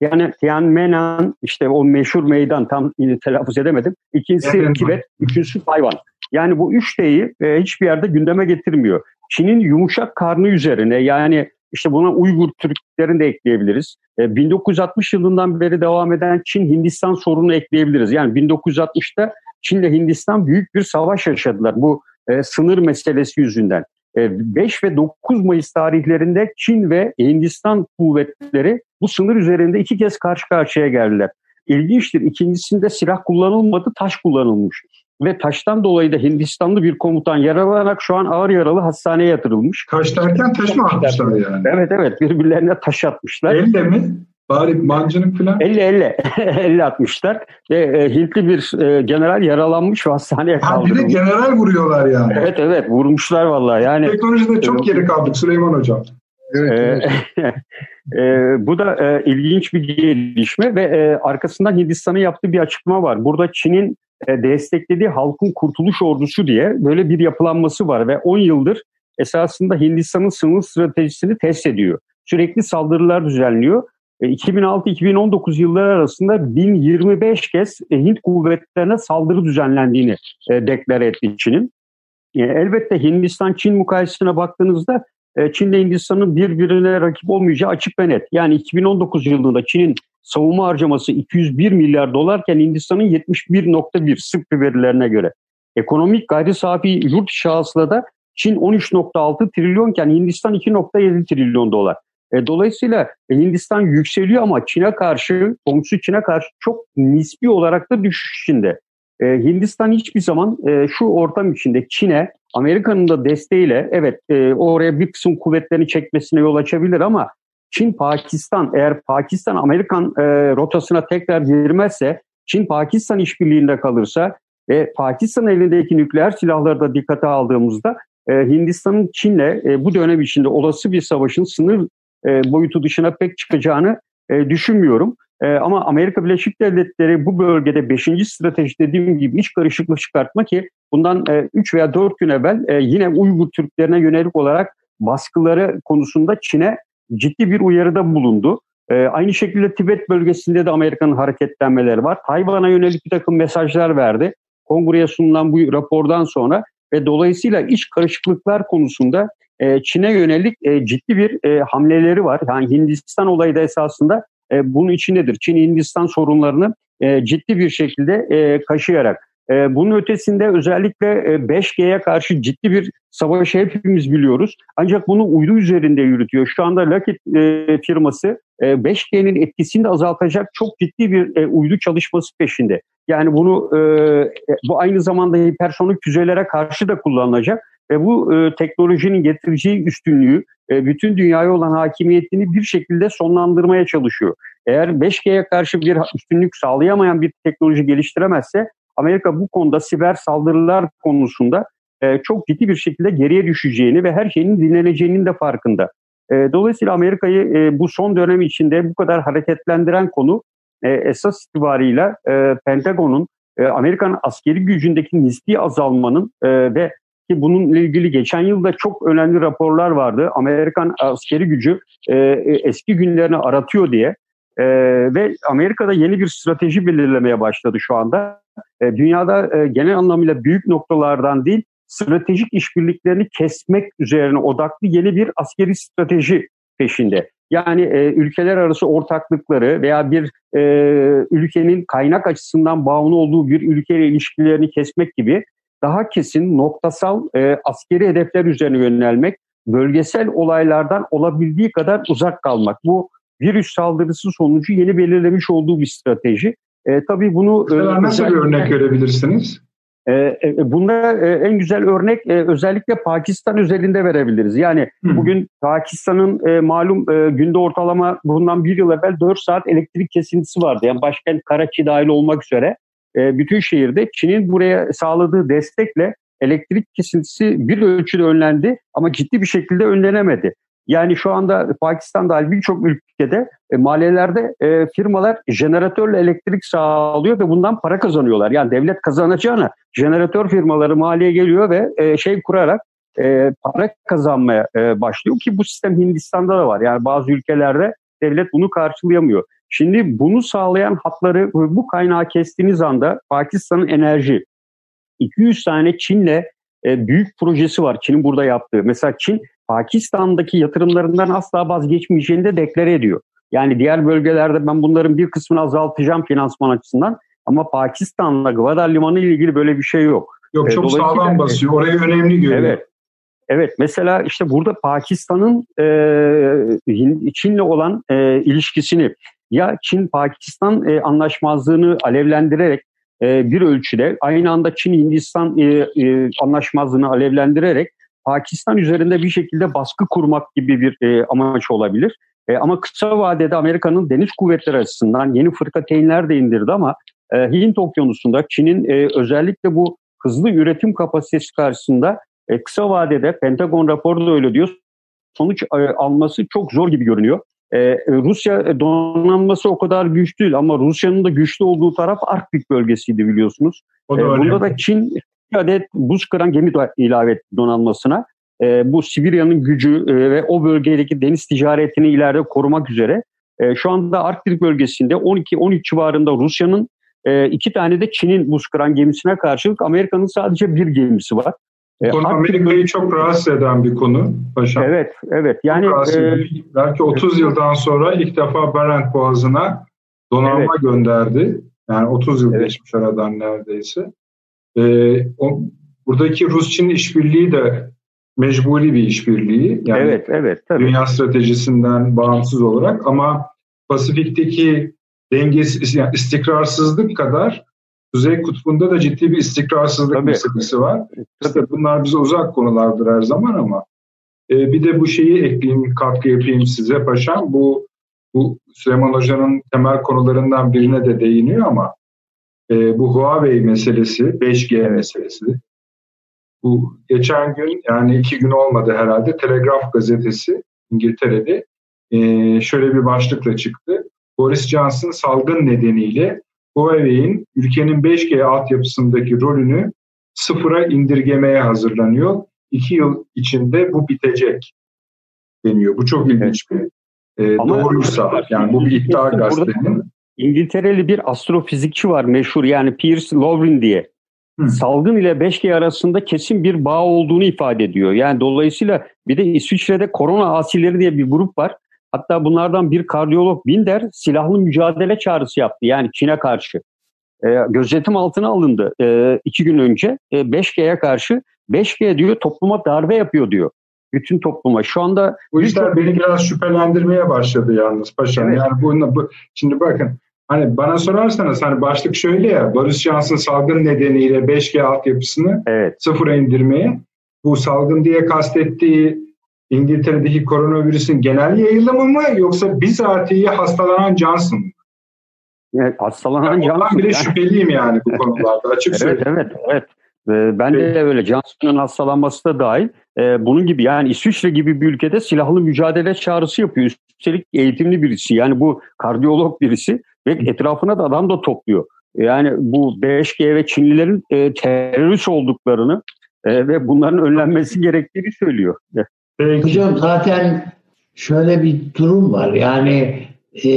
[SPEAKER 2] Yani Tiananmen işte o meşhur meydan tam telaffuz edemedim. İkincisi. Tibet, üçüncüsü Tayvan. Yani bu üç T'yi hiçbir yerde gündeme getirmiyor. Çin'in yumuşak karnı üzerine yani işte buna Uygur Türklerini de ekleyebiliriz. 1960 yılından beri devam eden Çin-Hindistan sorunu ekleyebiliriz. Yani 1960'ta Çin ile Hindistan büyük bir savaş yaşadılar bu e, sınır meselesi yüzünden. E, 5 ve 9 Mayıs tarihlerinde Çin ve Hindistan kuvvetleri bu sınır üzerinde iki kez karşı karşıya geldiler. İlginçtir. İkincisinde silah kullanılmadı, taş kullanılmış. Ve taştan dolayı da Hindistanlı bir komutan yaralanarak şu an ağır yaralı hastaneye yatırılmış.
[SPEAKER 1] Taş derken taş mı atmışlar yani?
[SPEAKER 2] Evet evet birbirlerine taş atmışlar.
[SPEAKER 1] Elle mi? Bari mancınık falan.
[SPEAKER 2] 50-50. 50 atmışlar. Ve e, Hintli bir e, general yaralanmış ve hastaneye kaldırılmış.
[SPEAKER 1] Ha bir de general vuruyorlar yani.
[SPEAKER 2] Evet evet vurmuşlar vallahi. Yani,
[SPEAKER 1] Teknolojide çok geri kaldık Süleyman Hocam.
[SPEAKER 2] Evet, e, e, bu da e, ilginç bir gelişme ve e, arkasından Hindistan'ın yaptığı bir açıklama var. Burada Çin'in e, desteklediği Halkın Kurtuluş Ordusu diye böyle bir yapılanması var ve 10 yıldır esasında Hindistan'ın sınır stratejisini test ediyor. Sürekli saldırılar düzenliyor 2006-2019 e, yılları arasında 1025 kez e, Hint kuvvetlerine saldırı düzenlendiğini e, deklar etti Çin'in. Elbette Hindistan-Çin mukayesesine baktığınızda Çin ile Hindistan'ın birbirine rakip olmayacağı açık ve net. Yani 2019 yılında Çin'in savunma harcaması 201 milyar dolarken Hindistan'ın 71.1 sık verilerine göre. Ekonomik gayri safi yurt içi da Çin 13.6 trilyonken Hindistan 2.7 trilyon dolar. E, dolayısıyla Hindistan yükseliyor ama Çin'e karşı, komşu Çin'e karşı çok nispi olarak da düşüş içinde. E, Hindistan hiçbir zaman e, şu ortam içinde Çin'e, Amerika'nın da desteğiyle evet e, oraya bir kısım kuvvetlerini çekmesine yol açabilir ama Çin, Pakistan eğer Pakistan Amerikan e, rotasına tekrar girmezse, Çin Pakistan işbirliğinde kalırsa ve Pakistan elindeki nükleer silahları da dikkate aldığımızda e, Hindistan'ın Çin'le e, bu dönem içinde olası bir savaşın sınır e, boyutu dışına pek çıkacağını e, düşünmüyorum. E, ama Amerika Birleşik Devletleri bu bölgede 5. strateji dediğim gibi iç karışıklık çıkartma ki bundan 3 veya 4 gün evvel yine Uygur Türklerine yönelik olarak baskıları konusunda Çin'e ciddi bir uyarıda bulundu. aynı şekilde Tibet bölgesinde de Amerika'nın hareketlenmeleri var. Tayvan'a yönelik bir takım mesajlar verdi. Kongreye sunulan bu rapordan sonra ve dolayısıyla iç karışıklıklar konusunda e, Çin'e yönelik e, ciddi bir e, hamleleri var. Yani Hindistan olayı da esasında e, bunun içindedir. Çin-Hindistan sorunlarını e, ciddi bir şekilde e, kaşıyarak. E, bunun ötesinde özellikle e, 5G'ye karşı ciddi bir savaşı hepimiz biliyoruz. Ancak bunu uydu üzerinde yürütüyor. Şu anda Lockheed e, firması e, 5G'nin etkisini de azaltacak çok ciddi bir e, uydu çalışması peşinde. Yani bunu e, bu aynı zamanda hipersonik füzelere karşı da kullanılacak ve bu e, teknolojinin getireceği üstünlüğü e, bütün dünyaya olan hakimiyetini bir şekilde sonlandırmaya çalışıyor. Eğer 5G'ye karşı bir üstünlük sağlayamayan bir teknoloji geliştiremezse Amerika bu konuda siber saldırılar konusunda e, çok ciddi bir şekilde geriye düşeceğini ve her şeyin dinleneceğinin de farkında. E, dolayısıyla Amerika'yı e, bu son dönem içinde bu kadar hareketlendiren konu e, esas itibarıyla e, Pentagon'un e, Amerikan askeri gücündeki nispi azalmanın e, ve ki bununla ilgili geçen yılda çok önemli raporlar vardı. Amerikan askeri gücü e, eski günlerini aratıyor diye e, ve Amerika'da yeni bir strateji belirlemeye başladı şu anda. E, dünyada e, genel anlamıyla büyük noktalardan değil, stratejik işbirliklerini kesmek üzerine odaklı yeni bir askeri strateji peşinde. Yani e, ülkeler arası ortaklıkları veya bir e, ülkenin kaynak açısından bağımlı olduğu bir ülkeyle ilişkilerini kesmek gibi daha kesin noktasal e, askeri hedefler üzerine yönelmek, bölgesel olaylardan olabildiği kadar uzak kalmak. Bu virüs saldırısı sonucu yeni belirlemiş olduğu bir strateji. E, tabii bunu...
[SPEAKER 1] E, Mesela nasıl bir örnek görebilirsiniz?
[SPEAKER 2] E, e, bunda en güzel örnek özellikle Pakistan özelinde verebiliriz. Yani bugün Pakistan'ın malum günde ortalama bundan bir yıl evvel 4 saat elektrik kesintisi vardı. Yani başkent Karachi dahil olmak üzere e, bütün şehirde Çin'in buraya sağladığı destekle elektrik kesintisi bir ölçüde önlendi ama ciddi bir şekilde önlenemedi. Yani şu anda Pakistan dahil birçok ülkede e, maliyelerde e, firmalar jeneratörle elektrik sağlıyor ve bundan para kazanıyorlar. Yani devlet kazanacağına jeneratör firmaları maliye geliyor ve e, şey kurarak e, para kazanmaya e, başlıyor ki bu sistem Hindistan'da da var. Yani bazı ülkelerde devlet bunu karşılayamıyor. Şimdi bunu sağlayan hatları bu kaynağı kestiğiniz anda Pakistan'ın enerji 200 tane Çin'le e, büyük projesi var Çin'in burada yaptığı. Mesela Çin Pakistan'daki yatırımlarından asla vazgeçmeyeceğini de deklare ediyor. Yani diğer bölgelerde ben bunların bir kısmını azaltacağım finansman açısından ama Pakistan'la Gwadar Limanı ile ilgili böyle bir şey yok.
[SPEAKER 1] Yok çok sağlam basıyor. Orayı önemli görüyor.
[SPEAKER 2] Evet. Evet mesela işte burada Pakistan'ın e, Çin'le olan e, ilişkisini ya Çin-Pakistan e, anlaşmazlığını alevlendirerek e, bir ölçüde aynı anda Çin-Hindistan e, e, anlaşmazlığını alevlendirerek Pakistan üzerinde bir şekilde baskı kurmak gibi bir e, amaç olabilir. E, ama kısa vadede Amerika'nın deniz kuvvetleri açısından yeni fırkateynler de indirdi ama e, Hint Okyanusu'nda Çin'in e, özellikle bu hızlı üretim kapasitesi karşısında e, kısa vadede Pentagon raporu da öyle diyor sonuç e, alması çok zor gibi görünüyor. Ee, Rusya donanması o kadar güçlü değil ama Rusya'nın da güçlü olduğu taraf Arktik bölgesiydi biliyorsunuz. O da ee, bunda da Çin bir adet buz kıran gemi ilave etti donanmasına. Ee, bu Sibirya'nın gücü e, ve o bölgedeki deniz ticaretini ileride korumak üzere. E, şu anda Arktik bölgesinde 12-13 civarında Rusya'nın e, iki tane de Çin'in buz kıran gemisine karşılık Amerika'nın sadece bir gemisi var.
[SPEAKER 1] Bu konu Amerika'yı çok rahatsız eden bir konu paşam.
[SPEAKER 2] Evet, evet. Yani
[SPEAKER 1] e, belki 30 evet. yıldan sonra ilk defa Barent Boğazı'na donanma evet. gönderdi. Yani 30 yıl evet. geçmiş aradan neredeyse. E, o, buradaki Rus-Çin işbirliği de mecburi bir işbirliği.
[SPEAKER 2] Yani evet, evet.
[SPEAKER 1] Tabii. Dünya stratejisinden bağımsız olarak ama Pasifik'teki dengesiz, yani istikrarsızlık kadar Kuzey Kutbu'nda da ciddi bir istikrarsızlık Tabii. meselesi var. İşte bunlar bize uzak konulardır her zaman ama e, bir de bu şeyi ekleyeyim, katkı yapayım size paşam. Bu bu Süleyman Hoca'nın temel konularından birine de değiniyor ama e, bu Huawei meselesi, 5G meselesi. Bu geçen gün yani iki gün olmadı herhalde Telegraf gazetesi İngiltere'de e, şöyle bir başlıkla çıktı. Boris Johnson salgın nedeniyle Huawei'in ülkenin 5G altyapısındaki rolünü sıfıra indirgemeye hazırlanıyor. İki yıl içinde bu bitecek deniyor. Bu çok ilginç bir e, doğruysa yani bu bir iddia gazetenin.
[SPEAKER 2] İngiltereli bir astrofizikçi var meşhur yani Piers Lowrin diye. salgın ile 5G arasında kesin bir bağ olduğunu ifade ediyor. Yani dolayısıyla bir de İsviçre'de korona asileri diye bir grup var. Hatta bunlardan bir kardiyolog Binder silahlı mücadele çağrısı yaptı. Yani Çin'e karşı. E, gözetim altına alındı e, iki gün önce. E, 5G'ye karşı 5G diyor topluma darbe yapıyor diyor. Bütün topluma. Şu anda
[SPEAKER 1] bu işler beni biraz şüphelendirmeye başladı yalnız paşam. Evet. Yani bu, bu şimdi bakın Hani bana sorarsanız hani başlık şöyle ya Barış Johnson salgın nedeniyle 5G altyapısını evet. sıfıra indirmeye bu salgın diye kastettiği İngiltere'deki koronavirüsün genel yayılımı mı yoksa bizatihi hastalanan Johnson mı?
[SPEAKER 2] Evet, hastalanan yani
[SPEAKER 1] Johnson. bile yani. şüpheliyim yani bu konularda açık
[SPEAKER 2] evet, söyleyeyim. Evet, evet. Ee, ben de öyle Johnson'ın hastalanması da dahil. Ee, bunun gibi yani İsviçre gibi bir ülkede silahlı mücadele çağrısı yapıyor. Üstelik eğitimli birisi yani bu kardiyolog birisi ve etrafına da adam da topluyor. Yani bu 5G ve Çinlilerin e, terörist olduklarını e, ve bunların önlenmesi gerektiğini söylüyor.
[SPEAKER 3] Peki. Hocam zaten şöyle bir durum var. Yani e,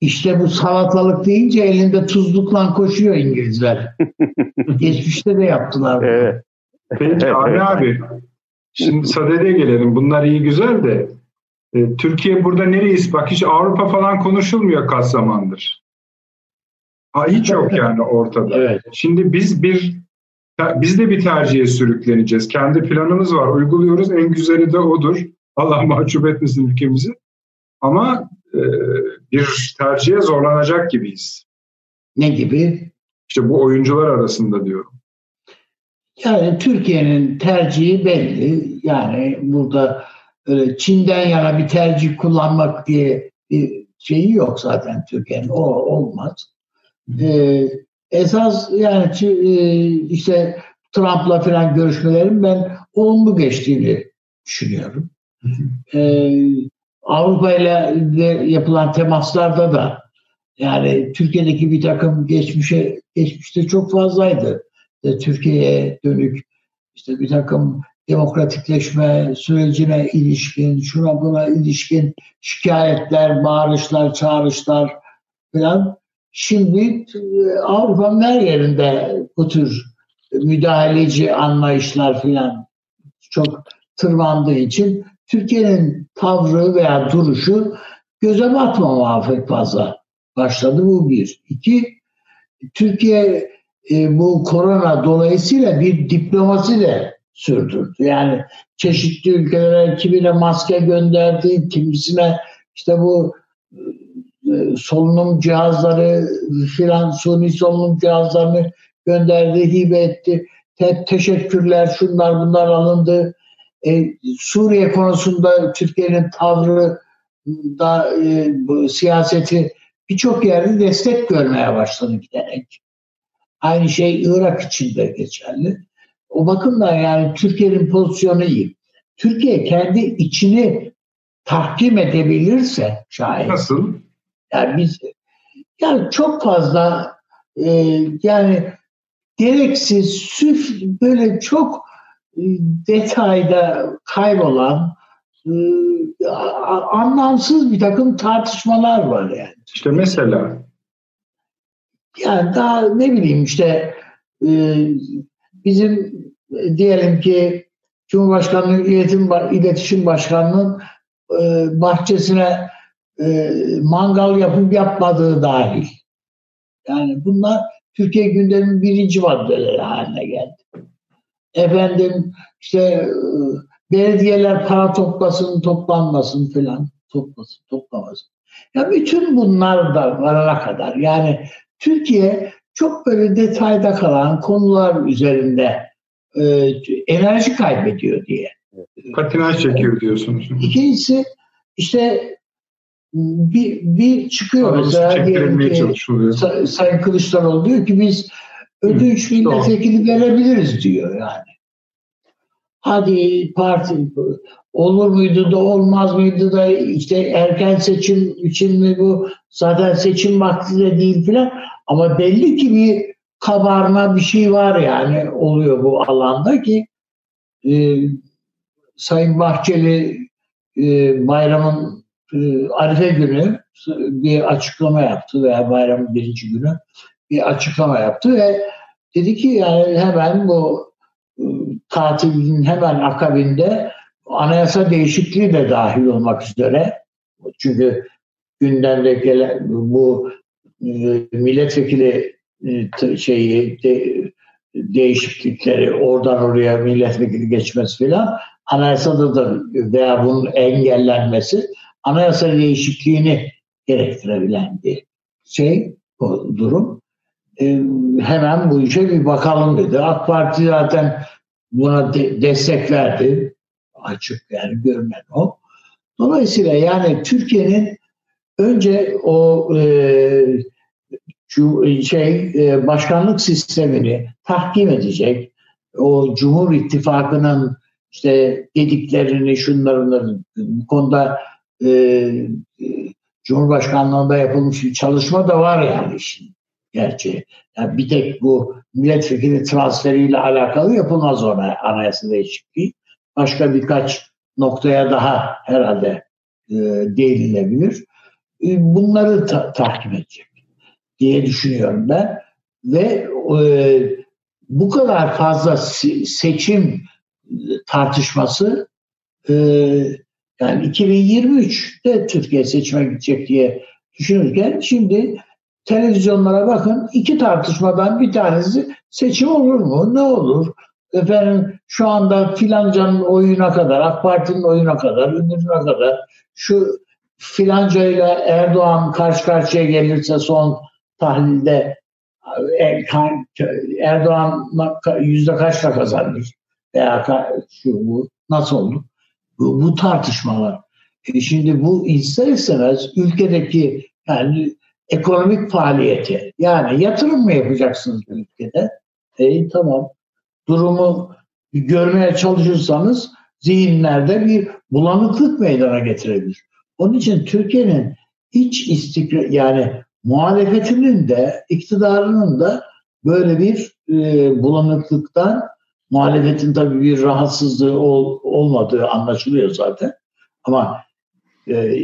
[SPEAKER 3] işte bu salatalık deyince elinde tuzlukla koşuyor İngilizler. Geçmişte de yaptılar. Bunu.
[SPEAKER 1] Evet. Peki abi abi. Şimdi sadede gelelim. Bunlar iyi güzel de e, Türkiye burada nereyiz? Bak hiç Avrupa falan konuşulmuyor kaç zamandır. Ha, hiç yok yani ortada. Evet. Şimdi biz bir biz de bir tercihe sürükleneceğiz. Kendi planımız var. Uyguluyoruz. En güzeli de odur. Allah mahcup etmesin ülkemizi. Ama e, bir tercihe zorlanacak gibiyiz.
[SPEAKER 3] Ne gibi?
[SPEAKER 1] İşte bu oyuncular arasında diyorum.
[SPEAKER 3] Yani Türkiye'nin tercihi belli. Yani burada öyle Çin'den yana bir tercih kullanmak diye bir şeyi yok zaten Türkiye'nin. O olmaz. Ee, esas yani e, işte Trump'la falan görüşmelerin ben olumlu geçtiğini düşünüyorum. Ee, Avrupa ile yapılan temaslarda da yani Türkiye'deki bir takım geçmişe geçmişte çok fazlaydı. İşte Türkiye'ye dönük işte bir takım demokratikleşme sürecine ilişkin, şuna buna ilişkin şikayetler, bağırışlar, çağrışlar falan. Şimdi e, Avrupa'nın her yerinde bu tür müdahaleci anlayışlar falan çok tırmandığı için Türkiye'nin tavrı veya duruşu göze batmama pek fazla başladı. Bu bir. İki, Türkiye e, bu korona dolayısıyla bir diplomasi de sürdürdü. Yani çeşitli ülkelere kimine maske gönderdi, kimisine işte bu solunum cihazları filan suni solunum cihazlarını gönderdi, hibe etti. Te- teşekkürler, şunlar bunlar alındı. E, Suriye konusunda Türkiye'nin tavrı da e, bu siyaseti birçok yerde destek görmeye başladı giderek. Aynı şey Irak için de geçerli. O bakımdan yani Türkiye'nin pozisyonu iyi. Türkiye kendi içini tahkim edebilirse şayet.
[SPEAKER 1] Nasıl?
[SPEAKER 3] Yani biz yani çok fazla e, yani gereksiz, süf böyle çok e, detayda kaybolan e, anlamsız bir takım tartışmalar var yani.
[SPEAKER 1] İşte mesela
[SPEAKER 3] yani daha ne bileyim işte e, bizim diyelim ki Cumhurbaşkanlığı İletim, İletişim Başkanı'nın e, bahçesine e, mangal yapıp yapmadığı dahil. Yani bunlar Türkiye gündeminin birinci maddeleri haline geldi. Efendim işte e, belediyeler para toplasın, toplanmasın filan. Toplasın, toplamasın. Ya bütün bunlar da varana kadar yani Türkiye çok böyle detayda kalan konular üzerinde e, enerji kaybediyor diye.
[SPEAKER 1] Patinaj çekiyor diyorsunuz.
[SPEAKER 3] İkincisi işte bir, bir çıkıyor
[SPEAKER 1] Arası mesela diyelim ki
[SPEAKER 3] Sayın Kılıçdaroğlu diyor ki biz ödünç milletvekili verebiliriz diyor yani. Hadi parti olur muydu da olmaz mıydı da işte erken seçim için mi bu? Zaten seçim vakti de değil filan. Ama belli ki bir kabarma bir şey var yani oluyor bu alanda ki e, Sayın Bahçeli e, bayramın Arife günü bir açıklama yaptı veya bayramın birinci günü bir açıklama yaptı ve Dedi ki yani hemen bu ıı, tatilin hemen akabinde anayasa değişikliği de dahil olmak üzere çünkü gündemde gelen bu ıı, milletvekili ıı, şeyi de, değişiklikleri oradan oraya milletvekili geçmesi filan anayasada da veya bunun engellenmesi anayasa değişikliğini gerektirebilen bir şey o durum. E, hemen bu işe bir bakalım dedi. AK Parti zaten buna de, destek verdi. Açık yani görünen o. Dolayısıyla yani Türkiye'nin önce o e, şu şey e, başkanlık sistemini tahkim edecek. O Cumhur İttifakı'nın işte dediklerini, şunların bu konuda e, e, Cumhurbaşkanlığında yapılmış bir çalışma da var yani işin gerçeği. Yani bir tek bu milletvekili transferiyle alakalı yapılmaz ona anayasa değişikliği. Başka birkaç noktaya daha herhalde e, değinilebilir. E, bunları ta- tahkim edecek diye düşünüyorum ben. Ve e, bu kadar fazla seçim tartışması e, yani 2023'te Türkiye seçime gidecek diye düşünürken şimdi televizyonlara bakın iki tartışmadan bir tanesi seçim olur mu? Ne olur? Efendim şu anda filancanın oyuna kadar, AK Parti'nin oyuna kadar, ünlüne kadar şu filanca ile Erdoğan karşı karşıya gelirse son tahlilde e, Erdoğan yüzde kaçla kazanır? veya şu bu nasıl oldu? Bu, bu tartışmalar. E şimdi bu ister istemez ülkedeki yani ekonomik faaliyeti yani yatırım mı yapacaksınız ülkede? E, tamam. Durumu görmeye çalışırsanız zihinlerde bir bulanıklık meydana getirebilir. Onun için Türkiye'nin iç istikrar yani muhalefetinin de iktidarının da böyle bir e, bulanıklıktan Muhalefetin tabii bir rahatsızlığı ol, olmadığı anlaşılıyor zaten. Ama e,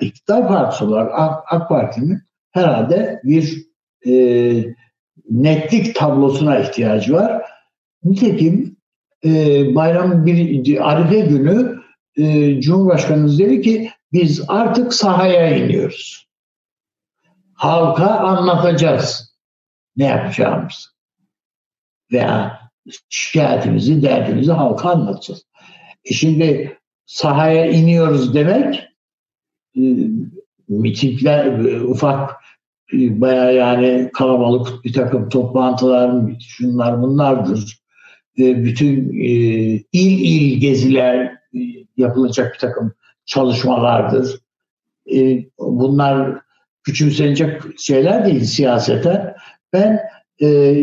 [SPEAKER 3] iktidar partisi olarak AK, AK Parti'nin herhalde bir e, netlik tablosuna ihtiyacı var. Nitekim e, bayram bir Arife günü e, Cumhurbaşkanımız dedi ki biz artık sahaya iniyoruz. Halka anlatacağız ne yapacağımız. Veya şikayetimizi, derdimizi halka anlatacağız. E şimdi sahaya iniyoruz demek e, mitingler, e, ufak e, baya yani kalabalık bir takım toplantılar, şunlar bunlardır. E, bütün e, il il geziler e, yapılacak bir takım çalışmalardır. E, bunlar küçümsenecek şeyler değil siyasete. Ben e,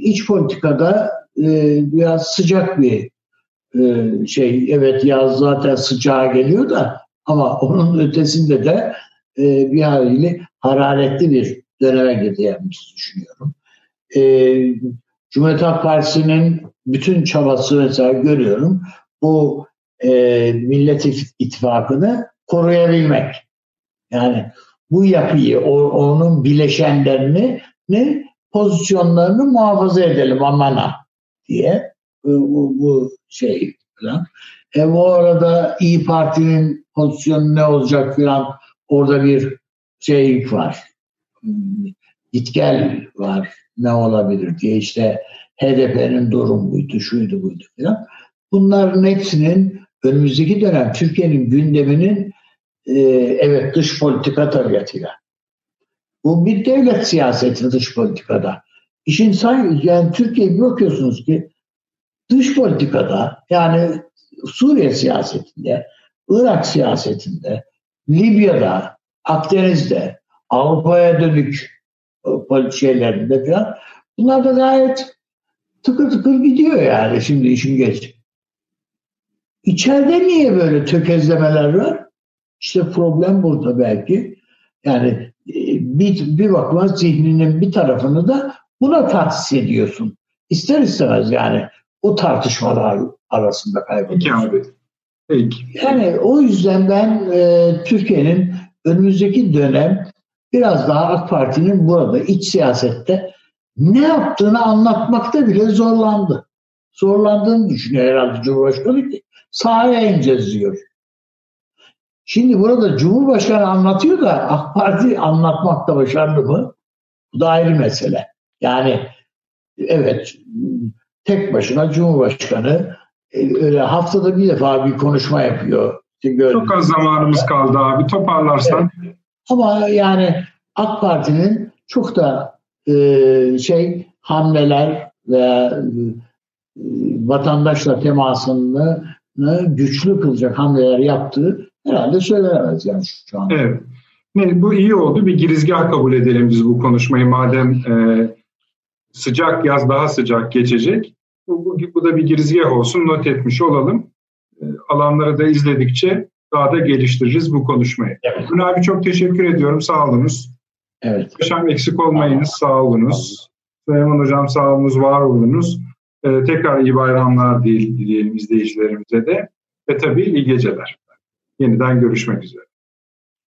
[SPEAKER 3] iç politikada biraz sıcak bir e, şey. Evet yaz zaten sıcağa geliyor da ama onun ötesinde de e, bir haliyle hararetli bir döneme girdiğimizi düşünüyorum. E, Cumhuriyet Halk Partisi'nin bütün çabası mesela görüyorum. Bu e, Millet İttifakı'nı koruyabilmek. Yani bu yapıyı, onun bileşenlerini ne pozisyonlarını muhafaza edelim amana diye bu, bu şey falan. E bu arada İyi Parti'nin pozisyonu ne olacak falan orada bir şey var. Git gel var. Ne olabilir diye işte HDP'nin durum buydu, şuydu buydu falan. Bunların hepsinin önümüzdeki dönem Türkiye'nin gündeminin e, evet dış politika tabiatıyla. Bu bir devlet siyaseti dış politikada. İşin sanki yani Türkiye'ye bir bakıyorsunuz ki dış politikada yani Suriye siyasetinde, Irak siyasetinde, Libya'da, Akdeniz'de, Avrupa'ya dönük e, şeylerinde falan bunlar da gayet tıkır tıkır gidiyor yani şimdi işin geç. İçeride niye böyle tökezlemeler var? İşte problem burada belki. Yani e, bir, bir bakıma zihninin bir tarafını da Buna tahsis ediyorsun. İster istemez yani o tartışmalar arasında kayboluyorsun. Peki abi. Peki. Yani o yüzden ben e, Türkiye'nin önümüzdeki dönem biraz daha AK Parti'nin burada iç siyasette ne yaptığını anlatmakta bile zorlandı. Zorlandığını düşünüyor herhalde Cumhurbaşkanı ki sahaya ineceğiz diyor. Şimdi burada Cumhurbaşkanı anlatıyor da AK Parti anlatmakta başarılı mı? Bu da ayrı mesele. Yani evet tek başına Cumhurbaşkanı e, öyle haftada bir defa bir konuşma yapıyor.
[SPEAKER 1] İşte Çok az zamanımız kaldı abi. Toparlarsan.
[SPEAKER 3] Evet. Ama yani AK Parti'nin çok da e, şey hamleler ve e, vatandaşla temasını güçlü kılacak hamleler yaptığı herhalde söylenemez yani şu an.
[SPEAKER 1] Evet. Ne, bu iyi oldu. Bir girizgah kabul edelim biz bu konuşmayı madem e, sıcak yaz daha sıcak geçecek. Bu, bu, bu da bir girizgah olsun not etmiş olalım. E, alanları da izledikçe daha da geliştiririz bu konuşmayı. Evet. Ünlü abi çok teşekkür ediyorum. Sağ olunuz.
[SPEAKER 3] Evet.
[SPEAKER 1] Paşam eksik olmayınız. Sağ olunuz. Süleyman Hocam sağ olunuz, var olunuz. Ee, tekrar iyi bayramlar diyelim izleyicilerimize de. Ve tabii iyi geceler. Yeniden görüşmek üzere.